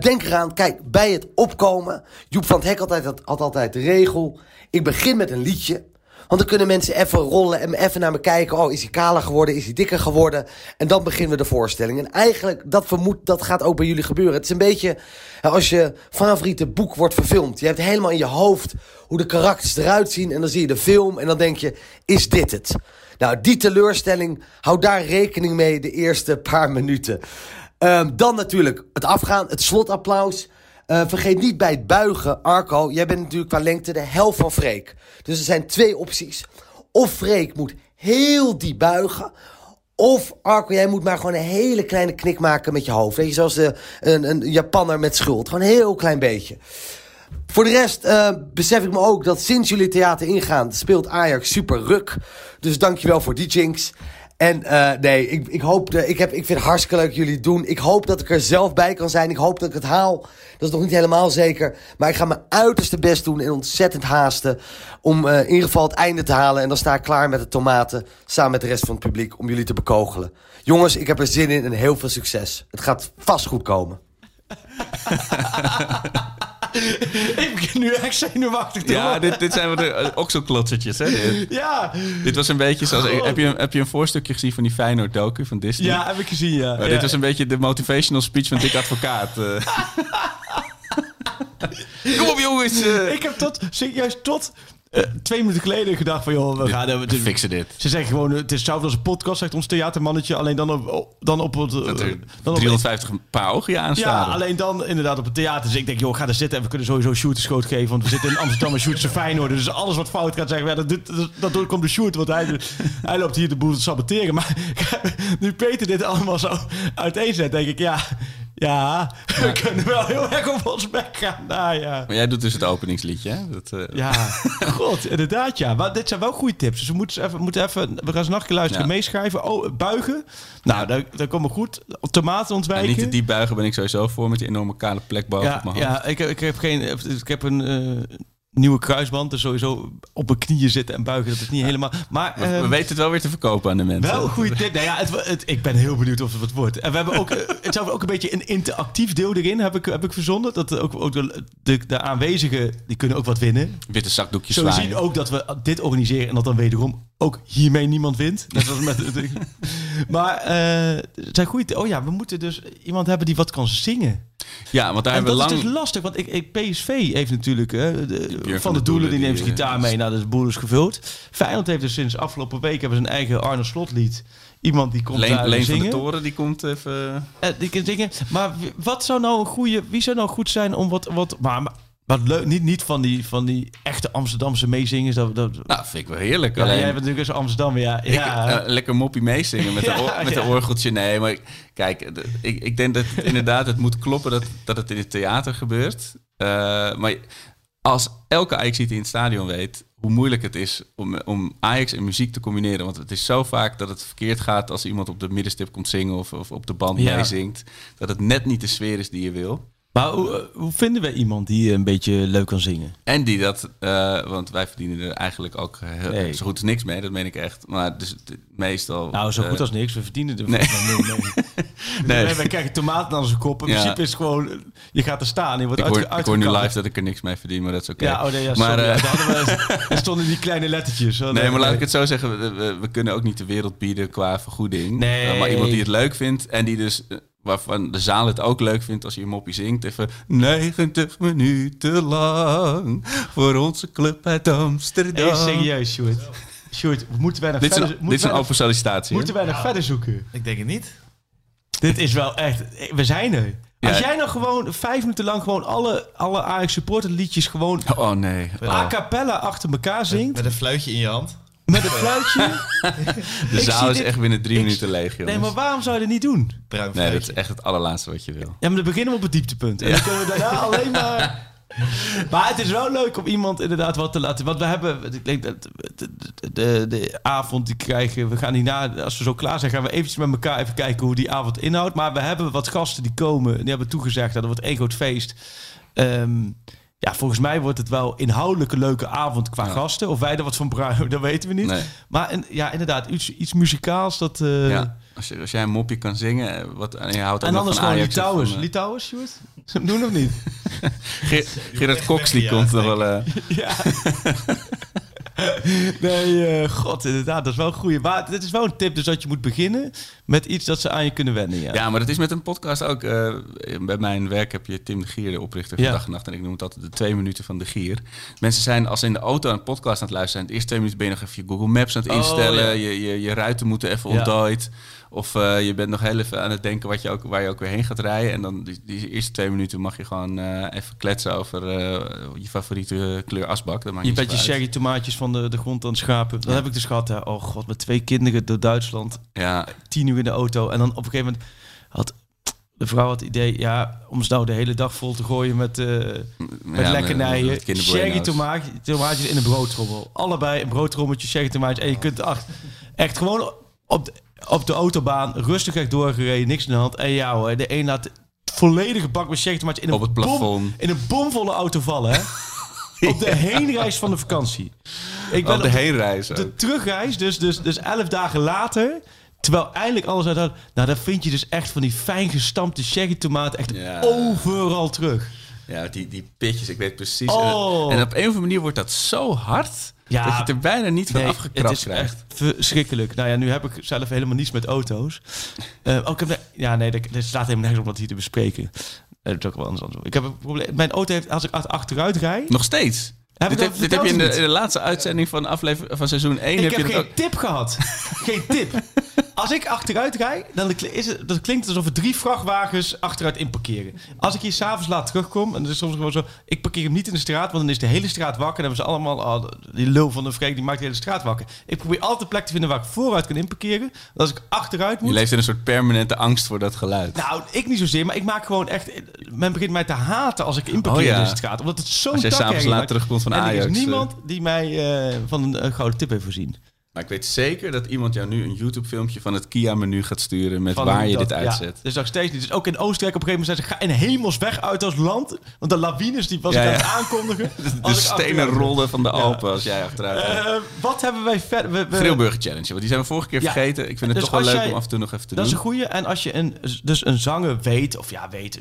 Speaker 6: Denk eraan, kijk, bij het opkomen... Joep van het Hek altijd, had altijd de regel... Ik begin met een liedje... Want dan kunnen mensen even rollen en even naar me kijken. Oh, is hij kaler geworden? Is hij dikker geworden? En dan beginnen we de voorstelling. En eigenlijk, dat vermoed, dat gaat ook bij jullie gebeuren. Het is een beetje als je favoriete boek wordt verfilmd. Je hebt helemaal in je hoofd hoe de karakters eruit zien. En dan zie je de film en dan denk je, is dit het? Nou, die teleurstelling, hou daar rekening mee de eerste paar minuten. Ehm, dan natuurlijk het afgaan, het slotapplaus. Eh, vergeet niet bij het buigen, Arco, jij bent natuurlijk qua lengte de helft van Freek. Dus er zijn twee opties. Of Freek moet heel diep buigen. Of Arco, jij moet maar gewoon een hele kleine knik maken met je hoofd. Weet je, zoals een, een Japanner met schuld. Gewoon een heel klein beetje. Voor de rest eh, besef ik me ook dat sinds jullie theater ingaan... speelt Ajax super ruk. Dus dankjewel voor die jinx. En eh, nee, ik, ik, hoop ik, heb, ik vind het hartstikke leuk jullie doen. Ik hoop dat ik er zelf bij kan zijn. Ik hoop dat ik het haal. Dat is nog niet helemaal zeker. Maar ik ga mijn uiterste best doen en ontzettend haasten... om eh, in ieder geval het einde te halen. En dan sta ik klaar met de tomaten... samen met de rest van het publiek om jullie te bekogelen. Jongens, ik heb er zin in en heel veel succes. Het gaat vast goed komen. [LAUGHS] [LAUGHS]
Speaker 4: Ik begin nu echt zenuwachtig te
Speaker 3: Ja, dit, dit zijn we de uh, okselklotsertjes. Hè? Dit, [LAUGHS]
Speaker 4: Ja.
Speaker 3: dit was een beetje zoals...
Speaker 4: God.
Speaker 3: Heb je, heb je een voorstukje gezien van die Feyenoord docu van Disney?
Speaker 4: ja, heb ik gezien, ja.
Speaker 3: Dit was een beetje de motivational speech van Dick Advocaat. eh. [LAUGHS] Kom op jongens! eh.
Speaker 4: Ik heb tot, serieus, tot eh, twee minuten geleden gedacht van... joh, we gaan... eh,
Speaker 3: We fixen dit.
Speaker 4: Ze zeggen gewoon, het is hetzelfde als een podcast, zegt ons theatermannetje. Alleen dan op, dan op het...
Speaker 3: Dat er
Speaker 4: eh, dan op
Speaker 3: 350 paar ogen
Speaker 4: ja, alleen dan inderdaad op het theater. Dus ik denk, joh, ga er zitten en we kunnen sowieso shooterschoot geven. Want we zitten in Amsterdam en shooters Feyenoord. Dus alles wat fout gaat zeggen, ja, dat, doet- dat, dat doet- komt de shoot. Want hij, hij loopt hier de boel te saboteren. Maar [LAUGHS] nu Peter dit allemaal zo uiteenzet, denk ik, ja... Ja, we kunnen wel heel erg op ons bek gaan. Nou ja.
Speaker 3: Maar jij doet dus het openingsliedje, hè? Dat, eh,
Speaker 4: Ja, [LAUGHS] god, inderdaad ja. Maar dit zijn wel goede tips. Dus we moeten even, moeten even we gaan ze nog een keer luisteren,
Speaker 3: Ja.
Speaker 4: meeschrijven. Oh, buigen. Nou, dat, dat komt goed. Tomaten
Speaker 3: en
Speaker 4: ontwijken.
Speaker 3: niet te diep buigen ben ik sowieso voor met die enorme kale plek boven
Speaker 4: ja,
Speaker 3: op mijn hoofd.
Speaker 4: ja ik, ik heb geen, ik heb een eh, nieuwe kruisband. Dus sowieso op mijn knieën zitten en buigen, dat is niet helemaal... Maar
Speaker 3: We, we
Speaker 4: ehm,
Speaker 3: weten het wel weer te verkopen aan de mensen.
Speaker 4: wel een goede tip. Nou ja, het, het- ik ben heel benieuwd of het wat wordt. En we hebben ook, eh, [LAUGHS] het zou ook een beetje een interactief deel erin, heb ik, heb ik verzonnen. Dat ook, ook de, de, de aanwezigen, die kunnen ook wat winnen.
Speaker 3: Witte zakdoekjes
Speaker 4: Zo we
Speaker 3: zwaaien.
Speaker 4: zien ook dat we dit organiseren en dat dan wederom ook hiermee niemand wint. Net als met, [LAUGHS] maar het zijn goede. Oh ja, we moeten dus iemand hebben die wat kan zingen.
Speaker 3: Ja, want daar
Speaker 4: En
Speaker 3: hebben
Speaker 4: dat
Speaker 3: we lang...
Speaker 4: is dus lastig, want ik, ik, PSV heeft natuurlijk hè, de-
Speaker 3: Björn
Speaker 4: van de doelen die neemt zijn
Speaker 3: die,
Speaker 4: gitaar
Speaker 3: eh,
Speaker 4: mee. Nou, dat is boel is gevuld. Feyenoord heeft dus sinds afgelopen week hebben ze een eigen Arne Slotlied. Iemand die komt
Speaker 3: Leen,
Speaker 4: daar
Speaker 3: Leen van de Toren, die komt even...
Speaker 4: Eh, die kan zingen. Maar wat zou nou een goede, wie zou nou goed zijn om wat, wat, maar, maar wat leuk, niet, niet van die, van die echte Amsterdamse meezingers. Dat, dat,
Speaker 3: Nou, vind ik wel heerlijk.
Speaker 4: ja,
Speaker 3: Alleen,
Speaker 4: jij bent natuurlijk eens Amsterdam, ja.
Speaker 3: ik,
Speaker 4: ja.
Speaker 3: eh, lekker moppie meezingen met, [LAUGHS]
Speaker 4: Ja,
Speaker 3: oor- met
Speaker 4: ja.
Speaker 3: een orgeltje. Nee, maar ik- kijk, de- ik, ik denk dat het [LAUGHS] inderdaad het moet kloppen dat, dat het in het theater gebeurt. Eh, maar als elke Ajax in het stadion weet hoe moeilijk het is om, om Ajax en muziek te combineren. Want het is zo vaak dat het verkeerd gaat als iemand op de middenstip komt zingen of, of op de band meezingt. Dat het net niet de sfeer is die je wil.
Speaker 4: Maar hoe, eh, hoe vinden we iemand die een beetje leuk kan zingen?
Speaker 3: En die dat, eh, want wij verdienen er eigenlijk ook heel,
Speaker 4: Nee.
Speaker 3: zo goed als niks mee, dat meen ik echt. Maar dus meestal.
Speaker 4: Nou, zo
Speaker 3: eh,
Speaker 4: goed als niks. We verdienen er
Speaker 3: nee.
Speaker 4: mee. [LAUGHS]
Speaker 3: Nee.
Speaker 4: Wij, wij krijgen tomaten aan onze kop. In
Speaker 3: Ja.
Speaker 4: principe is gewoon... Je gaat er staan je wordt
Speaker 3: Ik hoor, ik hoor nu live dat ik er niks mee verdien, maar dat is oké.
Speaker 4: Ja, oh nee, ja, sorry.
Speaker 3: eh,
Speaker 4: we, [LAUGHS] er stonden die kleine lettertjes. Oh,
Speaker 3: Nee, maar laat ik het zo zeggen. We, we, we kunnen ook niet de wereld bieden qua vergoeding.
Speaker 4: Nee.
Speaker 3: Maar iemand die het leuk vindt en die dus... waarvan de zaal het ook leuk vindt als je een moppie zingt. Even 90 minuten lang voor onze club uit Amsterdam.
Speaker 4: Hey, serieus, Sjoerd. Sjoerd, moeten wij nog
Speaker 3: Dit is
Speaker 4: verder,
Speaker 3: een, dit is een open sollicitatie.
Speaker 4: moeten wij nog verder zoeken?
Speaker 5: Ik denk het niet.
Speaker 4: Dit is wel echt... We zijn er.
Speaker 3: Ja.
Speaker 4: Als jij nou gewoon vijf minuten lang gewoon alle, alle Ajax supporter liedjes gewoon?
Speaker 3: Oh nee.
Speaker 4: a cappella achter elkaar zingt.
Speaker 5: Met een fluitje in je hand.
Speaker 4: Met een fluitje. [LAUGHS]
Speaker 3: De zaal is
Speaker 4: dit-
Speaker 3: echt binnen drie
Speaker 4: ik-
Speaker 3: minuten leeg, jongens.
Speaker 4: Nee, maar waarom zou je dat niet doen?
Speaker 5: Bruin
Speaker 3: Nee, dat is echt het allerlaatste wat je wil.
Speaker 4: Ja, maar dan beginnen we op het dieptepunt. En dan kunnen we daarna alleen maar... [LAUGHS] Maar het is wel leuk om iemand inderdaad wat te laten... Want we hebben... Ik denk dat de, de, de, de avond die krijgen... We gaan hierna, als we zo klaar zijn... gaan we eventjes met elkaar even kijken hoe die avond inhoudt. Maar we hebben wat gasten die komen. Die hebben toegezegd dat het wordt één groot feest. Ehm, ja, volgens mij wordt het wel inhoudelijk een leuke avond qua
Speaker 3: Ja.
Speaker 4: gasten. Of wij er wat van bruiken, [LAUGHS] dat weten we niet.
Speaker 3: Nee.
Speaker 4: Maar en, ja, inderdaad, iets, iets muzikaals. Dat, eh,
Speaker 3: ja. als, je, als jij een mopje kan zingen eh, wat, en je houdt ook
Speaker 4: En anders
Speaker 3: van
Speaker 4: gewoon Litouwers.
Speaker 3: van, eh,
Speaker 4: Litouwers, Sjoerd? Doen of niet? [LAUGHS]
Speaker 3: Ge- Gerard Cox die
Speaker 5: Ja,
Speaker 3: komt nog
Speaker 5: denk
Speaker 3: wel...
Speaker 4: Ja. [LAUGHS] [LAUGHS] nee, eh, god, inderdaad, dat is wel een goeie. Maar dit is wel een tip, dus dat je moet beginnen met iets dat ze aan je kunnen wennen. Ja.
Speaker 3: Ja, maar dat is met een podcast ook. eh, bij mijn werk heb je Tim de Gier, de oprichter van
Speaker 4: Ja.
Speaker 3: Dag en Nacht. En ik noem het altijd de twee minuten van de Gier. Mensen zijn als ze in de auto een podcast aan het luisteren zijn. De eerste twee minuten ben je nog even je Google Maps aan het
Speaker 4: Oh,
Speaker 3: instellen.
Speaker 4: ja.
Speaker 3: je, je, je ruiten moeten even ontdooid. Of eh, je bent nog heel even aan het denken wat je ook, waar je ook weer heen gaat rijden. En dan die, die eerste twee minuten mag je gewoon eh, even kletsen over eh, je favoriete kleur asbak. Dat maakt
Speaker 4: Je bent je sherry tomaatjes van de, de grond aan het schapen. Dat
Speaker 3: Ja.
Speaker 4: heb ik dus gehad. Hè. Oh god, met twee kinderen door Duitsland.
Speaker 3: Ja,
Speaker 4: Tien uur in de auto. En dan op een gegeven moment had de vrouw het idee... Ja, om ze nou de hele dag vol te gooien met... met
Speaker 3: ja,
Speaker 4: lekkernijen.
Speaker 3: met.
Speaker 4: Sherry tomaatjes, tomaatjes in een broodtrommel. Allebei een broodtrommeltje, sherry tomaatjes. En je kunt ach, echt gewoon op de, op de autobaan rustig echt doorgereden. Niks in de hand. En ja hoor, de een laat volledige bak met in een,
Speaker 3: Op het
Speaker 4: bom-
Speaker 3: plafond.
Speaker 4: in een bomvolle auto vallen. Hè? [LAUGHS] Op de heenreis van de vakantie. Ik ben
Speaker 3: op de heenreis
Speaker 4: op de terugreis, dus, dus, dus elf dagen later... Terwijl eindelijk alles uit... Nou, dan vind je dus echt van die fijn gestampte sherry tomaten echt
Speaker 3: Ja.
Speaker 4: overal terug.
Speaker 3: Ja, die, die pitjes, ik weet precies.
Speaker 4: Oh.
Speaker 3: En op een of andere manier wordt dat zo hard...
Speaker 4: Ja.
Speaker 3: dat je het er bijna niet van
Speaker 4: Nee,
Speaker 3: afgekrapt
Speaker 4: het is
Speaker 3: krijgt.
Speaker 4: echt verschrikkelijk. Nou ja, nu heb ik zelf helemaal niets met auto's. Eh, oh, ik heb, ja, nee, er staat helemaal nergens om dat hier te bespreken. Eh, Dat is ook wel anders. Ik heb een probleem. Mijn auto heeft, als ik achter- achteruit rijd...
Speaker 3: Nog steeds.
Speaker 4: Heb
Speaker 3: dit, heb, dit heb je in de, in de laatste uitzending van, aflevering, van seizoen 1.
Speaker 4: Ik
Speaker 3: heb
Speaker 4: heb
Speaker 3: je
Speaker 4: geen
Speaker 3: ook...
Speaker 4: tip gehad. [LAUGHS] geen tip. Als ik achteruit rijd, dan is het, dat klinkt alsof er drie vrachtwagens achteruit inparkeren. Als ik hier s'avonds laat terugkom, en dat is soms gewoon zo... Ik parkeer hem niet in de straat, want dan is de hele straat wakker. Dan hebben ze allemaal... Oh, die lul van de Freek, die maakt de hele straat wakker. Ik probeer altijd een plek te vinden waar ik vooruit kan inparkeren. Als ik achteruit
Speaker 3: Je
Speaker 4: moet...
Speaker 3: leeft in een soort permanente angst voor dat geluid.
Speaker 4: Nou, ik niet zozeer, maar ik maak gewoon echt... Men begint mij te haten als ik inparkeer
Speaker 3: Oh ja.
Speaker 4: in deze straat. Omdat het zo'n
Speaker 3: Als jij s'avonds laat terugkomt van
Speaker 4: en er is
Speaker 3: eh.
Speaker 4: niemand die mij eh, van een, eh, gouden tip heeft voorzien.
Speaker 3: Maar ik weet zeker dat iemand jou nu een YouTube-filmpje van het Kia-menu gaat sturen met
Speaker 4: Van
Speaker 3: waar je
Speaker 4: dat-
Speaker 3: dit
Speaker 4: ja,
Speaker 3: uitzet.
Speaker 4: dus nog steeds niet. Dus ook in Oostenrijk op een gegeven moment zei ze... ga in hemelsweg uit als land. Want de lawines die was
Speaker 3: Ja,
Speaker 4: ik aan
Speaker 3: ja.
Speaker 4: het aankondigen. [LAUGHS]
Speaker 3: De stenen rollen van de Alpen als jij achteruit gaat.
Speaker 4: Eh, wat hebben wij verder... We, we-
Speaker 3: Grillburger Challenge, want die zijn we vorige keer
Speaker 4: Ja.
Speaker 3: vergeten. Ik vind het
Speaker 4: Dus
Speaker 3: toch wel leuk
Speaker 4: jij-
Speaker 3: om af en toe nog even te
Speaker 4: Dat is een
Speaker 3: doen.
Speaker 4: goeie. En als je een, dus een zanger weet... Of ja, weet...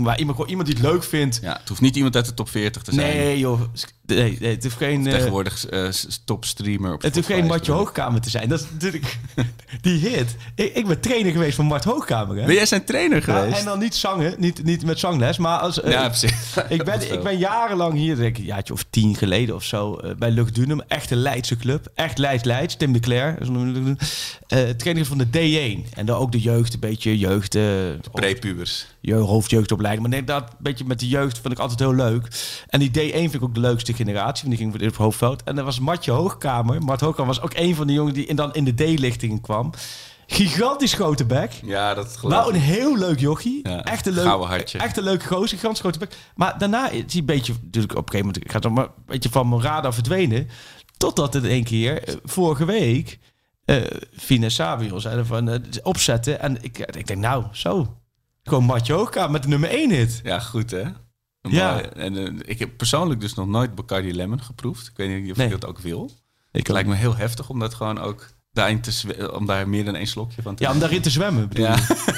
Speaker 4: Maar iemand, iemand die het leuk vindt...
Speaker 3: Ja, het hoeft niet iemand uit de top 40 te zijn.
Speaker 4: Nee, joh. Nee, nee, het hoeft geen... eh,
Speaker 3: Tegenwoordig eh, s- top streamer op
Speaker 4: het hoeft geen Martje Hoogkamer te zijn. Dat is natuurlijk [LAUGHS] die hit. Ik, ik ben trainer geweest van Mart Hoogkamer. Hè?
Speaker 3: Ben jij zijn trainer
Speaker 4: Ja,
Speaker 3: geweest?
Speaker 4: en dan niet zangen, niet, niet met zangles, maar als... eh,
Speaker 3: Ja, precies. [LAUGHS]
Speaker 4: Ik ben, [LAUGHS] ik ben jarenlang hier, denk ik, een jaartje of tien geleden of zo, bij Lucht Dunum. Echt een Leidse club. Echt Leids Leids. Tim de Cler. trainer van de D1. En dan ook de jeugd, een beetje jeugd.
Speaker 3: Prepubers.
Speaker 4: Je hoofdjeugdopleiding. Maar inderdaad, een beetje met de jeugd vond ik altijd heel leuk. En die D1 vind ik ook de leukste generatie. Want die ging voor dit hoofdveld. En dat was Matje Hoogkamer. Mart Hoogkamer was ook een van de jongens die in, dan in de D-lichting kwam. Gigantisch grote bek.
Speaker 3: Ja, dat geloof
Speaker 4: Nou, een heel leuk jochie.
Speaker 3: Ja,
Speaker 4: echt een leuk. Echt een leuke gozer, gigantisch grote bek. Maar daarna is hij een beetje, natuurlijk op een gegeven moment gaat het maar een beetje van mijn radar verdwenen. Totdat het één keer, eh, vorige week, eh Fine Sabio zeiden van eh, opzetten. En ik, ik denk, nou, zo. Gewoon Matje Hoogkamer met de nummer 1 hit.
Speaker 3: Ja, goed hè?
Speaker 4: Ja.
Speaker 3: En eh, ik heb persoonlijk dus nog nooit Bacardi Lemon geproefd. Ik weet niet of
Speaker 4: Nee.
Speaker 3: ik dat ook wil.
Speaker 4: Ik
Speaker 3: Het lijkt me heel heftig om dat gewoon ook daarin te zwe- om daar meer dan één slokje van te
Speaker 4: Ja, om daarin te zwemmen. bedoel
Speaker 3: Ja.
Speaker 4: je.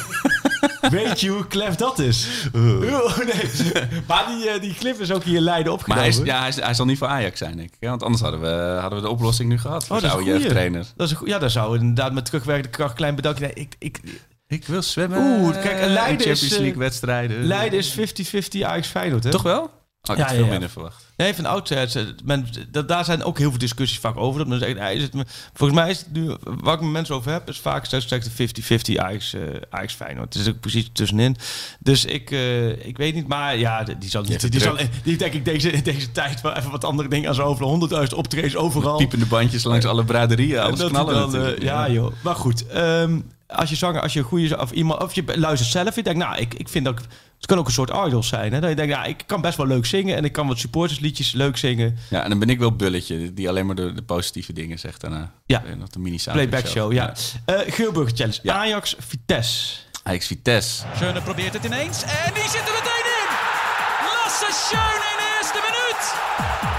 Speaker 4: [LAUGHS] Weet je hoe klef dat is? Oh, [LAUGHS] nee. [LAUGHS] Maar die, eh, die clip is ook hier Leiden
Speaker 3: Maar
Speaker 4: opgenomen.
Speaker 3: hij, is, ja, hij, is- hij zal niet voor Ajax zijn, denk ik. Want anders hadden we, hadden we de oplossing nu gehad voor
Speaker 4: Oh, dat is
Speaker 3: jouw
Speaker 4: een goeie.
Speaker 3: jeugdtrainer.
Speaker 4: Dat is een ja, daar zou inderdaad met terugwerkende kracht klein bedankje. Nee, ik, ik,
Speaker 3: Ik wil zwemmen.
Speaker 4: Oeh, kijk, en
Speaker 3: in
Speaker 4: Leiden is,
Speaker 3: Champions
Speaker 4: eh,
Speaker 3: League wedstrijden.
Speaker 4: Leiden is 50-50 Ajax Feyenoord, hè?
Speaker 3: Toch wel? Oh, ik
Speaker 4: Ja,
Speaker 3: had
Speaker 4: ja,
Speaker 3: veel
Speaker 4: ja.
Speaker 3: minder verwacht.
Speaker 4: Nee, van oudsher. dat, daar zijn ook heel veel discussies vaak over. Dat men zegt, nee, is het, volgens mij is het nu, waar ik met mensen over heb, is vaak steeds de 50-50 Ajax, eh Ajax Feyenoord. Het is ook precies tussenin. Dus ik, eh, ik weet niet, maar ja, die zal niet. Die, zal, die denk ik deze, in [LAUGHS] deze tijd wel even wat andere dingen aan zo over. 100.000 optredens overal.
Speaker 3: Piepende bandjes langs alle braderieën. Alles knallen
Speaker 4: dan, eh, ja, joh. Maar goed, ehm, als je zanger, als je een goede, of iemand, of je luistert zelf, je denkt, nou, ik, ik vind dat het kan ook een soort idols zijn. Hè? Dat je denkt, ja, ik kan best wel leuk zingen en ik kan wat supportersliedjes leuk zingen.
Speaker 3: Ja, en dan ben ik wel bulletje die alleen maar de, de positieve dingen zegt daarna.
Speaker 4: Ja.
Speaker 3: En nog de mini
Speaker 4: Playback show, ja. Eh Geelburger Challenge. Ajax, Vitesse.
Speaker 3: Ajax Vitesse.
Speaker 2: Schöne probeert het ineens en die zit er meteen in. Lasse Schöne in de eerste minuut.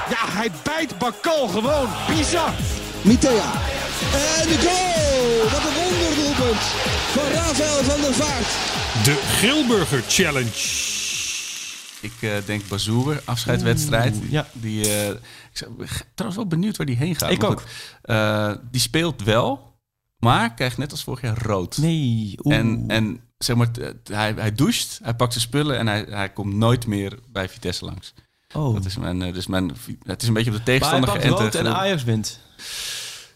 Speaker 7: Ja, hij bijt Bakal gewoon. Bizar.
Speaker 8: Mitea. En de goal! Wat een wonderdoelpunt van Rafael van der Vaart.
Speaker 9: De Grilburger Challenge.
Speaker 3: Ik eh, denk Bazoer, afscheidswedstrijd.
Speaker 4: Oeh, ja.
Speaker 3: Die, eh, ik ben trouwens wel benieuwd waar die heen gaat.
Speaker 4: Ik ook.
Speaker 3: eh, die speelt wel, maar krijgt net als vorig jaar rood.
Speaker 4: Nee, oeh.
Speaker 3: En, en zeg maar, hij, hij doucht, hij pakt zijn spullen en hij, hij komt nooit meer bij Vitesse langs.
Speaker 4: oh.
Speaker 3: Dat is mijn, dus mijn, het is een beetje op de
Speaker 4: maar hij
Speaker 3: tegenstander
Speaker 4: pakt rood en Ajax wint.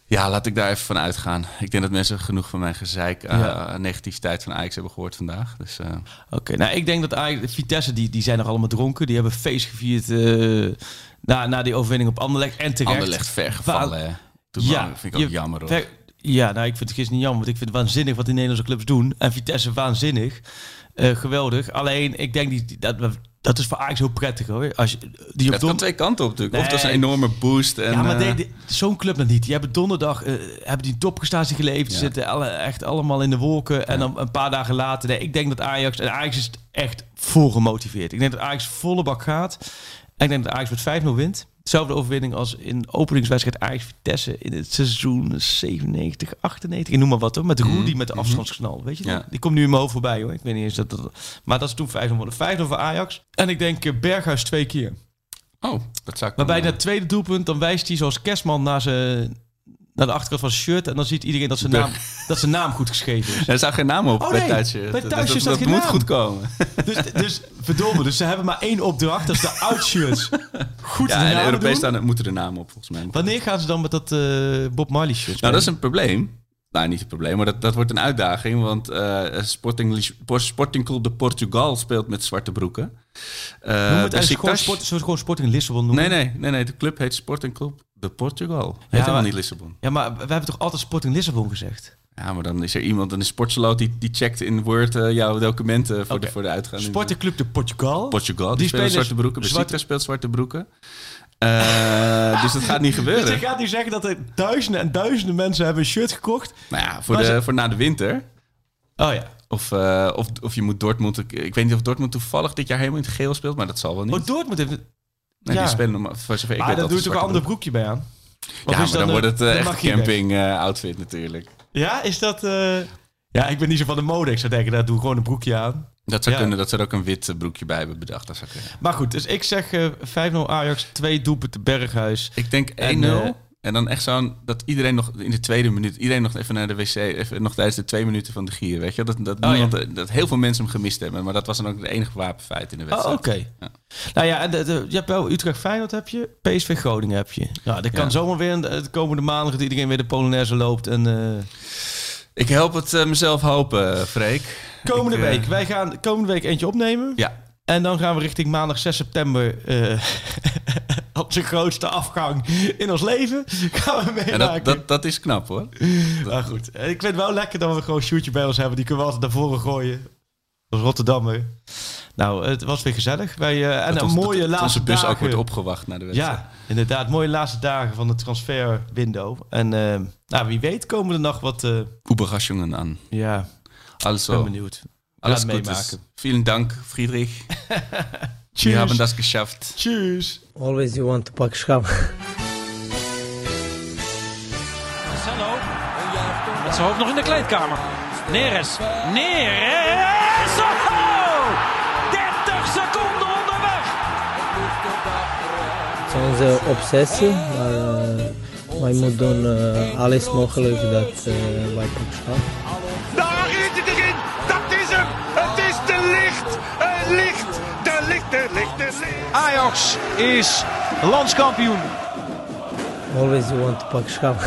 Speaker 3: Ja, laat ik daar even van uitgaan. Ik denk dat mensen genoeg van mijn gezeik,
Speaker 4: Ja.
Speaker 3: negativiteit van Ajax hebben gehoord vandaag. Dus eh,
Speaker 4: Oké, nou ik denk dat Ajax, Vitesse, die, die zijn nog allemaal dronken. Die hebben feest gevierd eh, na, na die overwinning op Anderlecht. En terecht.
Speaker 3: Anderlecht ver gevallen. hè. Doe
Speaker 4: Ja,
Speaker 3: vind ik ook
Speaker 4: je-
Speaker 3: jammer hoor.
Speaker 4: Ver- ja, nou, ik vind het gisteren niet jammer. Want ik vind het waanzinnig wat die Nederlandse clubs doen. En Vitesse waanzinnig. Geweldig. Alleen, ik denk die, die- dat, dat is voor Ajax heel prettig hoor. Als je, die op
Speaker 3: Het kan twee kanten op natuurlijk. Of dat is een enorme boost. En,
Speaker 4: ja, maar
Speaker 3: eh,
Speaker 4: zo'n club dan niet. Die hebben donderdag eh, hebben die een topprestatie geleverd. Ze
Speaker 3: Ja.
Speaker 4: zitten alle, echt allemaal in de wolken. En dan een paar dagen later. Nee, ik denk dat Ajax... En Ajax is echt vol gemotiveerd. Ik denk dat Ajax volle bak gaat. En ik denk dat Ajax met 5-0 wint. Hetzelfde overwinning als in openingswedstrijd Ajax Vitesse in het seizoen 97, 98. Ik noem maar wat hoor. Met Rudy met de afstandsknal. Weet je
Speaker 3: Ja.
Speaker 4: Die komt nu in mijn hoofd voorbij hoor. Ik weet niet eens dat dat... Maar dat is toen 5-0 geworden. 5-0 voor Ajax. En ik denk eh, Berghuis twee keer.
Speaker 3: Oh, dat zou ik
Speaker 4: Maar bij dat tweede doelpunt, dan wijst hij zoals Kerstman naar, zijn, naar de achterkant van zijn shirt. En dan ziet iedereen dat zijn naam, dat zijn naam goed geschreven is.
Speaker 3: Er staat geen naam op
Speaker 4: Oh,
Speaker 3: bij
Speaker 4: nee,
Speaker 3: Thuisje.
Speaker 4: bij
Speaker 3: Dat-
Speaker 4: Thuisje
Speaker 3: dat, moet
Speaker 4: naam.
Speaker 3: goed komen. [LAUGHS]
Speaker 4: Dus, dus verdomme, dus ze hebben maar één opdracht. Dat is de outshirts goed
Speaker 3: Ja,
Speaker 4: de
Speaker 3: en Europees staan, moeten er namen op volgens mij.
Speaker 4: Wanneer gaan ze dan met dat eh, Bob Marley shirt
Speaker 3: Nou, dat is een probleem. Nou, niet een probleem, maar dat, dat wordt een uitdaging. Want eh, Sporting, Sporting Club de Portugal speelt met zwarte broeken. Eh,
Speaker 4: Noem het eigenlijk gewoon, sport, gewoon Sporting Lissabon noemen?
Speaker 3: Nee, nee, nee, nee, de club heet Sporting Club Portugal. Heet
Speaker 4: Ja,
Speaker 3: helemaal
Speaker 4: maar-
Speaker 3: niet Lissabon.
Speaker 4: Ja, maar we hebben toch altijd Sporting Lissabon gezegd?
Speaker 3: Ja, maar dan is er iemand, dan is Sportsloot, die, die checkt in Word eh, jouw documenten voor, de, voor de uitgaan. in
Speaker 4: Sporting Club de Portugal.
Speaker 3: Portugal, die,
Speaker 4: Die
Speaker 3: spelen zwarte broeken. Besiktas speelt zwarte broeken. Eh, dus dat gaat niet [LAUGHS]
Speaker 4: Dus
Speaker 3: gebeuren.
Speaker 4: je gaat nu zeggen dat er duizenden en duizenden mensen hebben een shirt gekocht.
Speaker 3: Nou ja, voor, de,
Speaker 4: ze-
Speaker 3: voor na de winter.
Speaker 4: Oh ja.
Speaker 3: Of, eh, of, of je moet Dortmund... Ik, ik weet niet of Dortmund toevallig dit jaar helemaal in het geel speelt, maar dat zal wel niet.
Speaker 4: Oh, Dortmund heeft...
Speaker 3: nee,
Speaker 4: ja.
Speaker 3: die spelen normaal, voor zover ik
Speaker 4: Maar
Speaker 3: weet
Speaker 4: een ander
Speaker 3: broek.
Speaker 4: broekje bij aan?
Speaker 3: Ja, maar dan
Speaker 4: de-
Speaker 3: wordt het eh, echt
Speaker 4: weg?
Speaker 3: camping eh, outfit natuurlijk.
Speaker 4: Ja, is dat... eh, Ja, ik ben niet zo van de mode. Ik zou denken, daar doe ik gewoon een broekje aan.
Speaker 3: Dat zou
Speaker 4: Ja.
Speaker 3: kunnen dat ze er ook een wit broekje bij hebben bedacht. Dat zou kunnen.
Speaker 4: Maar goed, dus ik zeg eh 5-0 Ajax, 2 doelpunten Berghuis.
Speaker 3: Ik denk 1-0.
Speaker 4: En, eh,
Speaker 3: dan echt zo'n... Dat iedereen nog in de tweede minuut... Iedereen nog even naar de wc... Even nog tijdens de twee minuten van de gier. Weet je? Dat, dat,
Speaker 4: Oh,
Speaker 3: niemand, dat heel veel mensen hem gemist hebben. Maar dat was dan ook de enige wapenfeit in de
Speaker 4: Oh,
Speaker 3: wedstrijd.
Speaker 4: oké.
Speaker 3: Ja.
Speaker 4: Nou ja, en de, de- je hebt wel Utrecht Feyenoord heb je, PSV Groningen heb je. Ja, dat kan
Speaker 3: Ja.
Speaker 4: zomaar weer de, de komende maanden dat iedereen weer de Polonaise loopt. En, eh,
Speaker 3: Ik help het eh, mezelf hopen, eh, Freek.
Speaker 4: komende
Speaker 3: Ik, eh,
Speaker 4: week, wij gaan komende week eentje opnemen.
Speaker 3: Ja.
Speaker 4: En dan gaan we richting maandag 6 september. eh, [LAUGHS] op zijn grootste afgang in ons leven gaan we
Speaker 3: En
Speaker 4: meemaken.
Speaker 3: dat, dat, dat is knap hoor. [LAUGHS]
Speaker 4: Maar goed, ik vind het wel lekker dat we gewoon een shootje bij ons hebben. Die kunnen we altijd naar voren gooien. Als Rotterdammer. Nou, het was weer gezellig. Wij, eh, en een mooie
Speaker 3: dat
Speaker 4: laatste
Speaker 3: onze bus
Speaker 4: dagen.
Speaker 3: ook wordt opgewacht naar de wedstrijd.
Speaker 4: Ja, inderdaad. Mooie laatste dagen van de transferwindow. En eh, nou, wie weet komen er nog wat...
Speaker 3: Überraschungen aan.
Speaker 4: ja, ik ben benieuwd.
Speaker 3: Alles Gutes.
Speaker 4: meemaken.
Speaker 3: Vielen Dank, Friedrich. [LAUGHS] Wir
Speaker 4: Tschüss.
Speaker 3: haben das geschafft.
Speaker 4: Tschüss.
Speaker 1: Always you want to pak schap.
Speaker 2: Marcelo. Met zijn hoofd nog in de kleedkamer. Neres. Neres. Oh! 30 seconden onderweg.
Speaker 1: Het is onze obsessie, maar eh, wij moeten doen eh, alles mogelijk dat eh, wij pak schap.
Speaker 2: Ajax is landskampioen.
Speaker 1: Always you want to pak schap.